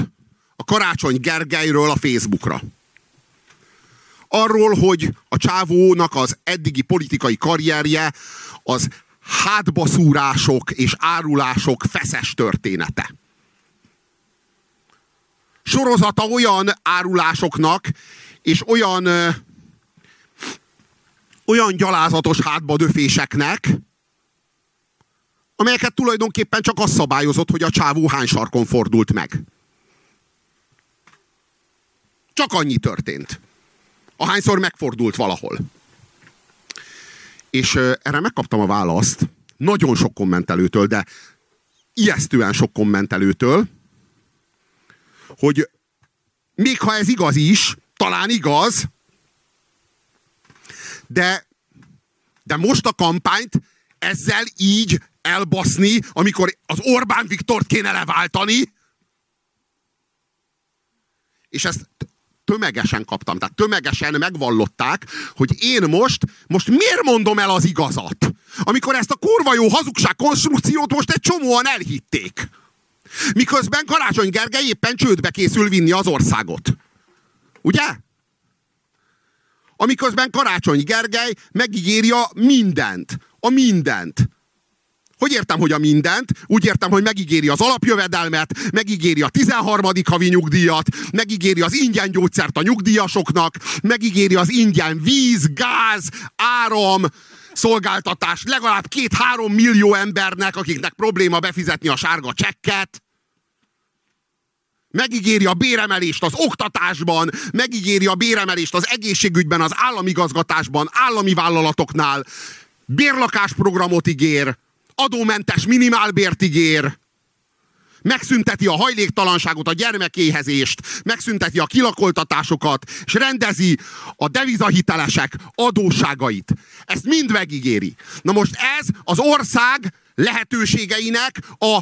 a Karácsony Gergelyről a Facebookra. Arról, hogy a csávónak az eddigi politikai karrierje az hátbaszúrások és árulások feszes története. Sorozata olyan árulásoknak és olyan ö, olyan gyalázatos hátbadöféseknek, amelyeket tulajdonképpen csak az szabályozott, hogy a csávó hány sarkon fordult meg. Csak annyi történt. Ahányszor megfordult valahol. És erre megkaptam a választ. Nagyon sok kommentelőtől, de ijesztően sok kommentelőtől, hogy még ha ez igaz is, talán igaz, de, de most a kampányt ezzel így elbaszni, amikor az Orbán Viktort kéne leváltani, és ezt tömegesen kaptam, tehát tömegesen megvallották, hogy én most, most miért mondom el az igazat? Amikor ezt a kurva jó hazugság konstrukciót most egy csomóan elhitték. Miközben Karácsony Gergely éppen csődbe készül vinni az országot. Ugye? Amiközben Karácsony Gergely megígérja mindent. A mindent. Hogy értem, hogy a mindent? Úgy értem, hogy megígéri az alapjövedelmet, megígéri a 13. havi nyugdíjat, megígéri az ingyen gyógyszert a nyugdíjasoknak, megígéri az ingyen víz, gáz, áram, szolgáltatás legalább két-három millió embernek, akiknek probléma befizetni a sárga csekket. Megígéri a béremelést az oktatásban, megígéri a béremelést az egészségügyben, az államigazgatásban, állami vállalatoknál, bérlakásprogramot ígér, adómentes minimálbért ígér, megszünteti a hajléktalanságot, a gyermekéhezést, megszünteti a kilakoltatásokat, és rendezi a devizahitelesek adósságait. Ezt mind megígéri. Na most ez az ország lehetőségeinek a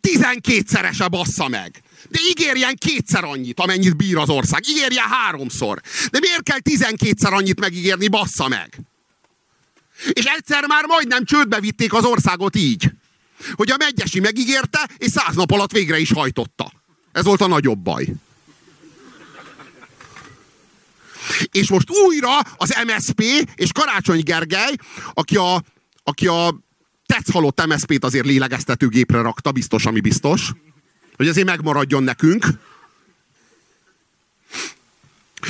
tizenkétszerese bassza meg. De ígérjen kétszer annyit, amennyit bír az ország. Ígérjen háromszor. De miért kell tizenkétszer annyit megígérni, bassza meg? És egyszer már majdnem csődbe vitték az országot így. Hogy a megyesi megígérte, és száz nap alatt végre is hajtotta. Ez volt a nagyobb baj. És most újra az MSP és Karácsony Gergely, aki a, aki a tetszhalott MSP-t azért lélegeztetőgépre rakta, biztos, ami biztos, hogy azért megmaradjon nekünk.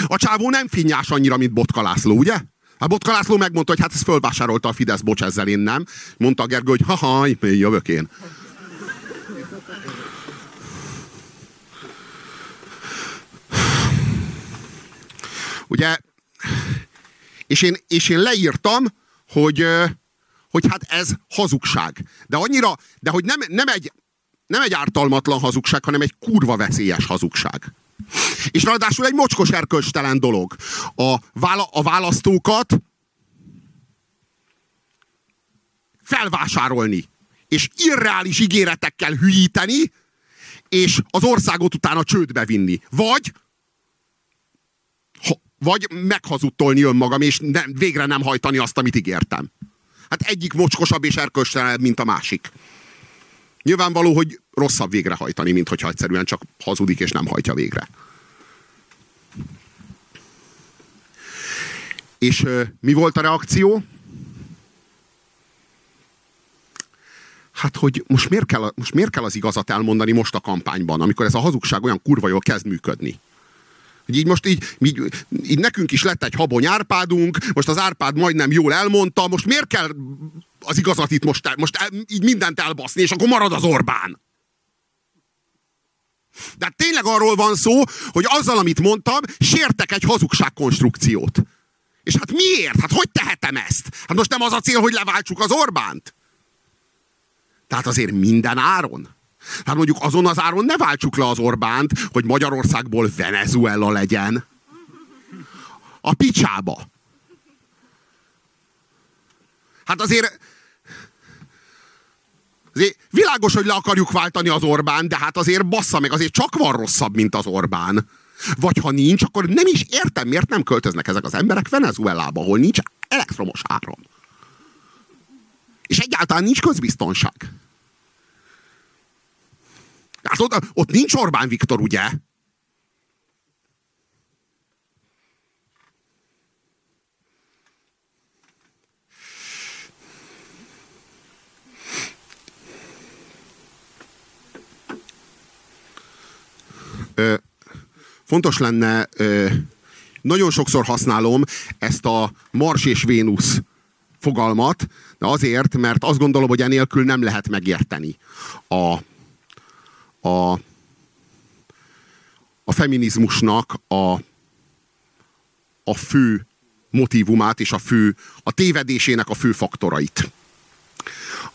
A csávó nem finnyás annyira, mint Botka László, ugye? Hát Botka László megmondta, hogy hát ezt fölvásárolta a Fidesz, bocs, ezzel én nem. Mondta Gergő, hogy haha, jövök én. Ugye, és én, és én leírtam, hogy, hogy hát ez hazugság. De annyira, de hogy nem, nem, egy, nem egy ártalmatlan hazugság, hanem egy kurva veszélyes hazugság. És ráadásul egy mocskos erkölcstelen dolog. A, vála, a választókat felvásárolni, és irreális ígéretekkel hülyíteni, és az országot utána csődbe vinni. Vagy ha, vagy meghazudtolni önmagam, és nem, végre nem hajtani azt, amit ígértem. Hát egyik mocskosabb és erkölcstelenebb, mint a másik. Nyilvánvaló, hogy rosszabb végrehajtani, mint hogyha egyszerűen csak hazudik és nem hajtja végre. És mi volt a reakció? Hát, hogy most miért, kell, most miért kell az igazat elmondani most a kampányban, amikor ez a hazugság olyan kurva jól kezd működni? Hogy így most így, így, így nekünk is lett egy habony Árpádunk, most az Árpád majdnem jól elmondta, most miért kell az igazat itt most, most így mindent elbaszni, és akkor marad az Orbán? De tényleg arról van szó, hogy azzal, amit mondtam, sértek egy hazugságkonstrukciót. És hát miért? Hát hogy tehetem ezt? Hát most nem az a cél, hogy leváltsuk az Orbánt? Tehát azért minden áron? Hát mondjuk azon az áron ne váltsuk le az Orbánt, hogy Magyarországból Venezuela legyen. A picsába. Hát azért, azért világos, hogy le akarjuk váltani az Orbán, de hát azért bassza meg, azért csak van rosszabb, mint az Orbán. Vagy ha nincs, akkor nem is értem, miért nem költöznek ezek az emberek Venezuelába, ahol nincs elektromos áram. És egyáltalán nincs közbiztonság. Hát ott, ott nincs Orbán Viktor, ugye? Ö, fontos lenne, ö, nagyon sokszor használom ezt a Mars és Vénusz fogalmat, de azért, mert azt gondolom, hogy enélkül nem lehet megérteni a, a, a feminizmusnak a, a fő motivumát és a fő, a tévedésének a fő faktorait.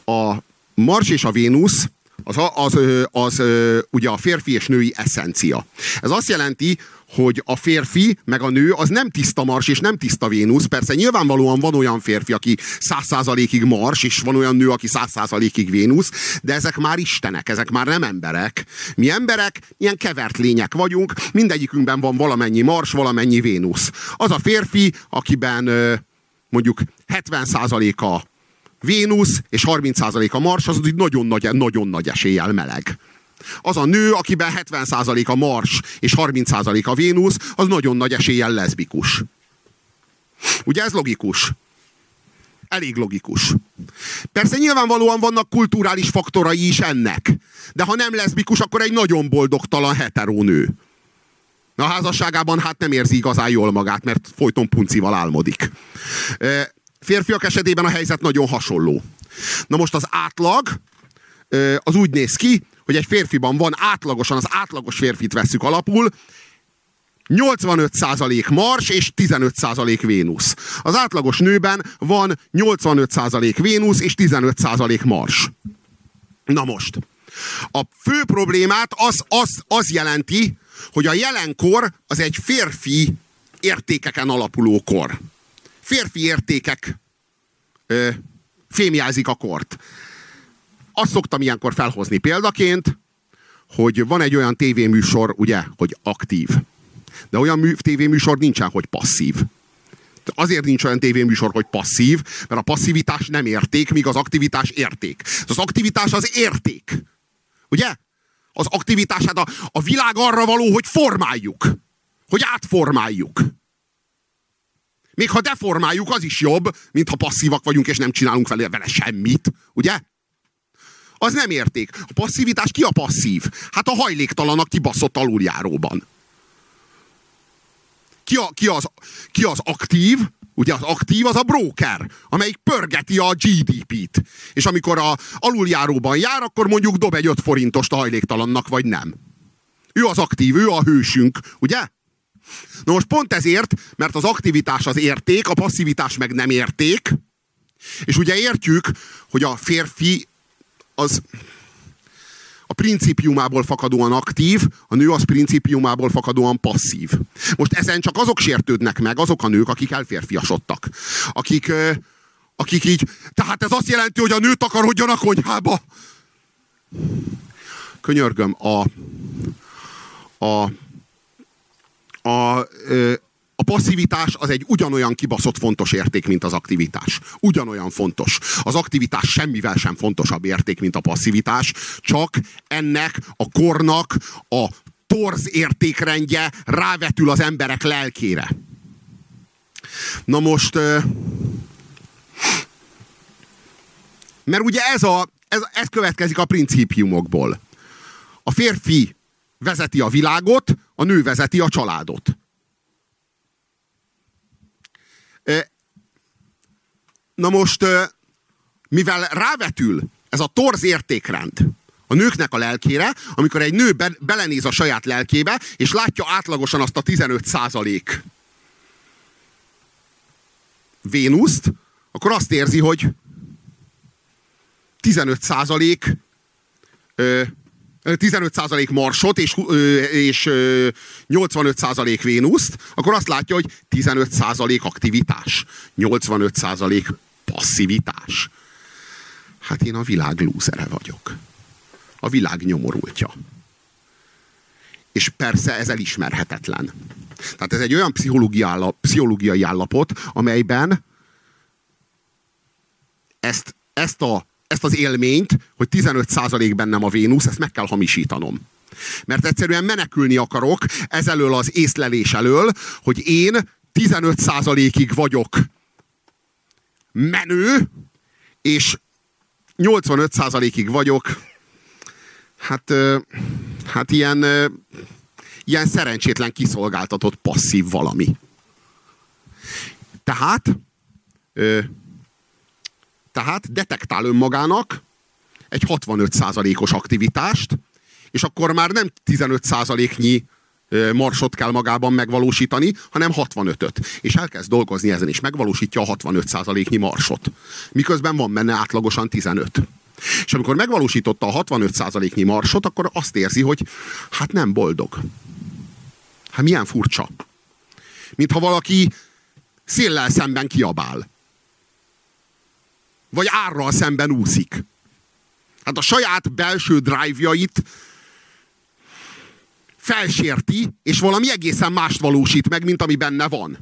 A Mars és a Vénusz az, az, az, az ugye a férfi és női eszencia. Ez azt jelenti, hogy a férfi meg a nő az nem tiszta Mars és nem tiszta Vénusz. Persze nyilvánvalóan van olyan férfi, aki száz százalékig Mars, és van olyan nő, aki száz százalékig Vénusz, de ezek már istenek, ezek már nem emberek. Mi emberek ilyen kevert lények vagyunk, mindegyikünkben van valamennyi Mars, valamennyi Vénusz. Az a férfi, akiben mondjuk 70 százaléka Vénusz és 30% a Mars, az úgy nagyon nagy, nagyon nagy eséllyel meleg. Az a nő, akiben 70% a Mars és 30% a Vénusz, az nagyon nagy eséllyel leszbikus. Ugye ez logikus? Elég logikus. Persze nyilvánvalóan vannak kulturális faktorai is ennek. De ha nem leszbikus, akkor egy nagyon boldogtalan heterónő. A házasságában hát nem érzi igazán jól magát, mert folyton puncival álmodik. Férfiak esetében a helyzet nagyon hasonló. Na most az átlag az úgy néz ki, hogy egy férfiban van átlagosan, az átlagos férfit veszük alapul, 85% Mars és 15% Vénusz. Az átlagos nőben van 85% Vénusz és 15% Mars. Na most. A fő problémát az, az, az jelenti, hogy a jelenkor az egy férfi értékeken alapuló kor férfi értékek ö, fémjelzik a kort. Azt szoktam ilyenkor felhozni példaként, hogy van egy olyan tévéműsor, ugye, hogy aktív. De olyan mű, tévéműsor nincsen, hogy passzív. Azért nincs olyan tévéműsor, hogy passzív, mert a passzivitás nem érték, míg az aktivitás érték. Az aktivitás az érték. Ugye? Az aktivitás, hát a, a világ arra való, hogy formáljuk. Hogy átformáljuk. Még ha deformáljuk, az is jobb, mint ha passzívak vagyunk, és nem csinálunk vele, vele semmit. Ugye? Az nem érték. A passzivitás ki a passzív? Hát a hajléktalanak kibaszott aluljáróban. Ki, a, ki, az, ki az aktív? Ugye az aktív az a broker, amelyik pörgeti a GDP-t. És amikor a aluljáróban jár, akkor mondjuk dob egy 5 forintost a hajléktalannak, vagy nem. Ő az aktív, ő a hősünk, ugye? Na most pont ezért, mert az aktivitás az érték, a passzivitás meg nem érték, és ugye értjük, hogy a férfi az a principiumából fakadóan aktív, a nő az principiumából fakadóan passzív. Most ezen csak azok sértődnek meg, azok a nők, akik elférfiasodtak. Akik, akik így, tehát ez azt jelenti, hogy a nő takarodjon a konyhába. Könyörgöm, a, a a, a passzivitás az egy ugyanolyan kibaszott fontos érték, mint az aktivitás. Ugyanolyan fontos. Az aktivitás semmivel sem fontosabb érték, mint a passzivitás, csak ennek a kornak a torz értékrendje rávetül az emberek lelkére. Na most, mert ugye ez, a, ez, ez következik a principiumokból. A férfi vezeti a világot, a nő vezeti a családot. Na most, mivel rávetül ez a torz értékrend a nőknek a lelkére, amikor egy nő be, belenéz a saját lelkébe, és látja átlagosan azt a 15 százalék Vénuszt, akkor azt érzi, hogy 15 százalék 15% Marsot és, és 85% Vénuszt, akkor azt látja, hogy 15% aktivitás, 85% passzivitás. Hát én a világ lúzere vagyok. A világ nyomorultja. És persze ez elismerhetetlen. Tehát ez egy olyan pszichológiai állapot, amelyben ezt, ezt, a, ezt az élményt, hogy 15% bennem a Vénusz, ezt meg kell hamisítanom. Mert egyszerűen menekülni akarok ezelől az észlelés elől, hogy én 15%-ig vagyok menő, és 85%-ig vagyok hát, hát ilyen, ilyen szerencsétlen kiszolgáltatott passzív valami. Tehát tehát detektál önmagának egy 65%-os aktivitást, és akkor már nem 15%-nyi marsot kell magában megvalósítani, hanem 65-öt. És elkezd dolgozni ezen, és megvalósítja a 65%-nyi marsot. Miközben van benne átlagosan 15. És amikor megvalósította a 65%-nyi marsot, akkor azt érzi, hogy hát nem boldog. Hát milyen furcsa. Mintha valaki széllel szemben kiabál. Vagy árral szemben úszik. Hát a saját belső drive-jait felsérti, és valami egészen mást valósít meg, mint ami benne van.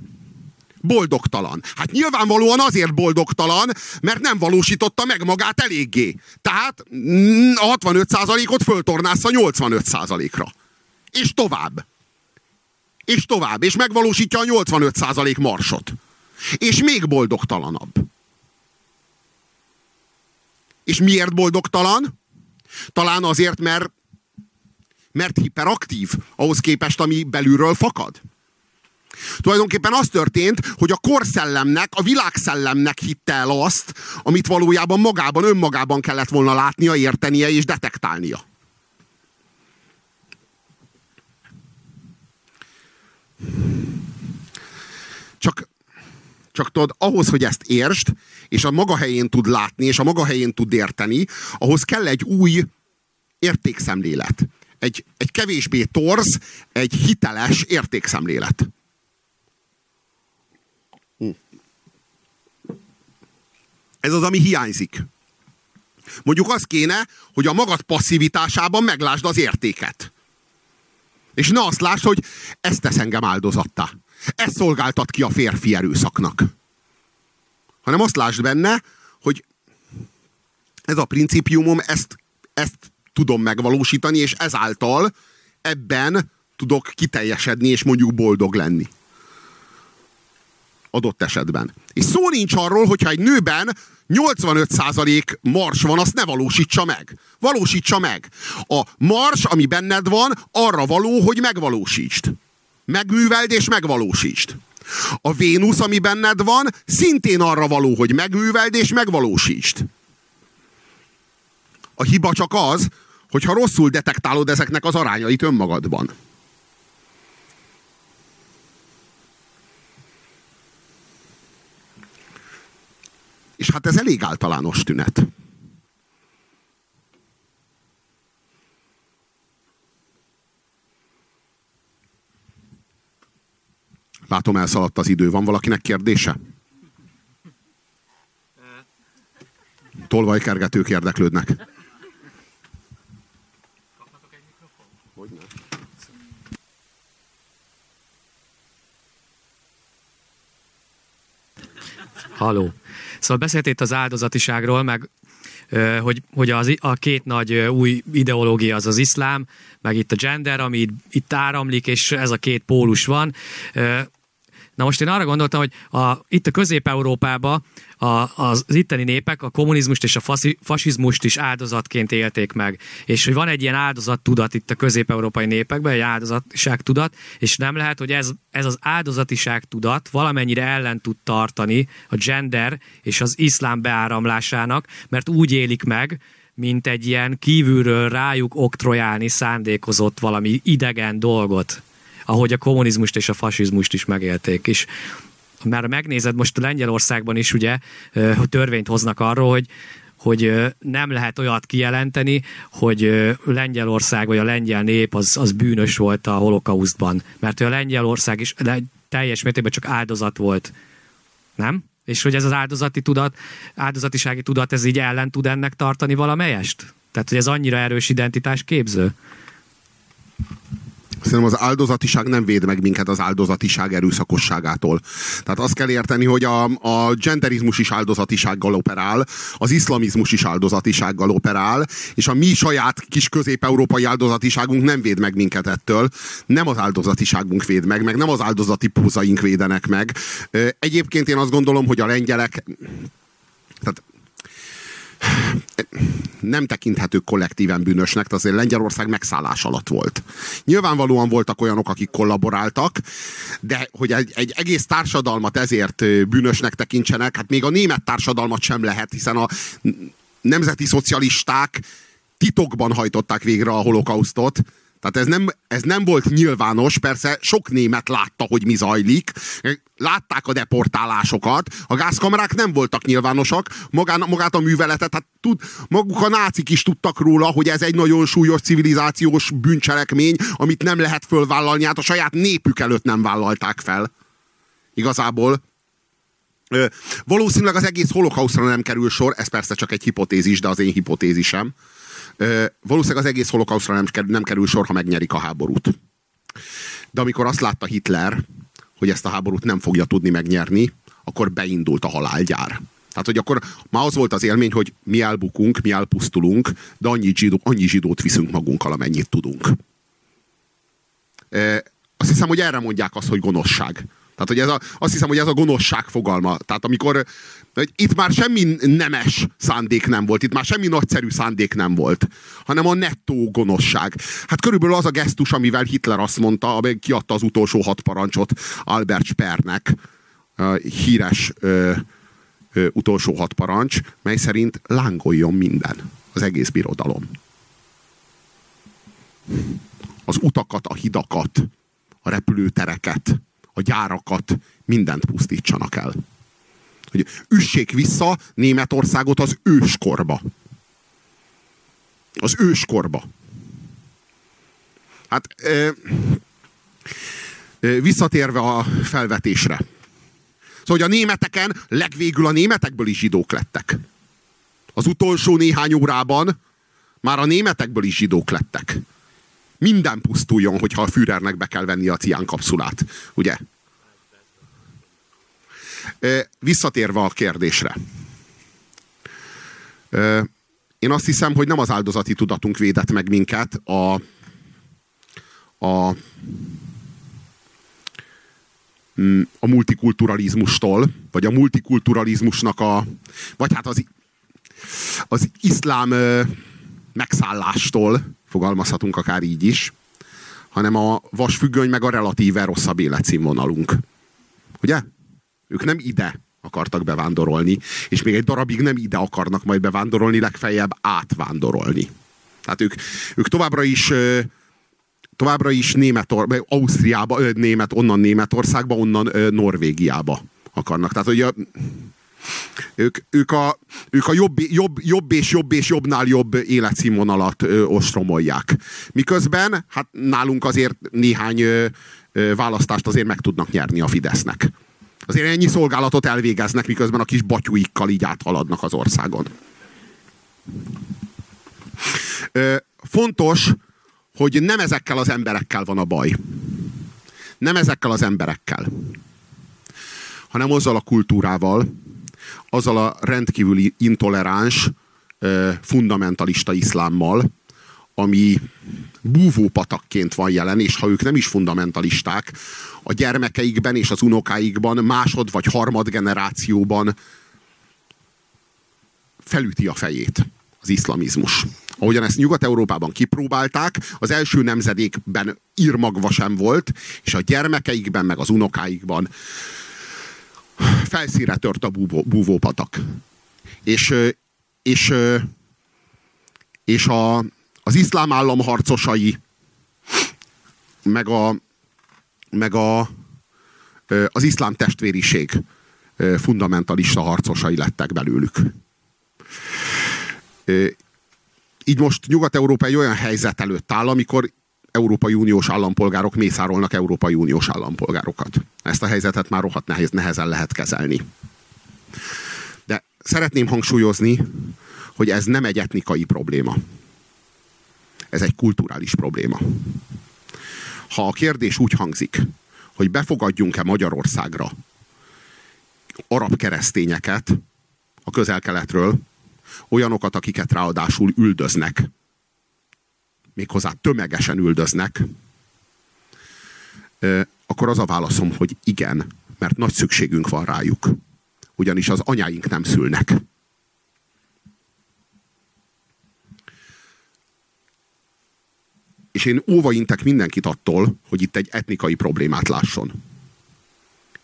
Boldogtalan. Hát nyilvánvalóan azért boldogtalan, mert nem valósította meg magát eléggé. Tehát a 65%-ot föltornásza 85%-ra. És tovább. És tovább. És megvalósítja a 85% marsot. És még boldogtalanabb. És miért boldogtalan? Talán azért, mert mert hiperaktív ahhoz képest, ami belülről fakad. Tulajdonképpen az történt, hogy a korszellemnek, a világszellemnek hitte el azt, amit valójában magában, önmagában kellett volna látnia, értenie és detektálnia. Csak, csak tudod, ahhoz, hogy ezt értsd, és a maga helyén tud látni, és a maga helyén tud érteni, ahhoz kell egy új értékszemlélet egy, egy kevésbé torz, egy hiteles értékszemlélet. Hm. Ez az, ami hiányzik. Mondjuk az kéne, hogy a magad passzivitásában meglásd az értéket. És ne azt lásd, hogy ezt tesz engem áldozattá. Ez szolgáltat ki a férfi erőszaknak. Hanem azt lásd benne, hogy ez a principiumom, ezt, ezt tudom megvalósítani, és ezáltal ebben tudok kiteljesedni, és mondjuk boldog lenni. Adott esetben. És szó nincs arról, hogyha egy nőben 85% mars van, azt ne valósítsa meg. Valósítsa meg. A mars, ami benned van, arra való, hogy megvalósítsd. Megműveld és megvalósítsd. A Vénusz, ami benned van, szintén arra való, hogy megműveld és megvalósítsd. A hiba csak az, hogyha rosszul detektálod ezeknek az arányait önmagadban. És hát ez elég általános tünet. Látom, elszaladt az idő. Van valakinek kérdése? Tolvajkergetők érdeklődnek. Haló. Szóval beszélt itt az áldozatiságról, meg hogy, hogy az, a két nagy új ideológia az az iszlám, meg itt a gender, ami itt, itt áramlik, és ez a két pólus van. Na most én arra gondoltam, hogy a, itt a Közép-Európában a, az itteni népek a kommunizmust és a faszi, fasizmust is áldozatként élték meg. És hogy van egy ilyen áldozattudat itt a közép-európai népekben, egy áldozatiság tudat, és nem lehet, hogy ez, ez az áldozatiság tudat valamennyire ellen tud tartani a gender és az iszlám beáramlásának, mert úgy élik meg, mint egy ilyen kívülről rájuk oktrojálni szándékozott valami idegen dolgot ahogy a kommunizmust és a fasizmust is megélték. És már megnézed most Lengyelországban is ugye, törvényt hoznak arról, hogy hogy nem lehet olyat kijelenteni, hogy Lengyelország vagy a lengyel nép az, az bűnös volt a holokausztban. Mert a Lengyelország is teljes mértékben csak áldozat volt. Nem? És hogy ez az áldozati tudat, áldozatisági tudat, ez így ellen tud ennek tartani valamelyest? Tehát, hogy ez annyira erős identitás képző? Szerintem az áldozatiság nem véd meg minket az áldozatiság erőszakosságától. Tehát azt kell érteni, hogy a, a genderizmus is áldozatisággal operál, az iszlamizmus is áldozatisággal operál, és a mi saját kis közép-európai áldozatiságunk nem véd meg minket ettől. Nem az áldozatiságunk véd meg, meg nem az áldozati pózaink védenek meg. Egyébként én azt gondolom, hogy a lengyelek tehát nem tekinthetők kollektíven bűnösnek, tehát azért Lengyelország megszállás alatt volt. Nyilvánvalóan voltak olyanok, akik kollaboráltak, de hogy egy, egy egész társadalmat ezért bűnösnek tekintsenek, hát még a német társadalmat sem lehet, hiszen a nemzeti szocialisták titokban hajtották végre a holokausztot, tehát ez nem, ez nem volt nyilvános, persze sok német látta, hogy mi zajlik, látták a deportálásokat, a gázkamerák nem voltak nyilvánosak, magán, magát a műveletet, hát tud, maguk a nácik is tudtak róla, hogy ez egy nagyon súlyos civilizációs bűncselekmény, amit nem lehet fölvállalni, hát a saját népük előtt nem vállalták fel. Igazából. Valószínűleg az egész holokausztra nem kerül sor, ez persze csak egy hipotézis, de az én hipotézisem valószínűleg az egész holokausztra nem, nem kerül sor, ha megnyerik a háborút. De amikor azt látta Hitler, hogy ezt a háborút nem fogja tudni megnyerni, akkor beindult a halálgyár. Tehát, hogy akkor már az volt az élmény, hogy mi elbukunk, mi elpusztulunk, de annyi, zsidó, annyi zsidót viszünk magunkkal, amennyit tudunk. E, azt hiszem, hogy erre mondják azt, hogy gonoszság. Tehát, hogy ez a, azt hiszem, hogy ez a gonoszság fogalma. Tehát amikor itt már semmi nemes szándék nem volt, itt már semmi nagyszerű szándék nem volt, hanem a nettó gonoszság. Hát körülbelül az a gesztus, amivel Hitler azt mondta, amely kiadta az utolsó hat parancsot Albert Spernek, híres ö, ö, utolsó hat parancs, mely szerint lángoljon minden, az egész birodalom. Az utakat, a hidakat, a repülőtereket, a gyárakat, mindent pusztítsanak el. Hogy üssék vissza Németországot az őskorba. Az őskorba. Hát ö, ö, visszatérve a felvetésre. Szóval, hogy a németeken legvégül a németekből is zsidók lettek. Az utolsó néhány órában már a németekből is zsidók lettek. Minden pusztuljon, hogyha a Führernek be kell venni a cián kapszulát. Ugye? Visszatérve a kérdésre. Én azt hiszem, hogy nem az áldozati tudatunk védett meg minket a, a, a multikulturalizmustól, vagy a multikulturalizmusnak a, vagy hát az, az iszlám megszállástól, fogalmazhatunk akár így is, hanem a vasfüggöny meg a relatíve rosszabb életszínvonalunk. Ugye? Ők nem ide akartak bevándorolni, és még egy darabig nem ide akarnak majd bevándorolni, legfeljebb átvándorolni. Tehát ők, ők továbbra is továbbra is Németor, Ausztriába, német, onnan Németországba, onnan Norvégiába akarnak. Tehát, hogy ők, ők, a, ők a jobb, jobb, jobb és jobb és jobbnál jobb életszínvonalat ö, ostromolják. Miközben, hát nálunk azért néhány ö, ö, választást azért meg tudnak nyerni a Fidesznek. Azért ennyi szolgálatot elvégeznek, miközben a kis batyúikkal így áthaladnak az országon. Ö, fontos, hogy nem ezekkel az emberekkel van a baj. Nem ezekkel az emberekkel. Hanem azzal a kultúrával, azzal a rendkívüli intoleráns, fundamentalista iszlámmal, ami búvópatakként van jelen, és ha ők nem is fundamentalisták, a gyermekeikben és az unokáikban másod vagy harmad generációban felüti a fejét az iszlamizmus. Ahogyan ezt Nyugat-Európában kipróbálták, az első nemzedékben írmagva sem volt, és a gyermekeikben, meg az unokáikban felszíre tört a búvó, búvópatak. És, és, és a, az iszlám állam harcosai, meg, a, meg a, az iszlám testvériség fundamentalista harcosai lettek belőlük. Így most Nyugat-Európa egy olyan helyzet előtt áll, amikor Európai Uniós állampolgárok mészárolnak Európai Uniós állampolgárokat. Ezt a helyzetet már rohadt nehéz, nehezen lehet kezelni. szeretném hangsúlyozni, hogy ez nem egy etnikai probléma. Ez egy kulturális probléma. Ha a kérdés úgy hangzik, hogy befogadjunk-e Magyarországra arab keresztényeket a közel-keletről, olyanokat, akiket ráadásul üldöznek, méghozzá tömegesen üldöznek, akkor az a válaszom, hogy igen, mert nagy szükségünk van rájuk. Ugyanis az anyáink nem szülnek. És én óvaintek mindenkit attól, hogy itt egy etnikai problémát lásson.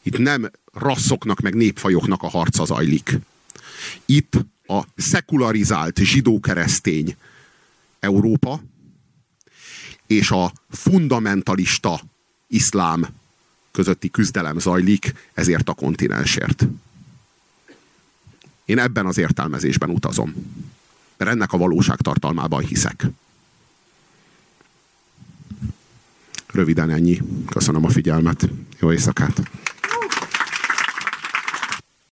Itt nem rasszoknak, meg népfajoknak a harca zajlik. Itt a szekularizált zsidó-keresztény Európa és a fundamentalista iszlám közötti küzdelem zajlik ezért a kontinensért. Én ebben az értelmezésben utazom. Mert ennek a valóság tartalmában hiszek. Röviden ennyi. Köszönöm a figyelmet. Jó éjszakát!